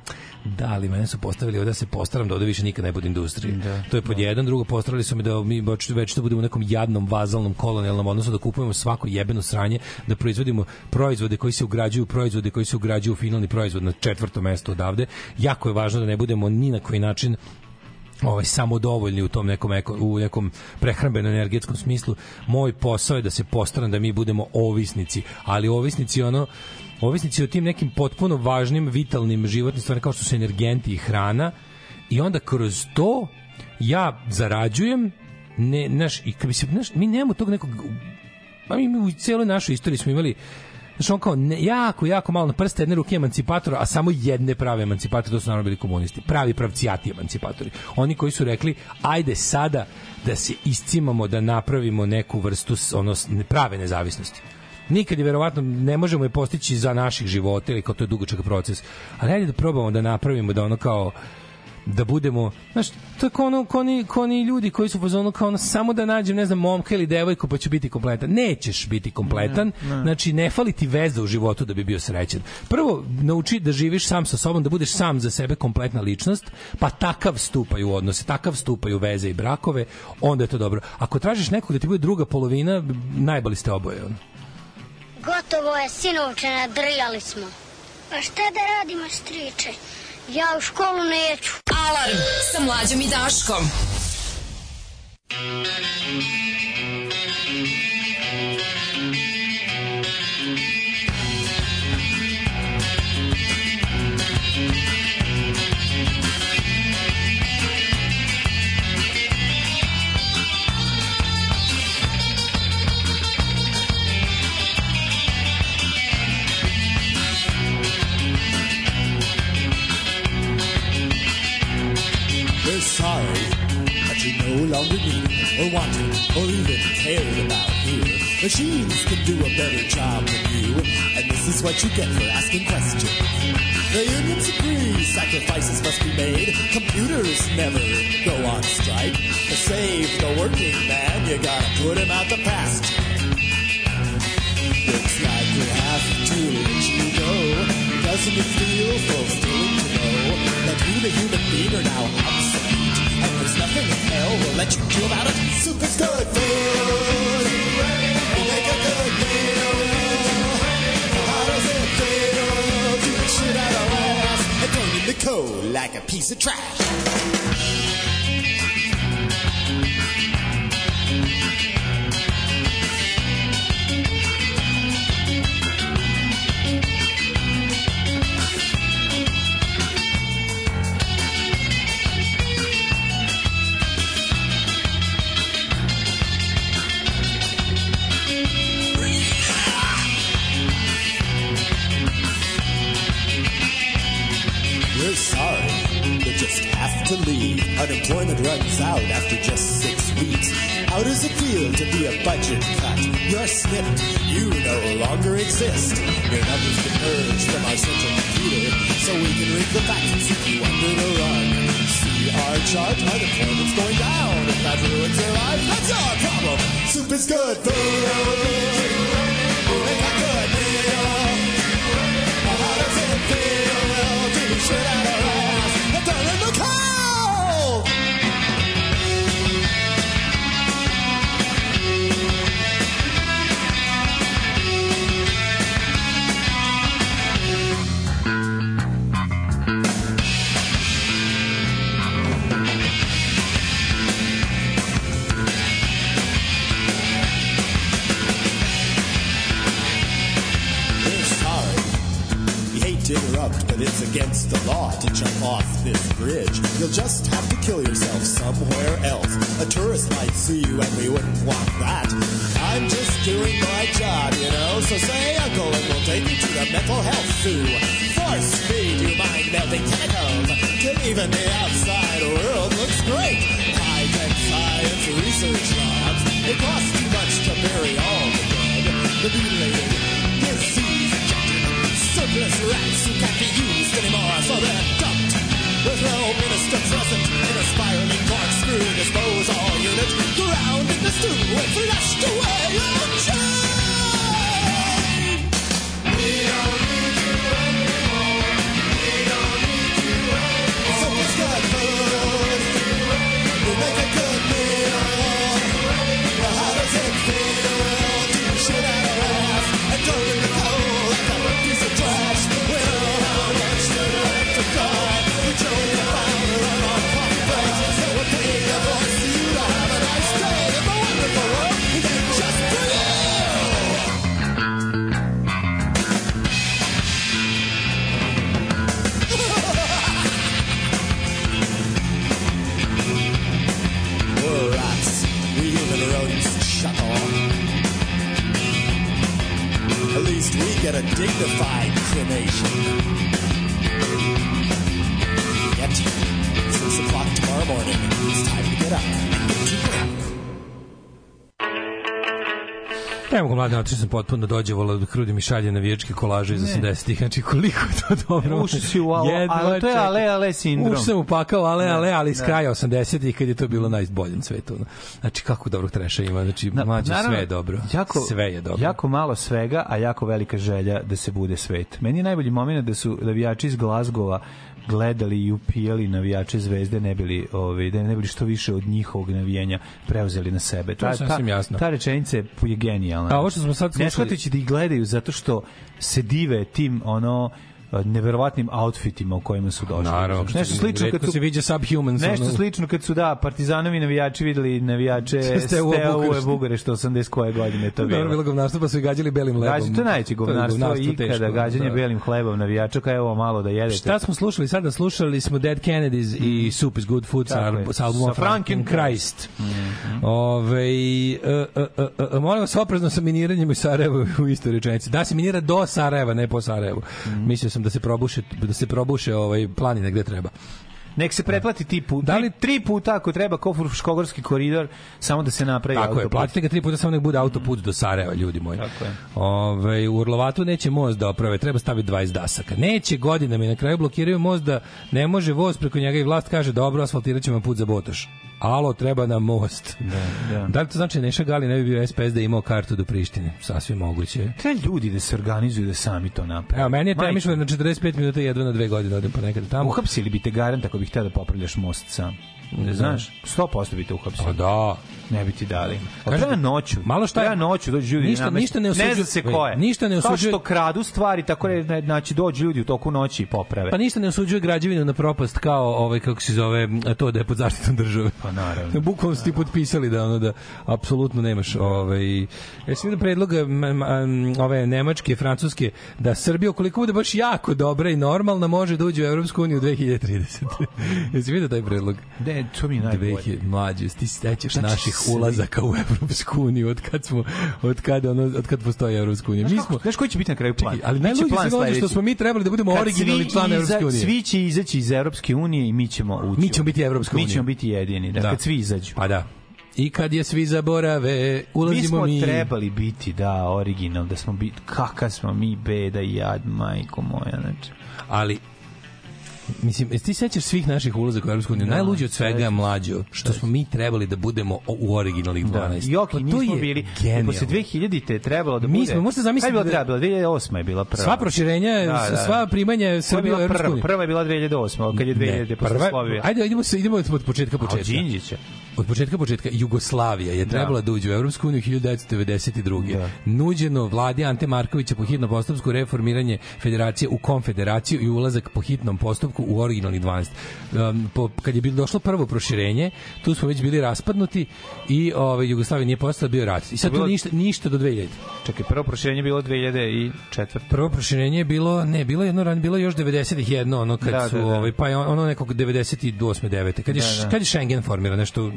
da, ali mene su postavili ovde da se postaram da ovde više nikad ne bude industrije. Da, to je pod jedan, drugo postavili su me da mi već, već to budemo u nekom jadnom vazalnom kolonijalnom odnosu da kupujemo svako jebeno sranje, da proizvodimo proizvode koji se ugrađuju, proizvode koji se ugrađuju u finalni proizvod na četvrto mesto odavde. Jako je važno da ne budemo ni na koji način ovaj samodovoljni u tom nekom eko, u nekom prehrambeno energetskom smislu moj posao je da se postaram da mi budemo ovisnici ali ovisnici ono ovisnici o tim nekim potpuno važnim vitalnim životnim stvarima kao što su energenti i hrana i onda kroz to ja zarađujem ne naš i kad bi se naš, mi nemamo tog nekog pa mi, u cijeloj našoj istoriji smo imali Znaš, on kao ne, jako, jako malo na prste jedne ruke emancipatora, a samo jedne prave emancipatore, to su naravno bili komunisti. Pravi pravcijati emancipatori. Oni koji su rekli, ajde sada da se iscimamo, da napravimo neku vrstu ono, prave nezavisnosti. Nikad je verovatno ne možemo je postići za naših života ili kao to je dugočak proces. Ali ajde da probamo da napravimo da ono kao da budemo, znaš, to je kao ono, kao oni, kao oni ljudi koji su u fazonu kao ono, samo da nađem, ne znam, momka ili devojku pa ću biti kompletan. Nećeš biti kompletan, Ne, ne. znači ne fali ti veza u životu da bi bio srećan. Prvo, nauči da živiš sam sa sobom, da budeš sam za sebe kompletna ličnost, pa takav stupaju u odnose, takav stupaju veze i brakove, onda je to dobro. Ako tražiš nekog da ti bude druga polovina, najbali ste oboje. Ono. Gotovo je, sinovče, nadrljali smo. A šta da radimo, striče? Ja u školu neću. Alarm sa mlađom i Daškom. We're no longer need or wanted or even cared about here. Machines can do a better job than you, and this is what you get for asking questions. The unions agree sacrifices must be made. Computers never go on strike. To save the working man, you gotta put him out the pasture. Looks like we have to let you go. Doesn't it feel fulfilling to know that you, the human being, are now? There's nothing in hell will let you do about it. Super's good food. You make a good it feel to the shit and in the cold like a piece of trash? Unemployment runs out after just six weeks. How does it feel to be a budget cut? You're snipped. You no longer exist. Your numbers merged from our central computer so we can read the facts and you under the rug. See our chart, unemployment's going down. If that ruins your life, that's your problem. Soup is good food. Make a good meal. How does it feel to be shit out off this bridge. You'll just have to kill yourself somewhere else. A tourist might see you, and we wouldn't want that. I'm just doing my job, you know. So say uncle, and we'll take you to the mental health zoo. Force feed you mind melting chemicals. Till even the outside world looks great. High tech science research labs. It costs too much to bury all the dead. The mutilated, disease injected, surplus rats who can't be used anymore, so they're With no minister present in a spiraling corkscrew disposal unit, drowned in the stew and flushed away chain. We don't get a dignified cremation. Yet, six o'clock tomorrow morning, it's time to get up Ne mogu mladine, otišao sam potpuno dođevola da Krudi mi šalje navijačke kolaže iz Ne. 80-ih, znači koliko je to dobro. Ušao si u Jedva ali to je ale, ale sindrom. Ušao sam u pakao, ale, ale, ali iz kraja 80-ih kad je to bilo najbolje na svetu. Znači kako dobrog treša ima, znači mlađe Naravno, sve je dobro. Jako, sve je dobro. Jako malo svega, a jako velika želja da se bude svet. Meni je najbolji moment da su navijači iz Glazgova gledali i upijali navijače zvezde ne bili ovaj da ne bili što više od njihovog navijanja preuzeli na sebe. To je sasvim jasno. Ta rečenica je genijalna. A ovo što smo sad ne slušali- shvatajući da ih gledaju zato što se dive tim ono neverovatnim outfitima u kojima su došli. Naravno, nešto slično kad su se viđa subhumans, Nešto ono. slično kad su da partizanovi navijači videli navijače Steaua. Bukarešta 80 koje godine to Dobro, bilo. bilo govnarstvo, pa su gađali belim lebom. Gađa, to najveće govnarstvo govnarstvo ikada, teško, gađanje da. belim hlebom navijača, kao evo malo da jedete. Šta smo slušali sada? Slušali smo Dead Kennedys i Soup is Good Food sa, sa albuma Sa Franken Christ. Ove, e, e, e, e, molim vas oprezno sa miniranjem u Sarajevu u istoj rečenici. Da se minira do Sarajeva, ne po Sarajevu. Mislio sam da se probuše, da se probuše ovaj planine gde treba. Nek se pretplati ti put, Da li- tri, puta ako treba Kofurškogorski koridor, samo da se napravi Tako je, autoput. platite ga tri puta samo nek bude autoput do Sarajeva, ljudi moji. Tako je. Ove, u Urlovatu neće most da oprave, treba staviti 20 dasaka. Neće godinama i na kraju blokiraju most da ne može voz preko njega i vlast kaže dobro, asfaltirat ćemo put za Botoš. Alo, treba nam most. Da, da. Da li to znači da Neša Gali ne bi bio SPS da je imao kartu do Prištine? Sasvim moguće. Treba ljudi da se organizuju da sami to naprave. Evo, meni je Majke. temišlo na 45 minuta jedva na dve godine odem ponekad tamo. Uhapsili bi te garant ako bih htio da popravljaš most sam. Ne znaš, 100% bi te uhapsili. Pa da. Ne bi ti dali. Kažete, Kažete, treba noću. malo šta- treba noću dođu ljudi. Ništa- ništa ne osuđuje- Ne zna se ko je. ništa ne Kao osuđuje- što kradu stvari, tako je, znači dođu ljudi u toku noći i poprave. Pa ništa ne osuđuje građevinu na propast kao ovaj kako se zove to da je pod zaštitom države. Pa naravno. Bukvalno su ti potpisali da ono da apsolutno nemaš ovaj jesi vidio predlog ove nemačke, francuske da Srbija ukoliko bude baš jako dobra i normalna može da uđe u Evropsku uniju 2030. jesi vidio taj predlog? Ne, to mi je najbolje. 2000 mlađi, ti se sećaš Znači, naših naših ulazaka u Evropsku uniju od kad smo od kad ono od kad postoji Evropska unija. Mi smo Znaš koji će biti na kraju plan? Čekaj, ali najluđe plan se što smo mi trebali da budemo Kad originalni član Evropske unije. Svi će izaći iz Evropske unije i mi ćemo ući. Mi ćemo biti Evropska Mi unija. ćemo biti jedini, da, kad svi izađu. Pa da. I kad je svi zaborave, ulazimo mi smo mi. trebali biti, da, original, da smo biti, kakav smo mi, beda i jad, majko moja, znači. Ali Mislim, jesi ti sećaš svih naših ulazaka u Evropsku uniju? Da, Najluđe od svega je mlađo, što smo mi trebali da budemo u originalnih 12. Da. I ok, Pa to nismo je bili. genijalno. Posle 2000-te je trebalo da Mi bude... smo, možete zamisliti Kad je bila da- trebala? 2008 je bila prva. Sva proširenja, sva primanja Koja je Srbije u Evropsku uniju. Prva je bila 2008, kad je 2000 posle prva- Slovije. Ajde, idemo se idemo od početka A od početka. Đinđića. Od početka početka Jugoslavija je trebala da, uđe u Evropsku uniju 1992. Da. Nuđeno vladi Ante Markovića po hitnom postupku reformiranje federacije u konfederaciju i ulazak po hitnom postupku u originalnih 12. Um, po, kad je bilo došlo prvo proširenje, tu smo već bili raspadnuti i ovaj Jugoslavija nije postala bio rat. I sad tu Bilo- ništa ništa do 2000. Čekaj, prvo proširenje je bilo 2004. Prvo proširenje je bilo, ne, bilo je jedno ran, bilo još 90-ih jedno, ono kad Da, su, da, da. ovaj, pa ono nekog 98. 9. Kad je, Da, da. kad je Schengen formiran, nešto,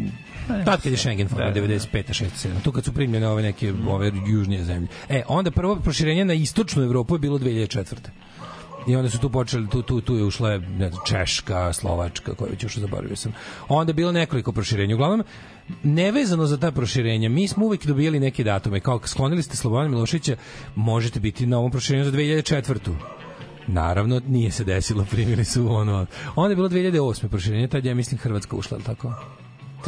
tad kad je Schengen formiran, Da, da, da. 95. 6. 7. Tu kad su primljene ove neke, ove južnije zemlje. E, onda prvo proširenje na istočnu Evropu je bilo 2004. I onda su tu počeli, tu, tu, tu je ušla ne znam, Češka, Slovačka, koja već još zaboravio sam. Onda je bilo nekoliko proširenja. Uglavnom, nevezano za ta proširenja, mi smo uvek dobijali neke datume. Kao sklonili ste Slobodana Milošića, možete biti na ovom proširenju za 2004. Naravno, nije se desilo, primili su ono. Onda je bilo 2008. proširenje, tad je, ja mislim, Hrvatska ušla, je li tako?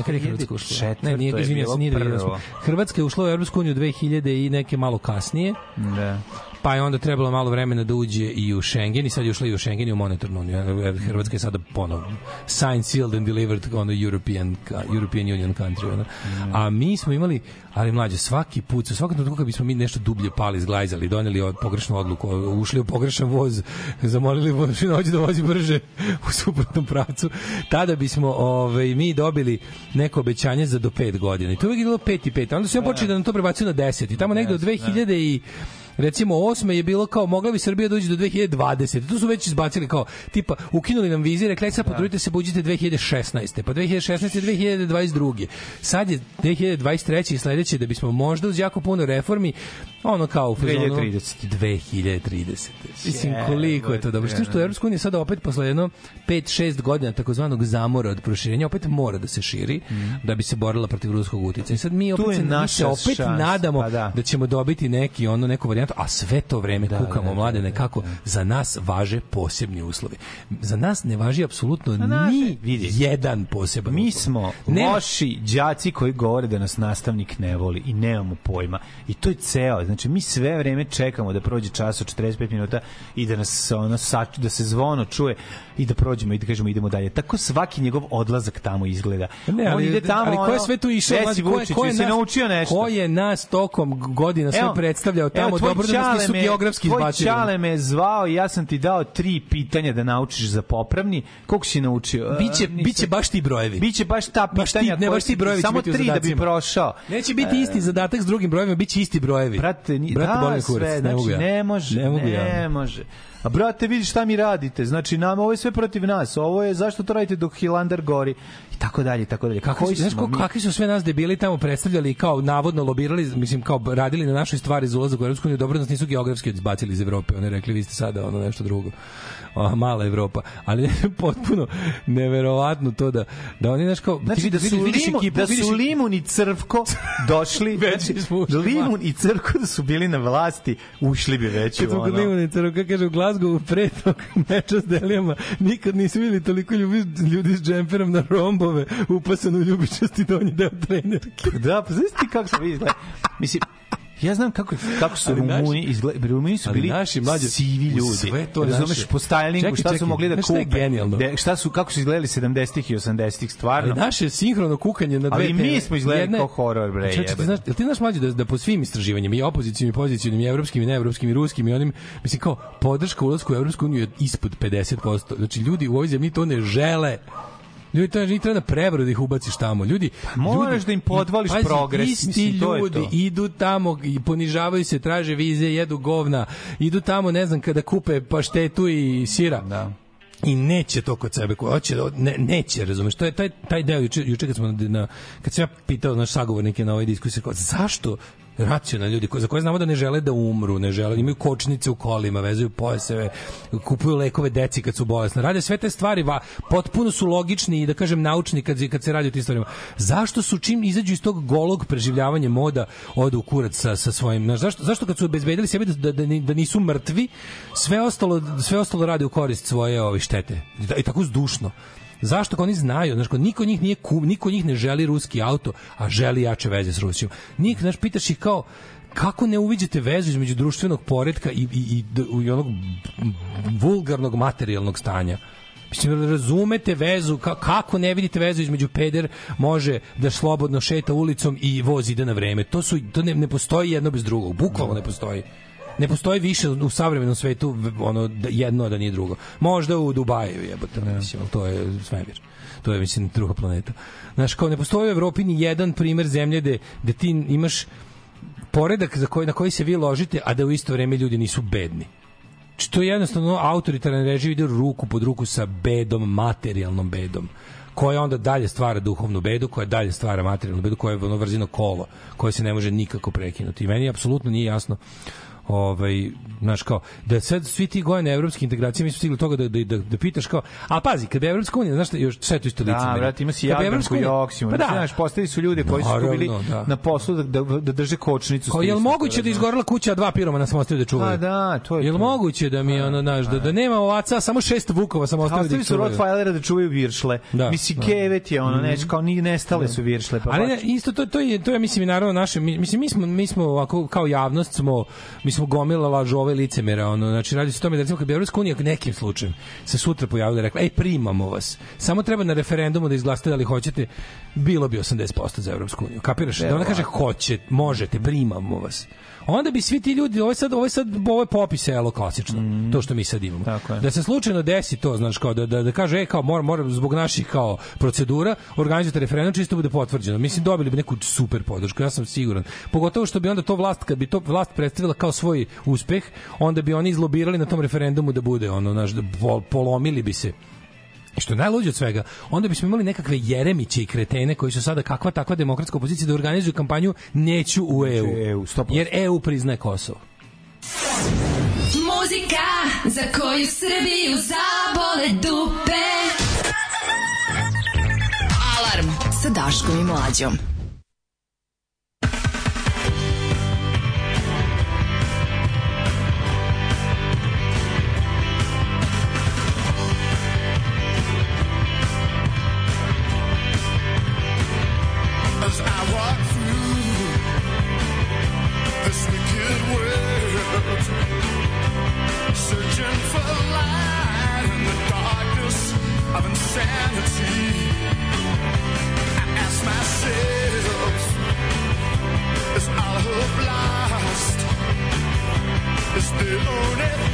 Kad je Hrvatska ušla? Ne, nije, 2004. je izvinjam bilo se, nije 2008. prvo. Hrvatska je ušla u Evropsku uniju 2000 i neke malo kasnije Da. Pa je onda trebalo malo vremena da uđe i u Schengen i sad je ušla i u Schengen i u monetarnu uniju. Hrvatska je sada ponovo signed, sealed and delivered on the European, European Union country. Ono. A mi smo imali, ali mlađe, svaki put, sa svakog trenutka kad bismo mi nešto dublje pali, zglajzali, doneli od pogrešnu odluku, ušli u pogrešan voz, zamolili vožinođu da vozi brže u suprotnom pravcu, tada bismo ovaj, mi dobili neko obećanje za do pet godina. I to je bilo pet i pet. Onda su ja počeli da nam to prebacuju na deset. I tamo negde od 2000 i recimo osme je bilo kao mogla bi Srbija doći do 2020. Tu su već izbacili kao tipa ukinuli nam vize, rekli "Ajde sad potrudite se buđite 2016. Pa 2016. 2022. Sad je 2023. i sledeće da bismo možda uz jako puno reformi ono kao u fazonu 2030. 2030. Mislim koliko je to dobro. Što što Evropska unija sada opet posle jedno 5-6 godina takozvanog zamora od proširenja opet mora da se širi da bi se borila protiv ruskog uticaja. I sad mi opet se, mi se opet šansa, nadamo pa da. da ćemo dobiti neki ono neku varijantu, a sve to vreme Da, kukamo da, da, mlade nekako za nas važe posebni uslovi. Za nas ne važi apsolutno naše- ni vidi. jedan poseban Mi uslov. smo Nema- loši đaci koji govore da nas nastavnik ne voli i nemamo pojma. I to je ceo. Znači, mi sve vreme čekamo da prođe čas od 45 minuta i da nas ono, sač, da se zvono čuje i da prođemo i da kažemo idemo dalje. Tako svaki njegov odlazak tamo izgleda. Ne, On ali, ide tamo, ali ko je sve tu išao? "Gde mlađe, si ko je, ko je nas, naučio nešto? Ko je nas tokom godina sve predstavljao tamo? evo, tvoj Dobro da nisu me- geografski tvoj izbacili. ćale me zvao i ja sam ti dao tri pitanja da naučiš za popravni. Koliko si naučio? Biće, E, nisam- biće baš ti brojevi. Biće baš ta Baš ti- pitanja. ne, baš ti brojevi Samo tri da bi prošao. Neće biti isti zadatak s drugim brojevima, biće isti brojevi. Brate, ni, Brate, da, sve, ne mogu znači, ja. ne može, Ne mogu ja. ne može. A brate, vidi šta mi radite. Znači, nam, ovo je sve protiv nas. Ovo je zašto to radite dok Hilander gori. I tako dalje, i tako dalje. Kako su, znaš ko, kakvi su sve nas debili tamo predstavljali i kao navodno lobirali, mislim kao radili na našoj stvari za ulazak u Evropsku uniju, dobro nas nisu geografski izbacili iz Evrope, oni rekli vi ste sada ono nešto drugo. O, mala Evropa, ali potpuno neverovatno to da da oni znaš kao Znači da vidiš- su, vidiš limu, ekipu, da vidiš su Limun i Crvko došli, Već znači, da Limun i Crvko da su bili na vlasti, ušli bi već u ono. Limunica, kako kaže u Glasgowu pre tog meča s Delijama, nikad nisu vidjeli toliko ljubi, ljudi s džemperom na rombove upasan u ljubičasti donji deo trenerke. Da, pa znaš ti kako se vidi. Mislim, ja znam kako, kako su Rumuni izgledali. Rumuni su bili naši mlađe, sivi ljudi. sve to Razumeš, po stylingu, šta su mogli da kupe. De, šta su, kako su izgledali 70-ih i 80-ih, stvarno. Ali naše sinhrono kukanje na dve Ali mi smo izgledali kao horor, bre, Čekaj, ti znaš, ti znaš mlađe da, da po svim istraživanjima i opozicijnim i pozicijnim i evropskim i neevropskim i ruskim i onim, mislim kao podrška ulasku u Evropsku uniju je ispod 50%. Znači ljudi u ovoj zemlji to ne žele. Ljudi to njih treba na prevaru da ih ubaciš tamo. Ljudi, moraš ljudi, da im podvališ pazi, progres, Isti mislim, to je ljudi to. idu tamo i ponižavaju se, traže vize, jedu govna. Idu tamo, ne znam, kada kupe paštetu i sira. Da. i neće to kod sebe hoće da- ne, neće razumeš to je taj taj deo juče juče kad smo na, kad sam ja pitao naš sagovornike na ovoj diskusiji kao, zašto racionalni ljudi za koje znamo da ne žele da umru, ne žele, imaju kočnice u kolima, vezuju pojaseve, kupuju lekove deci kad su bolesni. Rade sve te stvari, va, potpuno su logični i da kažem naučni kad, kad se radi o tim stvarima. Zašto su čim izađu iz tog golog preživljavanja moda odu u kurac sa, sa svojim, znaš, zašto, zašto kad su obezbedili sebe da, da, da, da nisu mrtvi, sve ostalo, sve ostalo radi u korist svoje ove štete. I tako zdušno. Zašto kao oni znaju, znaš, niko njih nije kum, niko njih ne želi ruski auto, a želi jače veze s Rusijom. Nik, znaš, pitaš ih kao, kako ne uviđate vezu između društvenog poretka i, i, i, i onog vulgarnog materijalnog stanja? Mislim, razumete vezu, ka, kako ne vidite vezu između peder može da slobodno šeta ulicom i voz ide na vreme. To, su, to ne, ne postoji jedno bez drugog, bukvalno ne postoji. Ne postoji više u savremenom svetu ono da- jedno da nije drugo. Možda u Dubaju jebote, mislim, ali to je svemir. To je mislim druga planeta. Znaš, kao ne postoji u Evropi ni jedan primer zemlje gde, gde ti imaš poredak za koji, na koji se vi ložite, a da u isto vreme ljudi nisu bedni. Znači, to je jednostavno autoritaran režim ide ruku pod ruku sa bedom, materijalnom bedom koja onda dalje stvara duhovnu bedu, koja dalje stvara materijalnu bedu, koja je ono vrzino kolo, koje se ne može nikako prekinuti. I meni apsolutno nije jasno ovaj znaš kao da sad svi ti gojene evropske integracije mi smo stigli toga da, da, da, da pitaš kao a pazi kada je evropska unija znaš šta, još sve to isto lice Da, brate, ima si Jadranku i Oksiju. pa da, Znaš, postavili su ljude koji su Naravno, bili da. na poslu da, da, da drže kočnicu. Kao, jel moguće da razumeš? izgorela kuća, a dva piromana sam ostavio da čuvaju? A da, to je Jel to. moguće da mi ono, znaš, da, da nema ovaca, a samo šest vukova sam ostavio da ih su čuvaju? Rottweilera da čuvaju viršle. Da, Mislim, da. kevet je ono, neć, kao ni nestale su viršle. Pa Ali isto to to je to je mislim i naravno naše mi- mislim mi smo mi smo ovako kao javnost smo mi smo gomila lažove licemera ono znači radi se o tome da recimo kad bi Evropska unija nekim slučajem se sutra pojavila i rekla ej primamo vas. Samo treba na referendumu da izglasate da li hoćete bilo bi 80% za Evropsku uniju kapiraš? Da ona kaže hoće možete primamo vas onda bi svi ti ljudi ovo je sad ovo je sad ovo je popis selo klasično to što mi sad imamo. Tako je. da se slučajno desi to znaš kao da da, da kaže e kao mora mora zbog naših kao procedura organizujete referendum čisto bude potvrđeno. Mislim dobili bi neku super podršku ja sam siguran. Pogotovo što bi onda to vlast kad bi to vlast predstavila kao svoj uspeh onda bi oni izlobirali na tom referendumu da bude ono naš da pol- polomili bi se I što je najluđe od svega, onda bismo imali nekakve Jeremiće i kretene koji su sada kakva takva demokratska opozicija da organizuju kampanju neću u EU. EU, 100%. Jer EU priznaje Kosovo. Muzika za koju Srbiju zabole dupe. Alarm sa Daškom i Mlađom. I walk through this wicked world, searching for light in the darkness of insanity. I ask myself, is hope? Is the only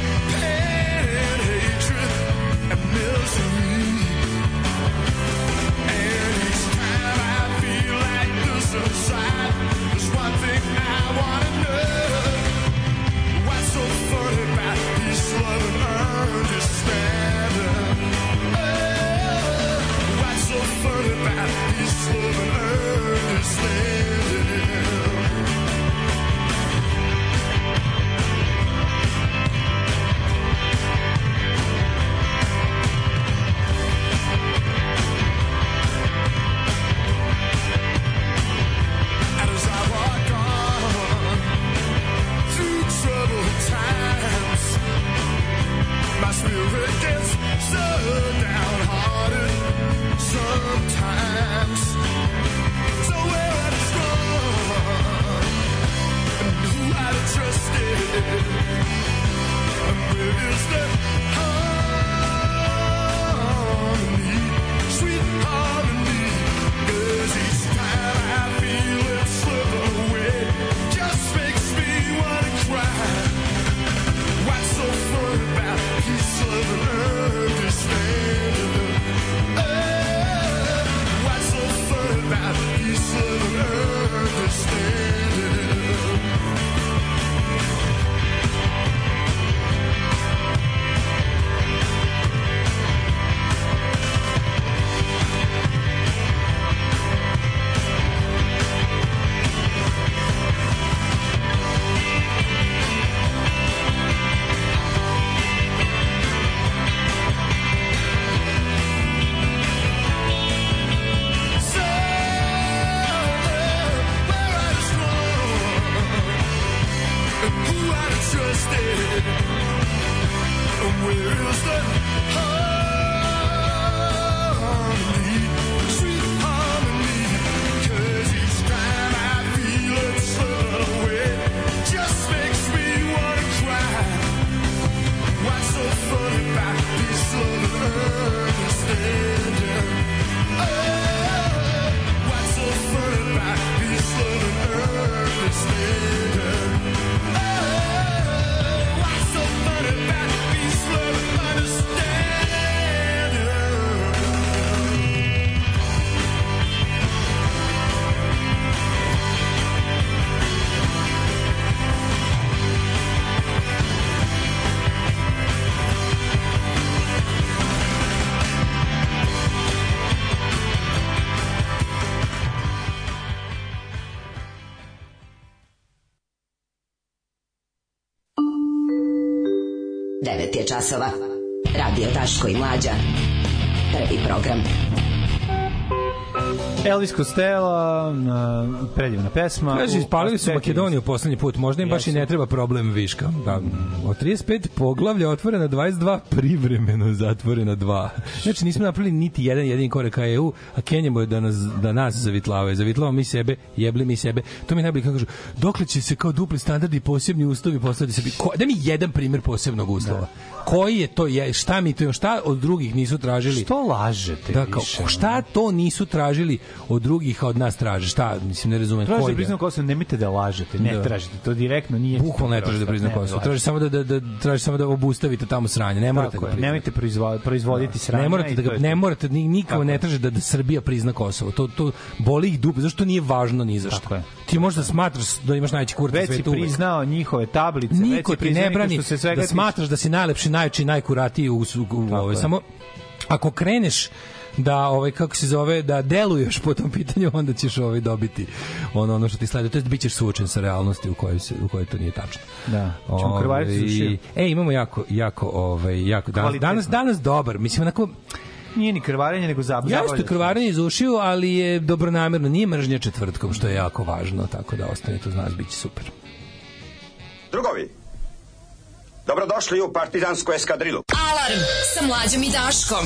9 je časova. Radio Daško i Mlađa. Prvi program. Elvis Costello, predivna pesma. Kaže, ispalili su Makedoniju poslednji put. Možda im baš i ne treba problem viška. Da. Od 35 poglavlja otvorena 22, privremeno zatvorena 2. Znači, nismo napravili niti jedan jedin korak ka EU, a Kenjamo je da nas, da nas zavitlavaju. Zavitlavamo mi sebe, jebli mi sebe. To mi je najbolje kako kažu, dokle će se kao dupli standardi posebni uslovi postaviti sebi. Ko, da mi jedan primer posebnog uslova. Koji je to, je, šta mi to imamo, šta od drugih nisu tražili? Što lažete da, kao, više, šta to nisu tražili od drugih, a od nas traže? Šta, mislim, ne razumem. Tražite da priznam Kosovo, nemojte da lažete, ne Da. tražite, to direktno nije. Bukvalno ne traži da prizna Ne, Kosovo. ne Traži samo da, da, da, traži samo da obustavite tamo sranje. Ne morate Tako da je, nemojte proizvo- proizvoditi sranje. Ne morate da ga, ne morate ni nikako ne traže da, da Srbija prizna Kosovo. To to boli ih dupe, zašto to nije važno ni za što. Ti možda smatraš da imaš najveći kurac na Već svetu. uvek. priznao njihove tablice, već Niko ti priznao ne brani što se svega da smatraš da si najlepši, najjači, najkuratiji u, u, u ovaj, je. samo ako kreneš da ovaj kako se zove da deluješ po tom pitanju onda ćeš ovaj dobiti ono ono što ti sledi to jest bićeš suočen sa realnosti u kojoj se u kojoj to nije tačno. Da, ćemo krvariti za ušiju. E imamo jako jako ovaj jako danas Kvalitetno. danas danas dobar. Mislim onako Nije ni krvarenje, nego zabav. Jeste krvarenje iz ušiju, ali je dobronamerno, nije mržnja četvrtkom, što je jako važno, tako da ostanite uz nas, bit će super. Drugovi, dobrodošli u partizansku eskadrilu. Alarm sa mlađom i Daškom.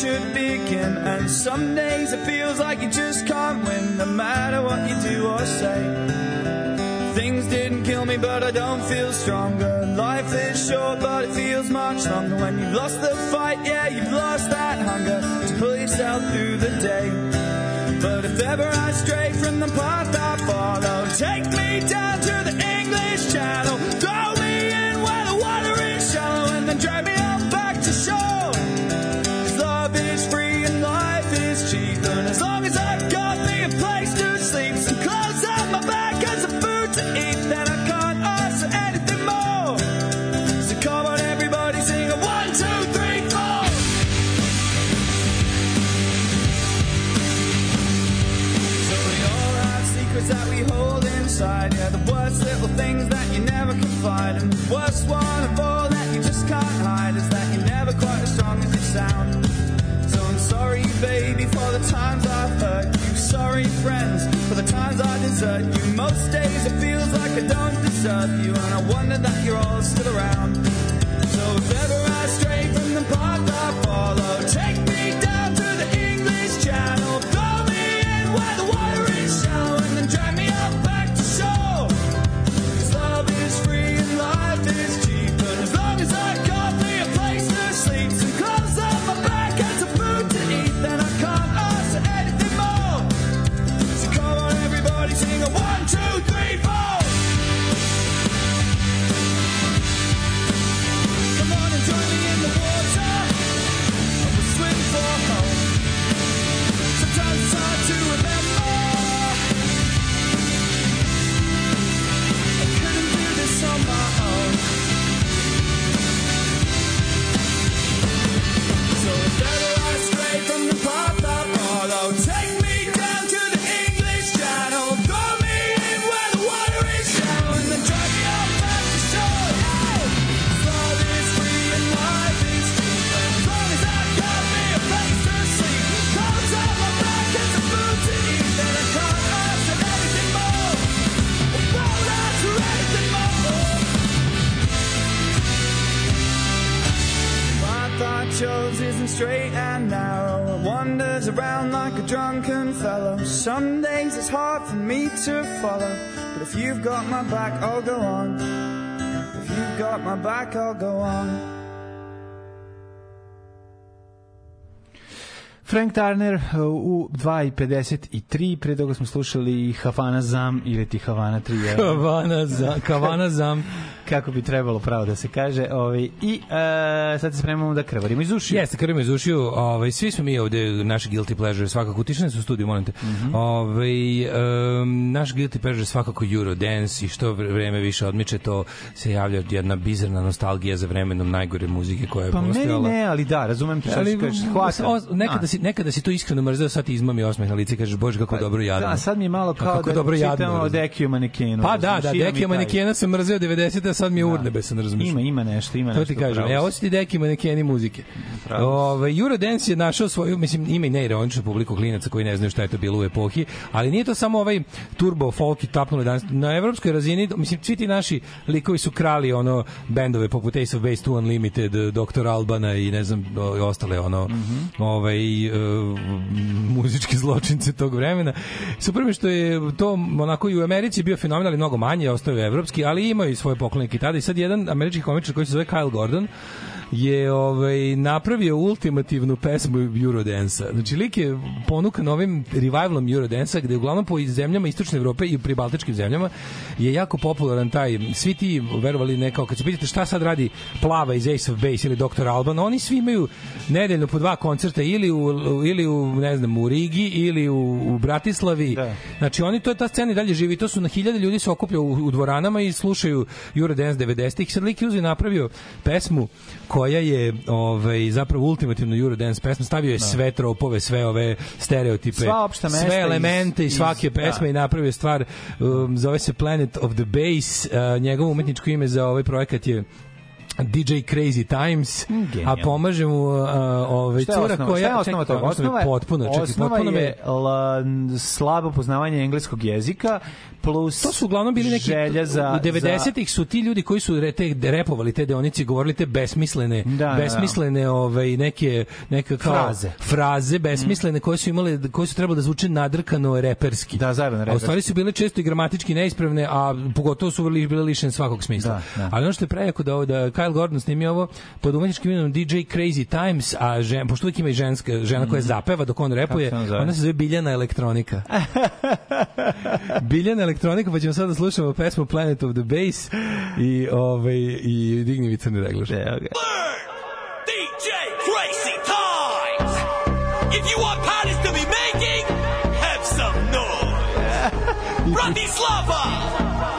should begin. And some days it feels like you just can't win, no matter what you do or say. Things didn't kill me, but I don't feel stronger. Life is short, but it feels much longer. When you've lost the fight, yeah, you've lost that hunger to pull yourself through the day. I follow. But if you've got my back, I'll go on. If you've got my back, I'll go on. Frank Turner uh, u 2.53, pre toga smo slušali Havana Zam ili ti Havana 3. jel? Havana Zam, Havana Zam. Kako bi trebalo pravo da se kaže. Ovaj, I uh, sad se spremamo da krvarimo iz ušiju. Jeste, krvimo iz ušiju. Ovaj, svi smo mi ovde, naš guilty pleasure, svakako, utišene su u studiju, molim te. Mhm. ovaj, um, naš guilty pleasure je svakako Eurodance i što vreme više odmiče, to se javlja jedna bizarna nostalgija za vremenom najgore muzike koja je Pa meni postojala. ne, ali da, razumem te. Ali, kažeš, nekada, si, nekada si to iskreno mrzeo, sad ti izmami osmeh na lice i kažeš, bože, kako dobro jadno. Da, sad mi je malo kao kako da dobro jadno, čitamo o razumeš. Dekiju manekenu. Pa da, da, razumeš, ima mi Deki taj- manekena sam mrzeo 90. a sad mi je urnebesan, razumiješ? Ima, ima nešto, ima To nešto. ti kažem. Evo si. su ti Deki manekeni muzike. Si. Ove, Eurodance je našao svoju, mislim, ima i neironičnu publiku klinaca koji ne znaju šta je to bilo u epohi, ali nije to samo ovaj turbo folk i tapnuli danas. Na evropskoj razini, mislim, svi ti naši likovi su krali ono bendove poput Ace of Base, Two Unlimited, Dr. Albana i ne znam, o- ostale ono, ovaj, e, muzičke zločince tog vremena. Super mi što je to onako i u Americi bio fenomen, ali mnogo manje, ostao je evropski, ali imaju i svoje poklonike tada. I sad jedan američki komičar koji se zove Kyle Gordon je ovaj napravio ultimativnu pesmu Eurodance-a. Znači lik je ponukan ovim revivalom Eurodance-a gde uglavnom po zemljama istočne Evrope i pri baltičkim zemljama je jako popularan taj svi ti verovali ne kao kad se pitate šta sad radi Plava iz Ace of Base ili Dr. Alban, oni svi imaju nedeljno po dva koncerta ili u ili u ne znam u Rigi ili u, u Bratislavi. Znači oni to je ta scena i dalje živi, to su na hiljade ljudi se okuplja u, u dvoranama i slušaju Eurodance 90-ih. Sad lik je napravio pesmu koja koja je ovaj, zapravo ultimativno Eurodance pesma, stavio je sve tropove, sve ove stereotipe, Sva opšta mesta sve elemente iz, iz- svake pesme da. i napravio stvar, um, zove se Planet of the Bass, uh, njegovo umetničko ime za ovaj projekat je DJ Crazy Times, a genijalno. pomaže mu uh, ovaj cura osnova? koja je osnova toga? osnova je Osnova je- potpuno, čekaj, potpuno me je la, slabo poznavanje engleskog jezika plus To su uglavnom bili neki želja za u 90-ih su ti ljudi koji su re, te, repovali te deonice govorili te besmislene Da, da, da. besmislene ovaj neke neke kao Fraze. fraze besmislene koje su imale koje su trebale da zvuče nadrkano reperski. Da, zajedno A u stvari su bile često i gramatički neispravne, a pogotovo su bile, bile lišene svakog smisla. Da, da. Ali ono što je prejako da, ovo- da Kyle Gordon snimi ovo pod umetničkim imenom DJ Crazy Times, a žen, pošto uvijek ima i ženska, žena koja zapeva dok on repuje, Mhm. Ona se zove Biljana Elektronika. Biljana Elektronika, pa ćemo sada da slušamo pesmu Planet of the Bass i, ovaj, i digni mi crni reglaž. DJ Crazy Times. If you want parties to be making, have some noise. Bratislava,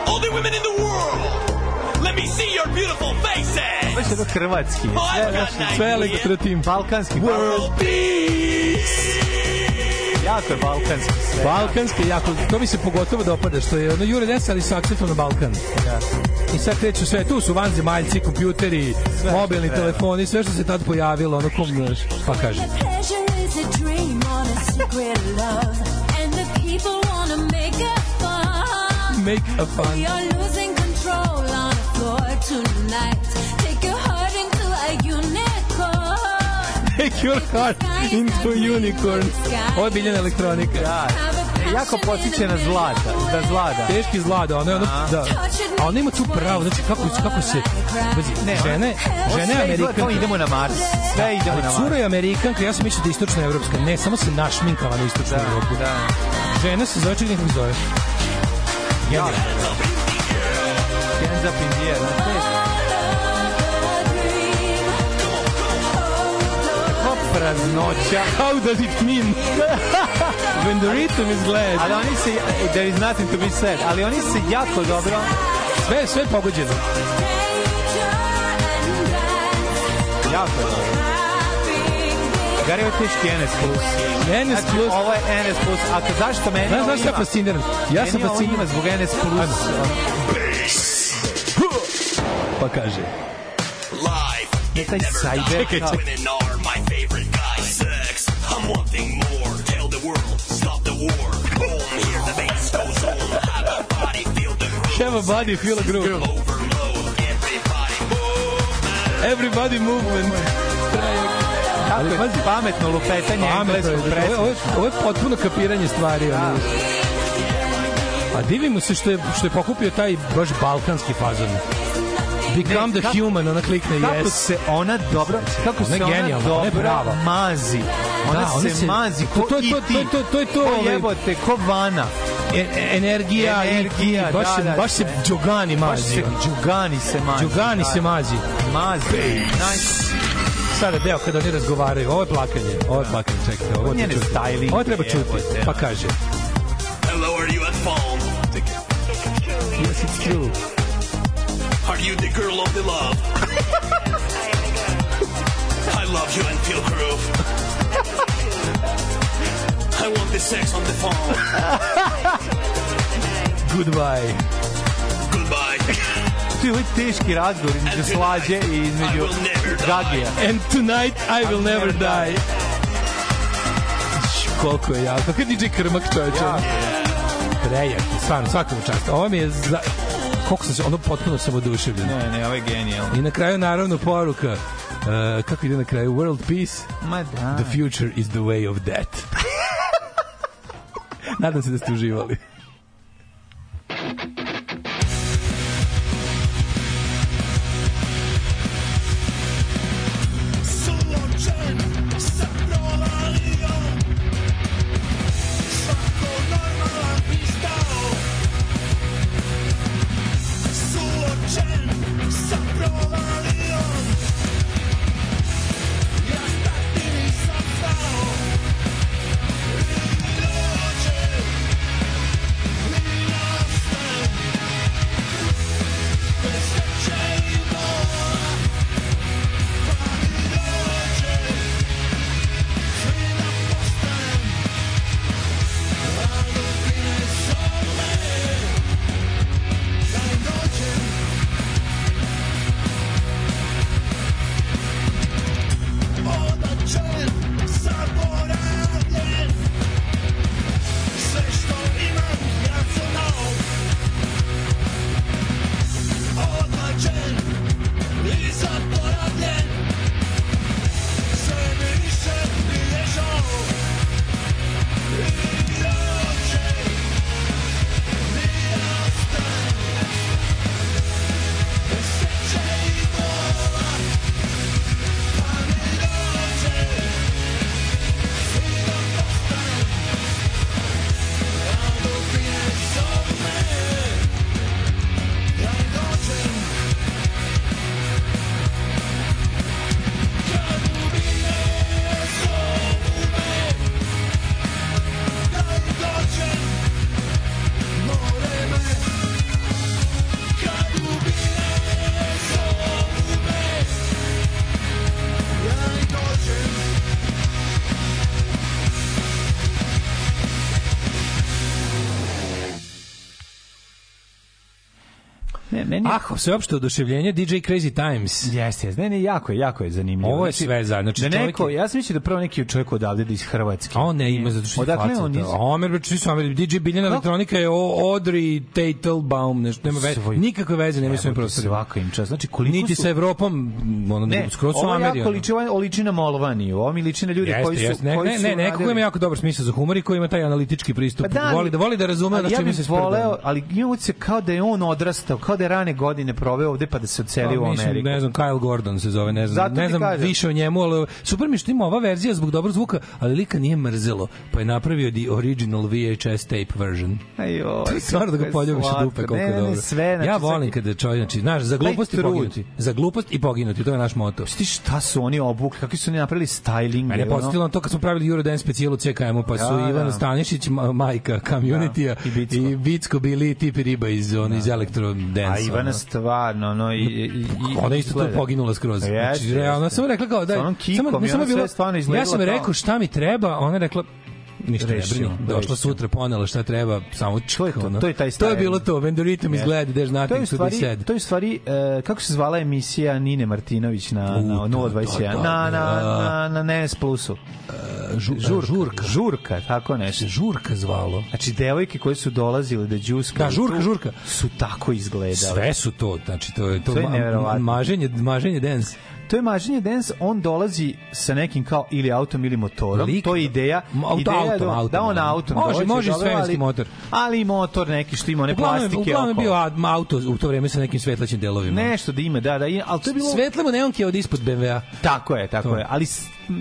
all the women in the world, let me see your beautiful faces. Baš je hrvatski. Sve, idea. elektrotim. balkanski. World peace. Jako je balkanski sve. Balkanski, jako, to mi se pogotovo dopada, što je ono Jure Desa, ali sa akcentom na Balkan. Da. I sad kreću sve, tu su vanzemaljci, kompjuteri, Sve mobilni treba. telefoni, sve što se tad pojavilo, ono kom, znaš, pa kaže. Make a fun. We are losing control on the floor tonight. Take your heart into unicorn. Ovo je Biljana Elektronika. Da. Jako podsjeća na zlata. Da zlada. Teški zlada, ono je ono, da. A ona ima tu pravo, znači kako, kako se, pazi, Ne, žene, žene izgleda kao idemo na Mars. Sve idemo na Mars. cura je Amerikanka, ja sam mislio da je istočna evropska. Ne, samo se našminkala na istočnu Da, Evropu. da. Žena se zove, čekaj kako se zove. Ja. Hands up in the air. Praznoća. How does it mean? When the rhythm is glad. Ali oni se, there is nothing to be said, ali oni se jako dobro, Sve, sve pogođeno. jako dobro. Je teški NS plus. NS Znači, plus. ovo je NS plus. A to zašto meni Znaš, šta je fasciniran? Ja sam fasciniran. zbog NS plus. Pa kaže. Life. Ne, taj sajber. Čekaj, čekaj. Have a body, feel a groove. Everybody move. Everybody movement. Kako Ali je pazi, pametno lupetanje engleskog dakle, ovo, je- presma. ovo je potpuno kapiranje stvari. ono. A divimo se što je, što je pokupio taj baš balkanski fazon. Become Ne, the kako- human, ona klikne Kako yes. se ona dobro, kako se ona genijalna, ona je dobro brava. mazi. Ona Da, ona se, se- mazi to- ko to je to- i ti. to je to- to je to, Ko ovaj- jebote, ko vana. E- e- energija, Energija, i, baš, da, se, da, baš se sve. džogani Baš mazi. se, džugani se mazi. Džugani da. se mazi. Mazi. Nice. Sada deo kada oni razgovaraju, ovo je plakanje, ovo je plakanje, čekajte, ovo, Njene čuti. styling, ovo treba čuti, pa kaže. Hello, are you at phone? Yes, it's true. Are you the girl of the love? I love you and feel groove. I want the sex on the phone. Goodbye. Goodbye. Tu je ovaj teški razgovor između slađe i između Gagija. And tonight I will never die. Koliko je jako. Kad DJ Krmak čovječe. Prejak, stvarno, svakom čast. Ovo mi je za... Koliko sam se, ono potpuno sam oduševljen. Ne, ne, ovo je genijalno. I na kraju, naravno, poruka. Uh, kako ide na kraju? World peace, Ma da. the future is the way of death. Nadam se da ste uživali. Ah, sveopšte oduševljenje DJ Crazy Times. Jeste, jeste. Ne, ne, jako je, jako je zanimljivo. Ovo je sve zajedno. Znači, da neko, je- ja sam mislio da prvo neki čovjek odavde da iz Hrvatske. A on ne ima zato što je Odakle on iz... Omer Beč, su Omer, DJ Biljana elektronika je Audrey Teitelbaum, nešto, nema veze, nikakve veze nema s ovim Jebote, prostorima. Svaka im čast. Znači, koliko Niti su... sa Evropom, ono, Ne, skroz su ovo Ameri. jako ono. liči, ovo liči na Molovaniju. Ovo mi liči na ljude Jeste, koji su... jeste. Ne, koji ne, su ne, neko ko radili- ima jako dobar smisao za humor i ko ima taj analitički pristup. Pa da, voli da voli da razume na ja bih se voleo, sprda. ali imam utisak kao da je on odrastao, kao da je rane godine proveo ovde pa da se odselio u Pa, Ameriku. Ne znam, Kyle Gordon se zove, ne znam, Zato ne znam kažem. više o njemu, ali super mi što ima ova verzija zbog dobrog zvuka, ali lika nije mrzelo, pa je napravio the original VHS tape version. Ajoj, To je stvarno da ga poljubiš dupe koliko Ne, ne, dobro. sve, znači, ja volim kada čovjek, znači, znaš, za glupost i poginuti. Za glupost i poginuti, to je naš moto. Ti šta su oni obukli, kakvi su oni napravili styling? Mene ono? na to kad smo pravili Eurodance specijalu CKM-u, pa su Da, Ivan da. Stanišić, ma- majka community-a Da, i Bicko. i Bicko bili tipi riba iz, ono, iz Electro Dance. A Ivana stvarno, no, i, i, i, Ona isto tu izgleda. poginula skroz. Jeste, Znači, jeste. realno, sam rekla kao da kikom samo, samo sve stvarno ja izgledala sam kao- rekao šta mi treba, ona rekla ništa ne Rešimo, brini. Došla rešimo. sutra, ponela šta treba, samo To je to, ono. to je taj To je bilo to, is Jeste. glad, there's nothing to be said. to je u stvari e, kako se zvala emisija Nine Martinović na, U, na da, 021, da, da, na, na, da. na, na NS Plusu. Žu- Žurka, žurka. žurka, tako nešto. Žurka zvalo. Znači, devojke koje su dolazile da džuskaju Da, žurka, tu, žurka. su tako izgledale. Sve su to, znači to je to, To je ma- maženje, maženje dance. To je maženje dance, on dolazi sa nekim kao ili autom ili motorom. Lik- to je ideja. Ma, auto, ideja autom, da, autom, da on da. autom Može, dođe, može dobro, svemirski motor. Ali motor neki što ima one Uglavnom, plastike uglavnom je bio auto u to vreme sa nekim svetlaćim delovima. Nešto da ima, da, da, ali to je bilo... Svetlimo neonke od ispod BMW-a. Tako je, tako To. je, ali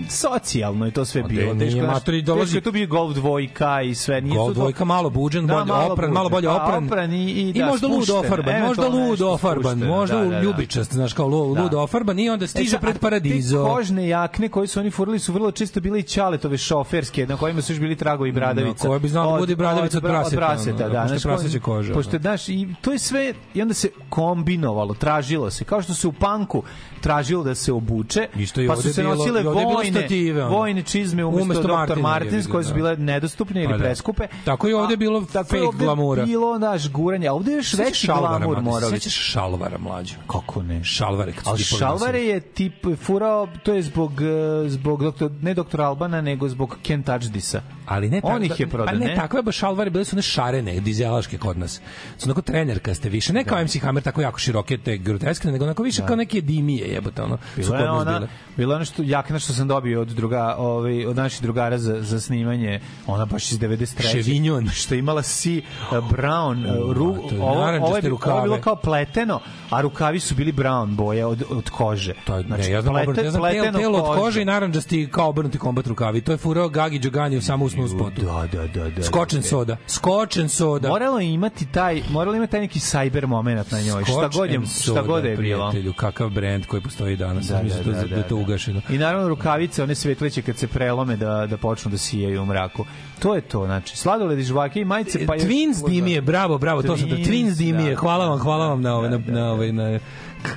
socijalno je to sve bilo. nije, Teško, znaš, matori, dolazi- teško je tu bio golf dvojka i sve. Nije Gol to- dvojka malo buđen, Da, bolje malo opran, malo bolje buđen. Pa, opran. opran i- i da, možda lud ofarban, možda lud ofarban, možda da, da, da. ljubičast, znaš kao lud, Da. lud ofarban i onda stiže E, pred paradizo. Te kožne jakne koje su oni furali su vrlo često bile i čaletove šoferske, na kojima su još bili tragovi bradavica. Na koje bi znalo da bude bradavica od praseta, praseta, ono, da. pošto praseća koža, Pošto, znaš, i to je sve, i onda se kombinovalo, tražilo se, kao što se u panku tražilo da se obuče, i pa su se nosile i bilo vojne, stative, ono. vojne čizme umesto, Dr. Martins, koje su da. bile nedostupne ili Pa da. preskupe. Tako i ovde je bilo tako fake je glamura. bilo, znaš, guranje, a ovde je još veći glamur morao. Sećaš šalvara mlađu? Kako ne? Šalvare, kad Ali Šalvare je tip furao, to je zbog, e, zbog doktor, ne doktora Albana, nego zbog Ken Touchdisa. Ali ne On tak- ih je prodao, Pa ne, ne? takve baš šalvare, bile su one šarene, dizelaške kod nas. Su onako trenerkaste više, ne kao MC Hammer, tako jako široke te groteskne, nego onako više kao neke dimije, jebote, ono. Bila je ona, bila je ona što, jakna što sam dobio od druga, ovaj, od naših drugara za, za snimanje, ona baš iz 93. Chevignon. Što je imala si uh, brown, uh, ru, to je ovo, ovo, je, ovo je bilo kao pleteno, a rukavi su bili brown boje od, od kože. To je, Znači, ne, ja znam, plete- ja znam tel, pleteno telo od kože. i narandžasti kao obrnuti kombat rukavi. To je furao Gagi Đogani u samo usnu spotu. Da, da, da, da. Skočen soda. Skočen soda. Moralo je imati taj, moralo imati taj neki cyber moment na njoj. šta Scotch god je, šta god je bilo. Kakav brend koji postoji danas. Da, Da, mislim da, da, da, da, da, je to da. ugašeno. I naravno rukavice, one svetleće kad se prelome da, da počnu da sijaju u mraku. To je to, znači, sladoledi, žvake i majice, pa još... Twins Dimije, bravo, bravo, to sam to. Twins, Dimije, da, hvala vam, hvala vam na, ove, na, da, na, ove, na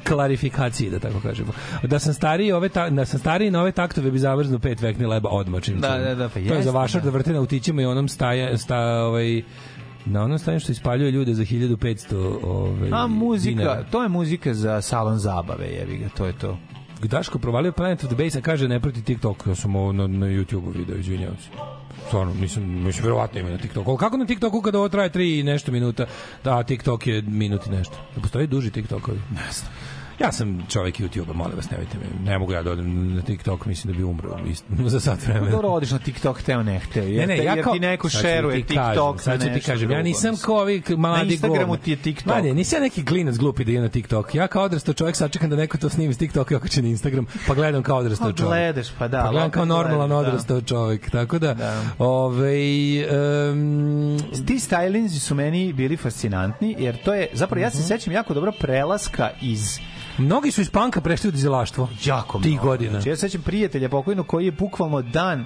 klarifikaciji, da tako kažemo. Da sam stariji, ove ta, da sam stariji na ove taktove bi zamrznuo pet vekni leba odmah čim Da, da, da, pa To je za vašar da. da vrte na utićima i onom staje, sta, ovaj, na onom stajem što ispaljuje ljude za 1500 ovaj, A muzika, dinara. to je muzika za salon zabave, jebi ga, to je to. Daško provalio Planet of the Bass, a kaže ne proti TikTok, ja sam ovo na, na YouTube video, izvinjavam se. Stvarno, mislim, mislim, verovatno ima na TikToku. Ali kako na TikToku kada ovo traje 3 i nešto minuta, da TikTok je minut i nešto. Da postoji duži TikTokovi? Ne znam. Ja sam čovjek YouTube-a, molim vas, nemojte me. Ne mogu ja da odem na TikTok, mislim da bi umro isto, za sat vremena. Dobro, odiš na TikTok, teo ne hteo. Jer, Ne, ne, ja kao, ti neko šeruje ti TikTok sad ću ti kažem, ja nisam kao ovi mladi Na Instagramu ti je TikTok. Ma ne, nisam ja neki klinac glupi da ide na TikTok. Ja kao odrastao čovjek sačekam da neko to snimi s TikToka i okači na Instagram, pa gledam kao odrastao Pa čovjek. gledaš, pa da, Pa gledam kao normalan da. odrastao čovjek. Tako da, ovaj um, Ti stylinzi su meni bili fascinantni, jer to je, zapravo ja se Mhm. sećam jako dobro prelaska iz mnogi su iz panka prešli u dizelaštvo. jako Tih mnogo. godina. Znači, ja se sećam prijatelja pokojnog koji je bukvalno dan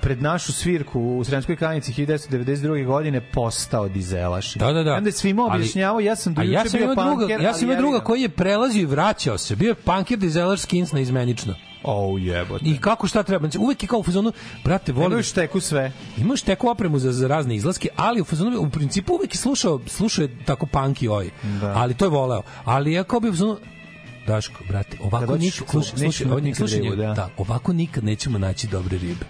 pred našu svirku u Sremskoj kalnici 1992. godine postao dizelaš. Da, da, da. Onda je svima objašnjavao, ja sam do juče ja sam bio imao druga, punker, ja sam imao druga ga- koji je prelazio i vraćao se. Bio je punker dizelaš skins na izmenično. O, jebote. I kako šta treba? Znači, uvek je kao u fazonu, brate, volim... Imaju šteku sve. Imaš teku opremu za, za razne izlaske, ali u fazonu, u principu uvek je slušao, slušao je tako punk i oj. Da. Ali to je voleo. Ali ja kao bi u fazonu, Daško, brate, ovako nikad, slušaj, slušaj, nikad slušaj, ribu, njega, da. da, ovako nikad nećemo naći dobre ribe.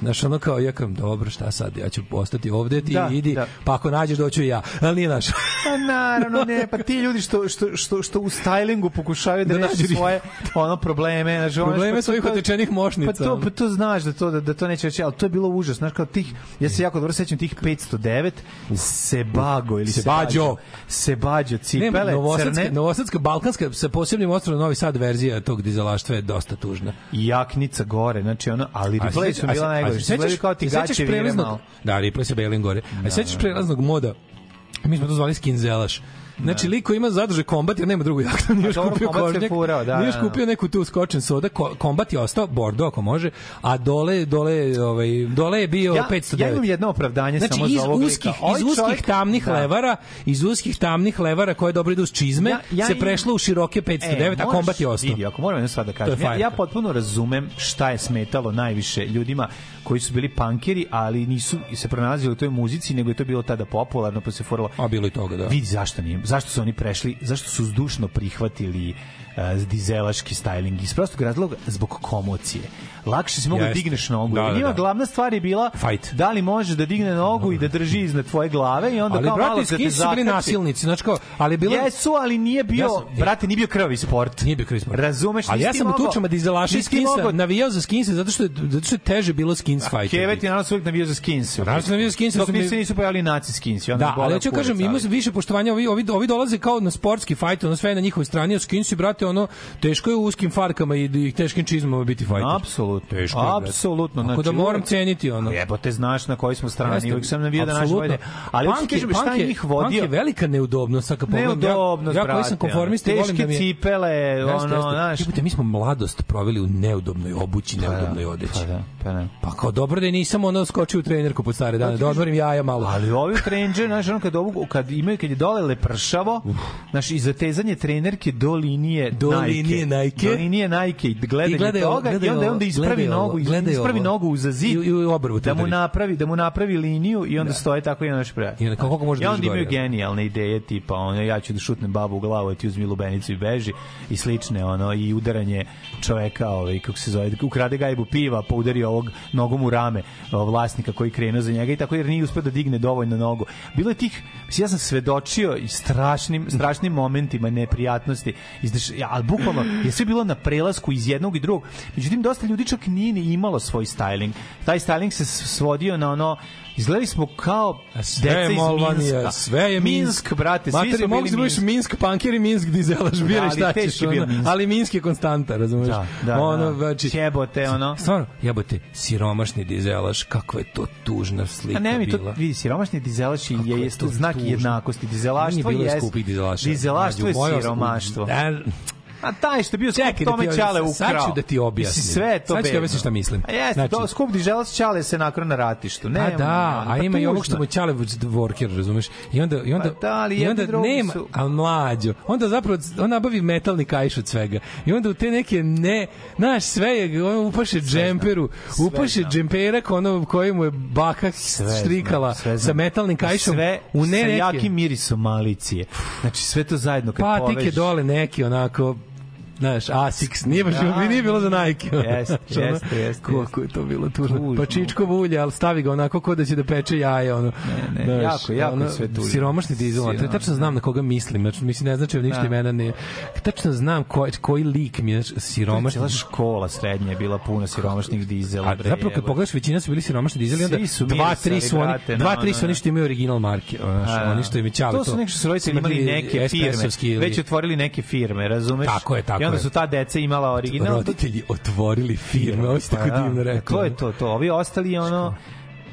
Znaš, ono kao, ja kam, dobro, šta sad, ja ću ostati ovde, ti Da, idi, da. pa ako nađeš doću i ja, ali nije naš. Pa naravno ne, pa ti ljudi što, što, što, što u stylingu pokušavaju da, Da reše svoje ono probleme, znači ono Probleme što- svojih otečenih mošnica, Pa to pa to znaš da to da, da to neće reći, ali to je bilo užas, znaš kao tih ja se jako dobro sećam tih 509 Sebago ili Sebađo. Sebađo Ne, cipele novosadska, crne novosadska, balkanska, sa posebnim ostrovom Novi Sad verzija tog dizelaštva je dosta tužna. i jaknica gore, znači ono, ali replay su bila najgore. A se Izgledaju sećaš- kao ti sećaš gaće prelaznog-. Da, replay se belim gore. A se sećaš prelaznog moda? Mi smo to zvali skinzelaš. Znači, liko ima zadrže kombat jer nema drugu jaknu, nije još dobro, kupio kožnjak, furao, da, nije još da, da. kupio neku tu skočen soda, ko- kombat je ostao, bordo ako može, a dole, dole, ovaj, dole je bio Ja, 509. ja imam jedno opravdanje Znači, samo iz za ovog uskih, lika. Ovaj iz uskih čovjek- tamnih da. levara, iz uskih tamnih levara koje dobro idu uz čizme, Ja- ja se imam- prešlo u široke 509, a moraš- kombat je ostao. Vidi, ako moram jedno sad da kažem. Ja, ja potpuno razumem šta je smetalo najviše ljudima koji su bili pankeri, ali nisu se pronalazili u toj muzici, nego je to bilo tada popularno, pa se foralo. A bilo i toga, da. Vidi zašto nije. Zašto su oni prešli, zašto su zdušno prihvatili dizelaški styling iz prostog razloga zbog komocije. Lakše si mogu da digneš nogu. Da, Da, Njima da. glavna stvar je bila Fight. da li može da digne nogu i da drži iznad tvoje glave i onda ali kao malo brate, da te skinsi su bili zakači. nasilnici, znači kao, ali je bilo Jesu, ali nije bio, Ja sam- brate, nije bio krvavi sport. Nije bio krvavi sport. Razumeš? Ali ja sam u tučama dizelaša i nisi ti skinsa mogao- navijao za skinse zato što je, zato što je teže bilo skins fight. Kevet je naravno uvijek navio za skins. Naravno sam navio za skins, jer Dok mi- nisu, nisu pojavili naci skins. Da, ali ja ću kažem, ima više poštovanja, ovi, ovi, ovi dolaze kao na sportski fajt, ono sve je na njihovoj strani, a skinsi, brate, ono, teško je u uskim farkama i, i teškim čizmama biti fajter. Apsolutno. Teško je. Apsolutno. Tako da znači, moram ceniti ono. Jebote, znaš na kojoj smo strani. Uvijek sam navio da naš vojde. Ali Punk je- šta je njih vodio. Punk je velika neudobnost, sad. Neudobnost, ja, ja koji sam konformista, volim da mi je... Teške cipele, ono, znaš. Jebote, mi smo mladost proveli u neudobnoj obući, neudobnoj odeći. Pa da, pa da. Pa kao dobro da nisam ono skočio u trenerku pod stare dane, da odmorim jaja malo. Ali ovi trendže, znaš, ono kad, ovu, kad imaju, kad je dole lepršavo, znaš, i zatezanje trenerke do linije Do Nike. linije Nike. Do linije Nike, i gledanje I gledaj toga, gledaj i onda, ovo, onda ispravi ovo, nogu, gledaj ispravi ovo. nogu za zid, I- i obrvu da mu napravi, da mu napravi liniju i onda stoje tako i još pre. I onda kako može da onda imaju genijalne ideje tipa ono ja ću da šutnem babu u glavu, ti uzmi lubenicu i beži i slične ono i udaranje čoveka, ovaj kako se zove, ukrade gajbu piva, pa udari ovog nogom u rame vlasnika koji krenuo za njega i tako jer nije uspeo da digne dovoljno nogu. Bilo je tih, ja sam svedočio i strašnim, strašnim momentima neprijatnosti, izdeš, ja, ali bukvalno je sve bilo na prelasku iz jednog i drugog. Međutim, dosta ljudi čak nije ni imalo svoj styling. Taj styling se svodio na ono Izgledali smo kao deca iz Minska. sve je Minsk, brate, svi Materi, su mogu bili Minsk. Minsk punker i Minsk dizelaš, biraj ali šta ćeš. ono. Minsk. Ali Minsk je konstanta, razumeš? Da, da, ono, da. Znači, Jebote, ono. Stvarno, jebote, siromašni dizelaš, kakva je to tužna slika A ne mi to bila. vidi siromašni dizelaš je, je je znak tužno. jednakosti. Dizelaštvo je. Dizelaštvo je siromaštvo. Da, A taj što je bio skup da tome Ćale objasnim. ukrao. Sad ću da ti objasnim. Sve to Sad ću bedno. objasnim šta mislim. A jeste, Znači- to skup Diželac Ćale se nakro na ratištu. Ne, a da, a ima i ovog što mu Ćale worker, razumeš? I onda i onda Pa da, ali i onda nema, su- a mlađo. Onda zapravo on nabavi metalni kajš od svega. I onda u te neke ne, znaš, sve je on upaše džemperu, upaše džemperak ono koji mu je baka štrikala sve sa znam. metalnim kajšom sve u ne sa jakim mirisom malicije. Znači sve to zajedno kad pa povežeš. tike dole neki onako Znaš, Asics, nije baš, Da. nije bilo za Nike. Jeste, Znaš, ono, jeste, jeste, Koliko je to bilo tužno. Tužno. Pa čičko ulje, ali stavi ga onako ko da će da peče jaje. Ono. Ne, ne, jako, jako je sve tužno. Siromašni dizel, ono, Siromašni, tačno znam na koga mislim. Znači, mislim, ne znači ništa Da. imena. Ne. Tačno znam koji, koji lik mi je siromašni. Cijela škola srednja je bila puna siromašnih dizela. A bre, zapravo kad pogledaš većina su bili siromašni dizeli onda su dva tri su oni dva tri su oni što imaju original marke znaš, oni što im je ćale to su neki što su roditelji imali neke firme, već otvorili neke firme, razumeš? Tako je, tako onda su ta deca imala original. roditelji otvorili firme ovo si tako Pa da, divno rekao To je to, to. Ovi ostali ono...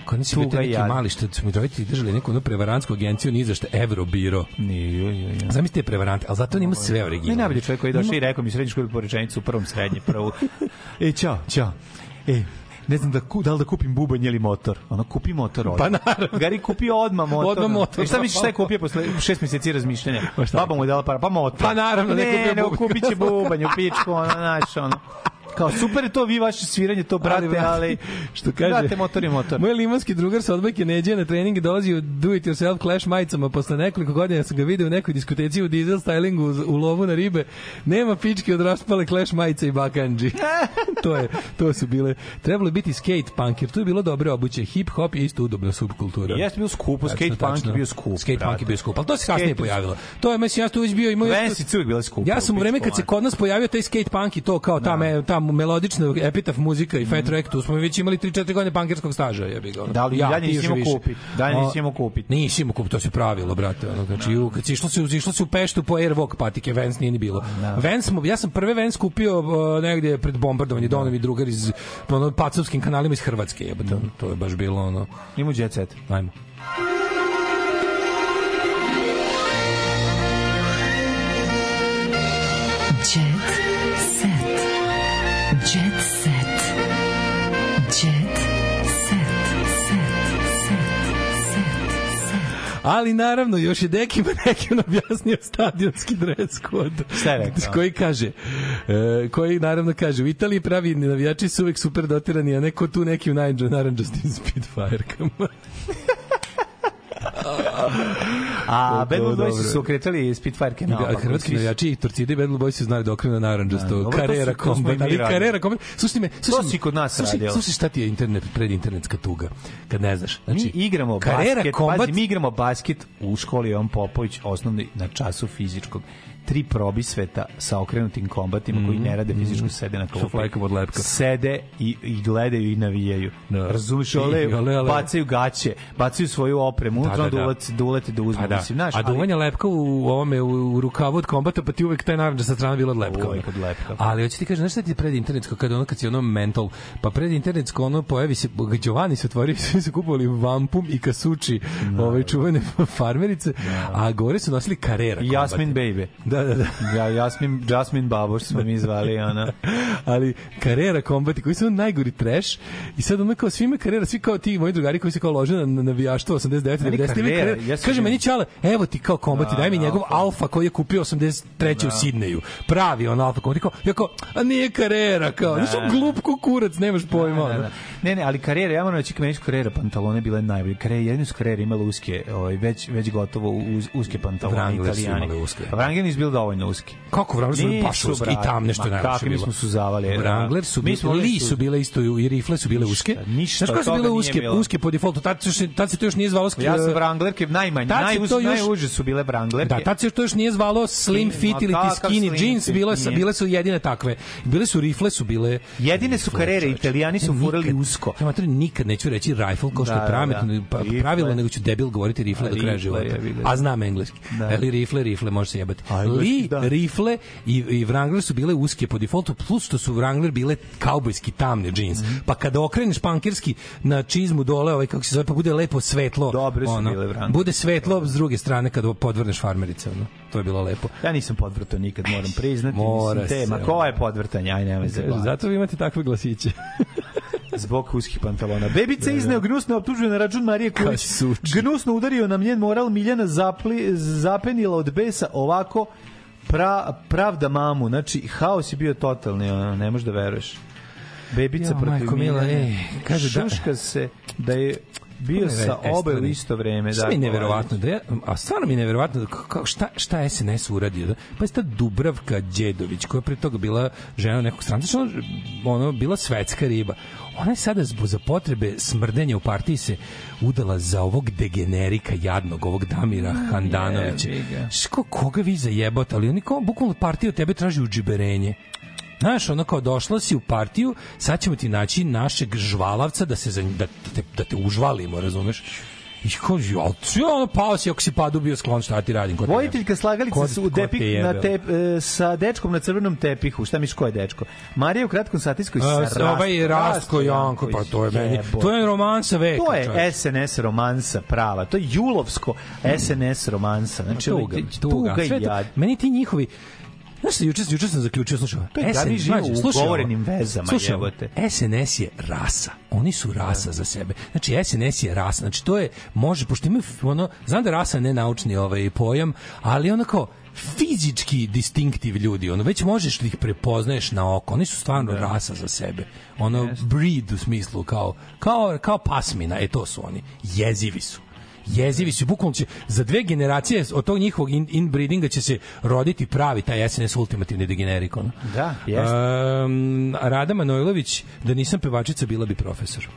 Kod nas je bio neki jad. mali što smo roditelji držali neku ono prevarantsku agenciju ni za šta Eurobiro. Nije, je, je. Zamislite prevarante, ali zato on ima sve originalno. Ne najbolji čovjek koji je došao i rekao mi u srednjoj školi po rečenicu u prvom srednje, prvu. E, čao, čao. E, ne znam da, ku, da li da kupim bubanj ili motor. Ono, kupi motor odmah. Pa naravno. Gari kupi odmah motor. Odmah motor. I šta misliš šta je kupio posle šest meseci razmišljanja? Pa? Baba mu je dala para, pa motor. Pa naravno, ne ne, ne, bubanj. kupit će bubanj u pičku, ono, znaš, ono. Kao, super je to, vi vaše sviranje, to, brate, brate, ali... što kaže Brate, motor je motor. Moj limanski drugar sa odbojke neđe na trening i dolazi u do it yourself clash majicama posle nekoliko godina sam ga video u nekoj diskoteci u diesel stylingu u, u lovu na ribe nema pičke od raspale clash majice i bakanđi to je to su bile trebalo biti skate punk jer tu je bilo dobre obuće hip hop je isto udobna subkultura Jeste bio skupo, Tačno, skate punk tačno. je bio skup. skate punk je bio skup ali to se kasnije Skate- pojavilo to je mislim ja tu već bio bile skupe. Ja sam u vreme kad se kod nas pojavio taj skate punk i to kao ta, me, ta melodična epitaf muzika i Fat Wreck, tu smo već imali 3-4 godine punkerskog staža, jebi ga. Da li ja, ti nisi još imao više. kupit? Dalje nisi O, imao kupit? Nisi imao kupit, to se pravilo, brate. Ono, znači, u, kad si išlo se, išlo se u Peštu po Airwalk patike, Vans nije ni bilo. Vans, smo, ja sam prve Vans kupio uh, negdje pred bombardovanje, Donovi mi drugar iz ono, pacovskim kanalima iz Hrvatske, jebote. To je baš bilo ono... Ima jet set. Ajmo. Jet Ali naravno, još je Dekim Nekim objasnio stadionski dress code. Šta je rekao? Koji kaže, e, koji naravno kaže, u Italiji pravi navijači su uvek super dotirani, a neko tu neki u naranđastim speedfire-kama. A To Bad Blue Boys su okretali Spitfire-ke na opak. Hrvatski navijači i Torcida i Bad Blue Boys su znali da okrenu na naranđasto. Da, to Karera to kombat, ali karera kombat. Slušaj me, slušaj, si kod nas slušaj, radio. Slušaj šta ti je internet, predinternetska tuga, kad ne znaš. Znači, mi igramo Karera basket, kombat, pazi, mi igramo basket u školi Jovan Popović, osnovni na času fizičkog. Tri probi sveta sa okrenutim kombatima koji ne rade fizičko sede na klupi. flajkom od lepka. Sede i, i gledaju i navijaju. Da. Razumiješ, I- ole, ole, ole. bacaju gaće, bacaju svoju opremu, Da, da, da, da. da, ulete, da da uzmu. Pa da. Mislim, a ali- duvanje lepka u ovome u, u rukavu od kombata, pa ti uvek taj naranđa sa strane bila od lepka. Uvek od lepka. Ali hoću ti kažem, znaš šta ti pred internetsko, kada ono kad si ono mental, pa pred internetsko ono pojavi se, Giovanni se otvorio, svi su kupovali vampum i kasuči, ove čuvene farmerice, a gore su nosili karera. Jasmin Baby. Da, da, da. Ja, Jasmin, Jasmin Baboš smo mi zvali, ona. ali karera kombati koji su ono najgori trash i sad ono kao svima karera svi kao ti moji drugari koji se kao lože na, na navijaštvo 89 Meni 90 Carrera, karera, ja sam kaže meni čale evo ti kao kombati Da, daj mi da, njegov Alfa. alfa koji je kupio 83 u Sidneju pravi on alfa kombati kao ja kao a nije karera kao Da, da, da. glup ko kurac nemaš pojma Da, da, da. Ne, ne, ali karijere, ja moram reći meni su karijere pantalone bile najbolje. Karijere, jedni su karijere imale uske, ovaj, već, već gotovo uz, uske pantalone Wrangler su imali uske. Wrangler nisu bili dovoljno uski. Kako Wrangler su bili baš uske i tam nešto ma najlepše kakvi mi bilo. smo suzavali. Wrangler su Mi bili, li su- su bile isto i rifle su bile uske. ništa Znaš kako su bile uske, bilo. uske po defaultu, tad, se tad se to još nije zvalo Ja sam Wranglerke najmanje, još- najuže su bile Wranglerke. Da, tad se to još nije zvalo slim fit ili ti skinny jeans, bile su, bile su jedine takve. Bile su rifle su bile Jedine su karere, italijani su furali usko. Ja materi nikad neću reći rifle kao što Da, je da, prametno, da. pa, Rifle. pravilno, nego ću debil govoriti rifle do kraja života. A znam engleski. Da. Ali rifle, rifle, može se jebati. Li, da. rifle i, i Wrangler su bile uske po defaultu, plus što su Wrangler bile kaubojski tamne džins. Mhm. Pa kada okreneš pankirski na čizmu dole, ovaj, kako se zove, pa bude lepo svetlo. Dobre su bile Wrangler. Bude svetlo s druge strane kada podvrneš farmerice. Ono. To je bilo lepo. Ja nisam podvrto nikad, moram priznati. Mora mislim, te, se, ma ono. ko je podvrtanje? Aj, nemoj se. Zato vi imate takve glasiće. Zbog uskih pantalona. Bebica izneo gnusno optužuje na račun Marije Kulić. Gnusno udario nam njen moral Miljana zapli, zapenila od besa ovako pra, pravda mamu. Znači, haos je bio totalni, ono, ne možeš da veruješ. Bebica Jo, protiv ej, kaže da- Šuška se da je bio sa obe u isto vreme. Šta da, mi je neverovatno da ja, a stvarno mi je neverovatno da kako šta šta SNS uradio. Da? Pa je ta Dubravka Đedović koja je pre toga bila žena nekog stranca, znači ono, bila svetska riba. Ona je sada zbog za potrebe smrdenja u partiji se udala za ovog degenerika jadnog, ovog Damira Handanovića. jebi ga. Ško, koga vi zajebate, ali oni kao bukvalno partija od tebe traži udžiberenje. Znaš, ono kao došla si u partiju, sad ćemo ti naći našeg žvalavca da se da, te, da te užvalimo, razumeš? I kao, ja, ja, ono, pao si, ako si padu bio sklon, šta ti radim? Ko te Vojiteljka slagalica su u te na tep, e, sa dečkom na crvenom tepihu. Šta miš ko je dečko? Marija u kratkom satinskoj A, sa ovaj Rastko Janko, pa to je meni, Jebote. to je romansa veka. To je čoveče. SNS romansa prava. To je julovsko SNS romansa. Znači, tuga, ovaj, tuga. tuga i Sve to- jad. Meni ti njihovi Znaš, šta, juče, juče sam zaključio, slušaj, To je Gari živo u ugovorenim vezama, Slušaj jebote. SNS je rasa. Oni su rasa za sebe. Znači, SNS je rasa. Znači, to je, može, pošto imaju, ono, znam da rasa ne naučni ovaj pojam, ali ono kao, fizički distinktiv ljudi, ono već možeš da ih prepoznaješ na oko. Oni su stvarno rasa za sebe. Ono breed u smislu kao kao kao pasmina, e to su oni. Jezivi su jezivi su, bukvalno će za dve generacije od tog njihovog in, inbreedinga će se roditi pravi taj SNS ultimativni degenerik. Ono. Da, jeste. Um, Rada Manojlović, da nisam pevačica, bila bi profesor.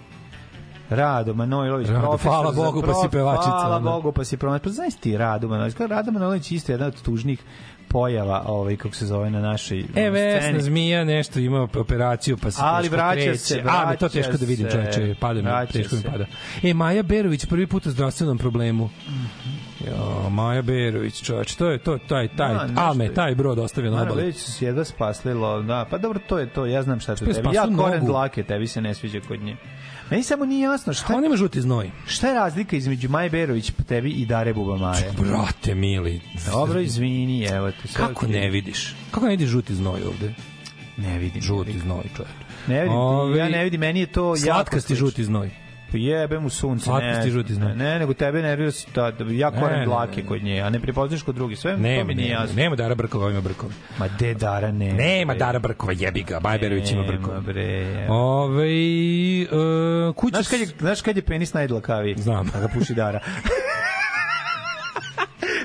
Rado Manojlović, Rado, profesor hvala Bogu, pa si pevačica, Hvala ono. Bogu, pa si promet. Pa znaš ti Rado Manojlović, Rado Manojlović je isto jedan od tužnih pojava, ovaj kako se zove na našoj E, Vesna sceni. Zmija nešto ima operaciju, pa se Ali vraća kreće. se, A, me to vraća teško da vidim, se. čoveče, pada mi, Vraća teško mi se. pada. E, Maja Berović prvi put u zdravstvenom problemu. Jo, Maja Berović, čoveče, to je to, taj, taj, Da, nešto Alme, je. taj brod ostavio na Moram obali. reći su jedva spaslilo, da, pa dobro, to je to, ja znam šta to tebi. Ja koren dlake, tebi se ne sviđa kod nje. Meni samo nije jasno šta, On ima žuti znoj. šta je razlika između Maje Berović tebi i Dare Bubamare. Brate, mili. Dobro, izvini, evo te. Kako ne vidiš? Kako ne vidiš žuti znoj ovde? Ne vidim. Žuti znoj, čoveče. Ne vidim, Ove, ja ne vidim, meni je to Slatkasti žuti znoj. Pa jebem u sunce. Slatkasti ne, žuti znoj. Ne, ne, nego tebe nervira se da, da ja ne, dlake kod nje, a ne prepoznaš kod drugih. Sve to Nema, mi nije jasno. nema Dara Brkova, ima Brkova. Ma de Dara ne. Nema Dara Brkova, jebi ga, Bajberović ima Brkova. Bre. Ove, uh, kuća... Znaš kad je, znaš kad je penis najdlakaviji? Znam. Da ga puši Dara.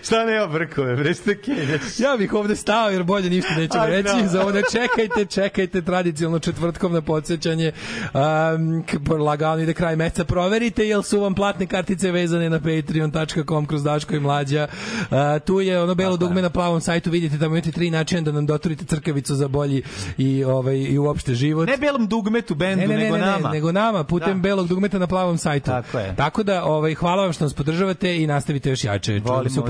Šta nema brkove, bre, ste kenjaš. Ja bih ovde stao jer bolje ništa nećemo Aj, reći. znam. Za ovo ne čekajte, čekajte tradicionalno četvrtkovno podsjećanje. Um, lagano ide kraj meseca. Proverite jel su vam platne kartice vezane na patreon.com kroz Daško i Mlađa. Uh, tu je ono belo dugme na plavom sajtu. Vidite da imate tri načina da nam doturite crkavicu za bolji i, ovaj, i uopšte život. Ne belom dugmetu bendu, Ne, ne, ne, nego ne, nama. Ne, nego nama, putem Da. belog dugmeta na plavom sajtu. Tako je. Tako da, ovaj, hvala vam što nas podržavate i nastavite još jače. Čujemo Volimo se u vas,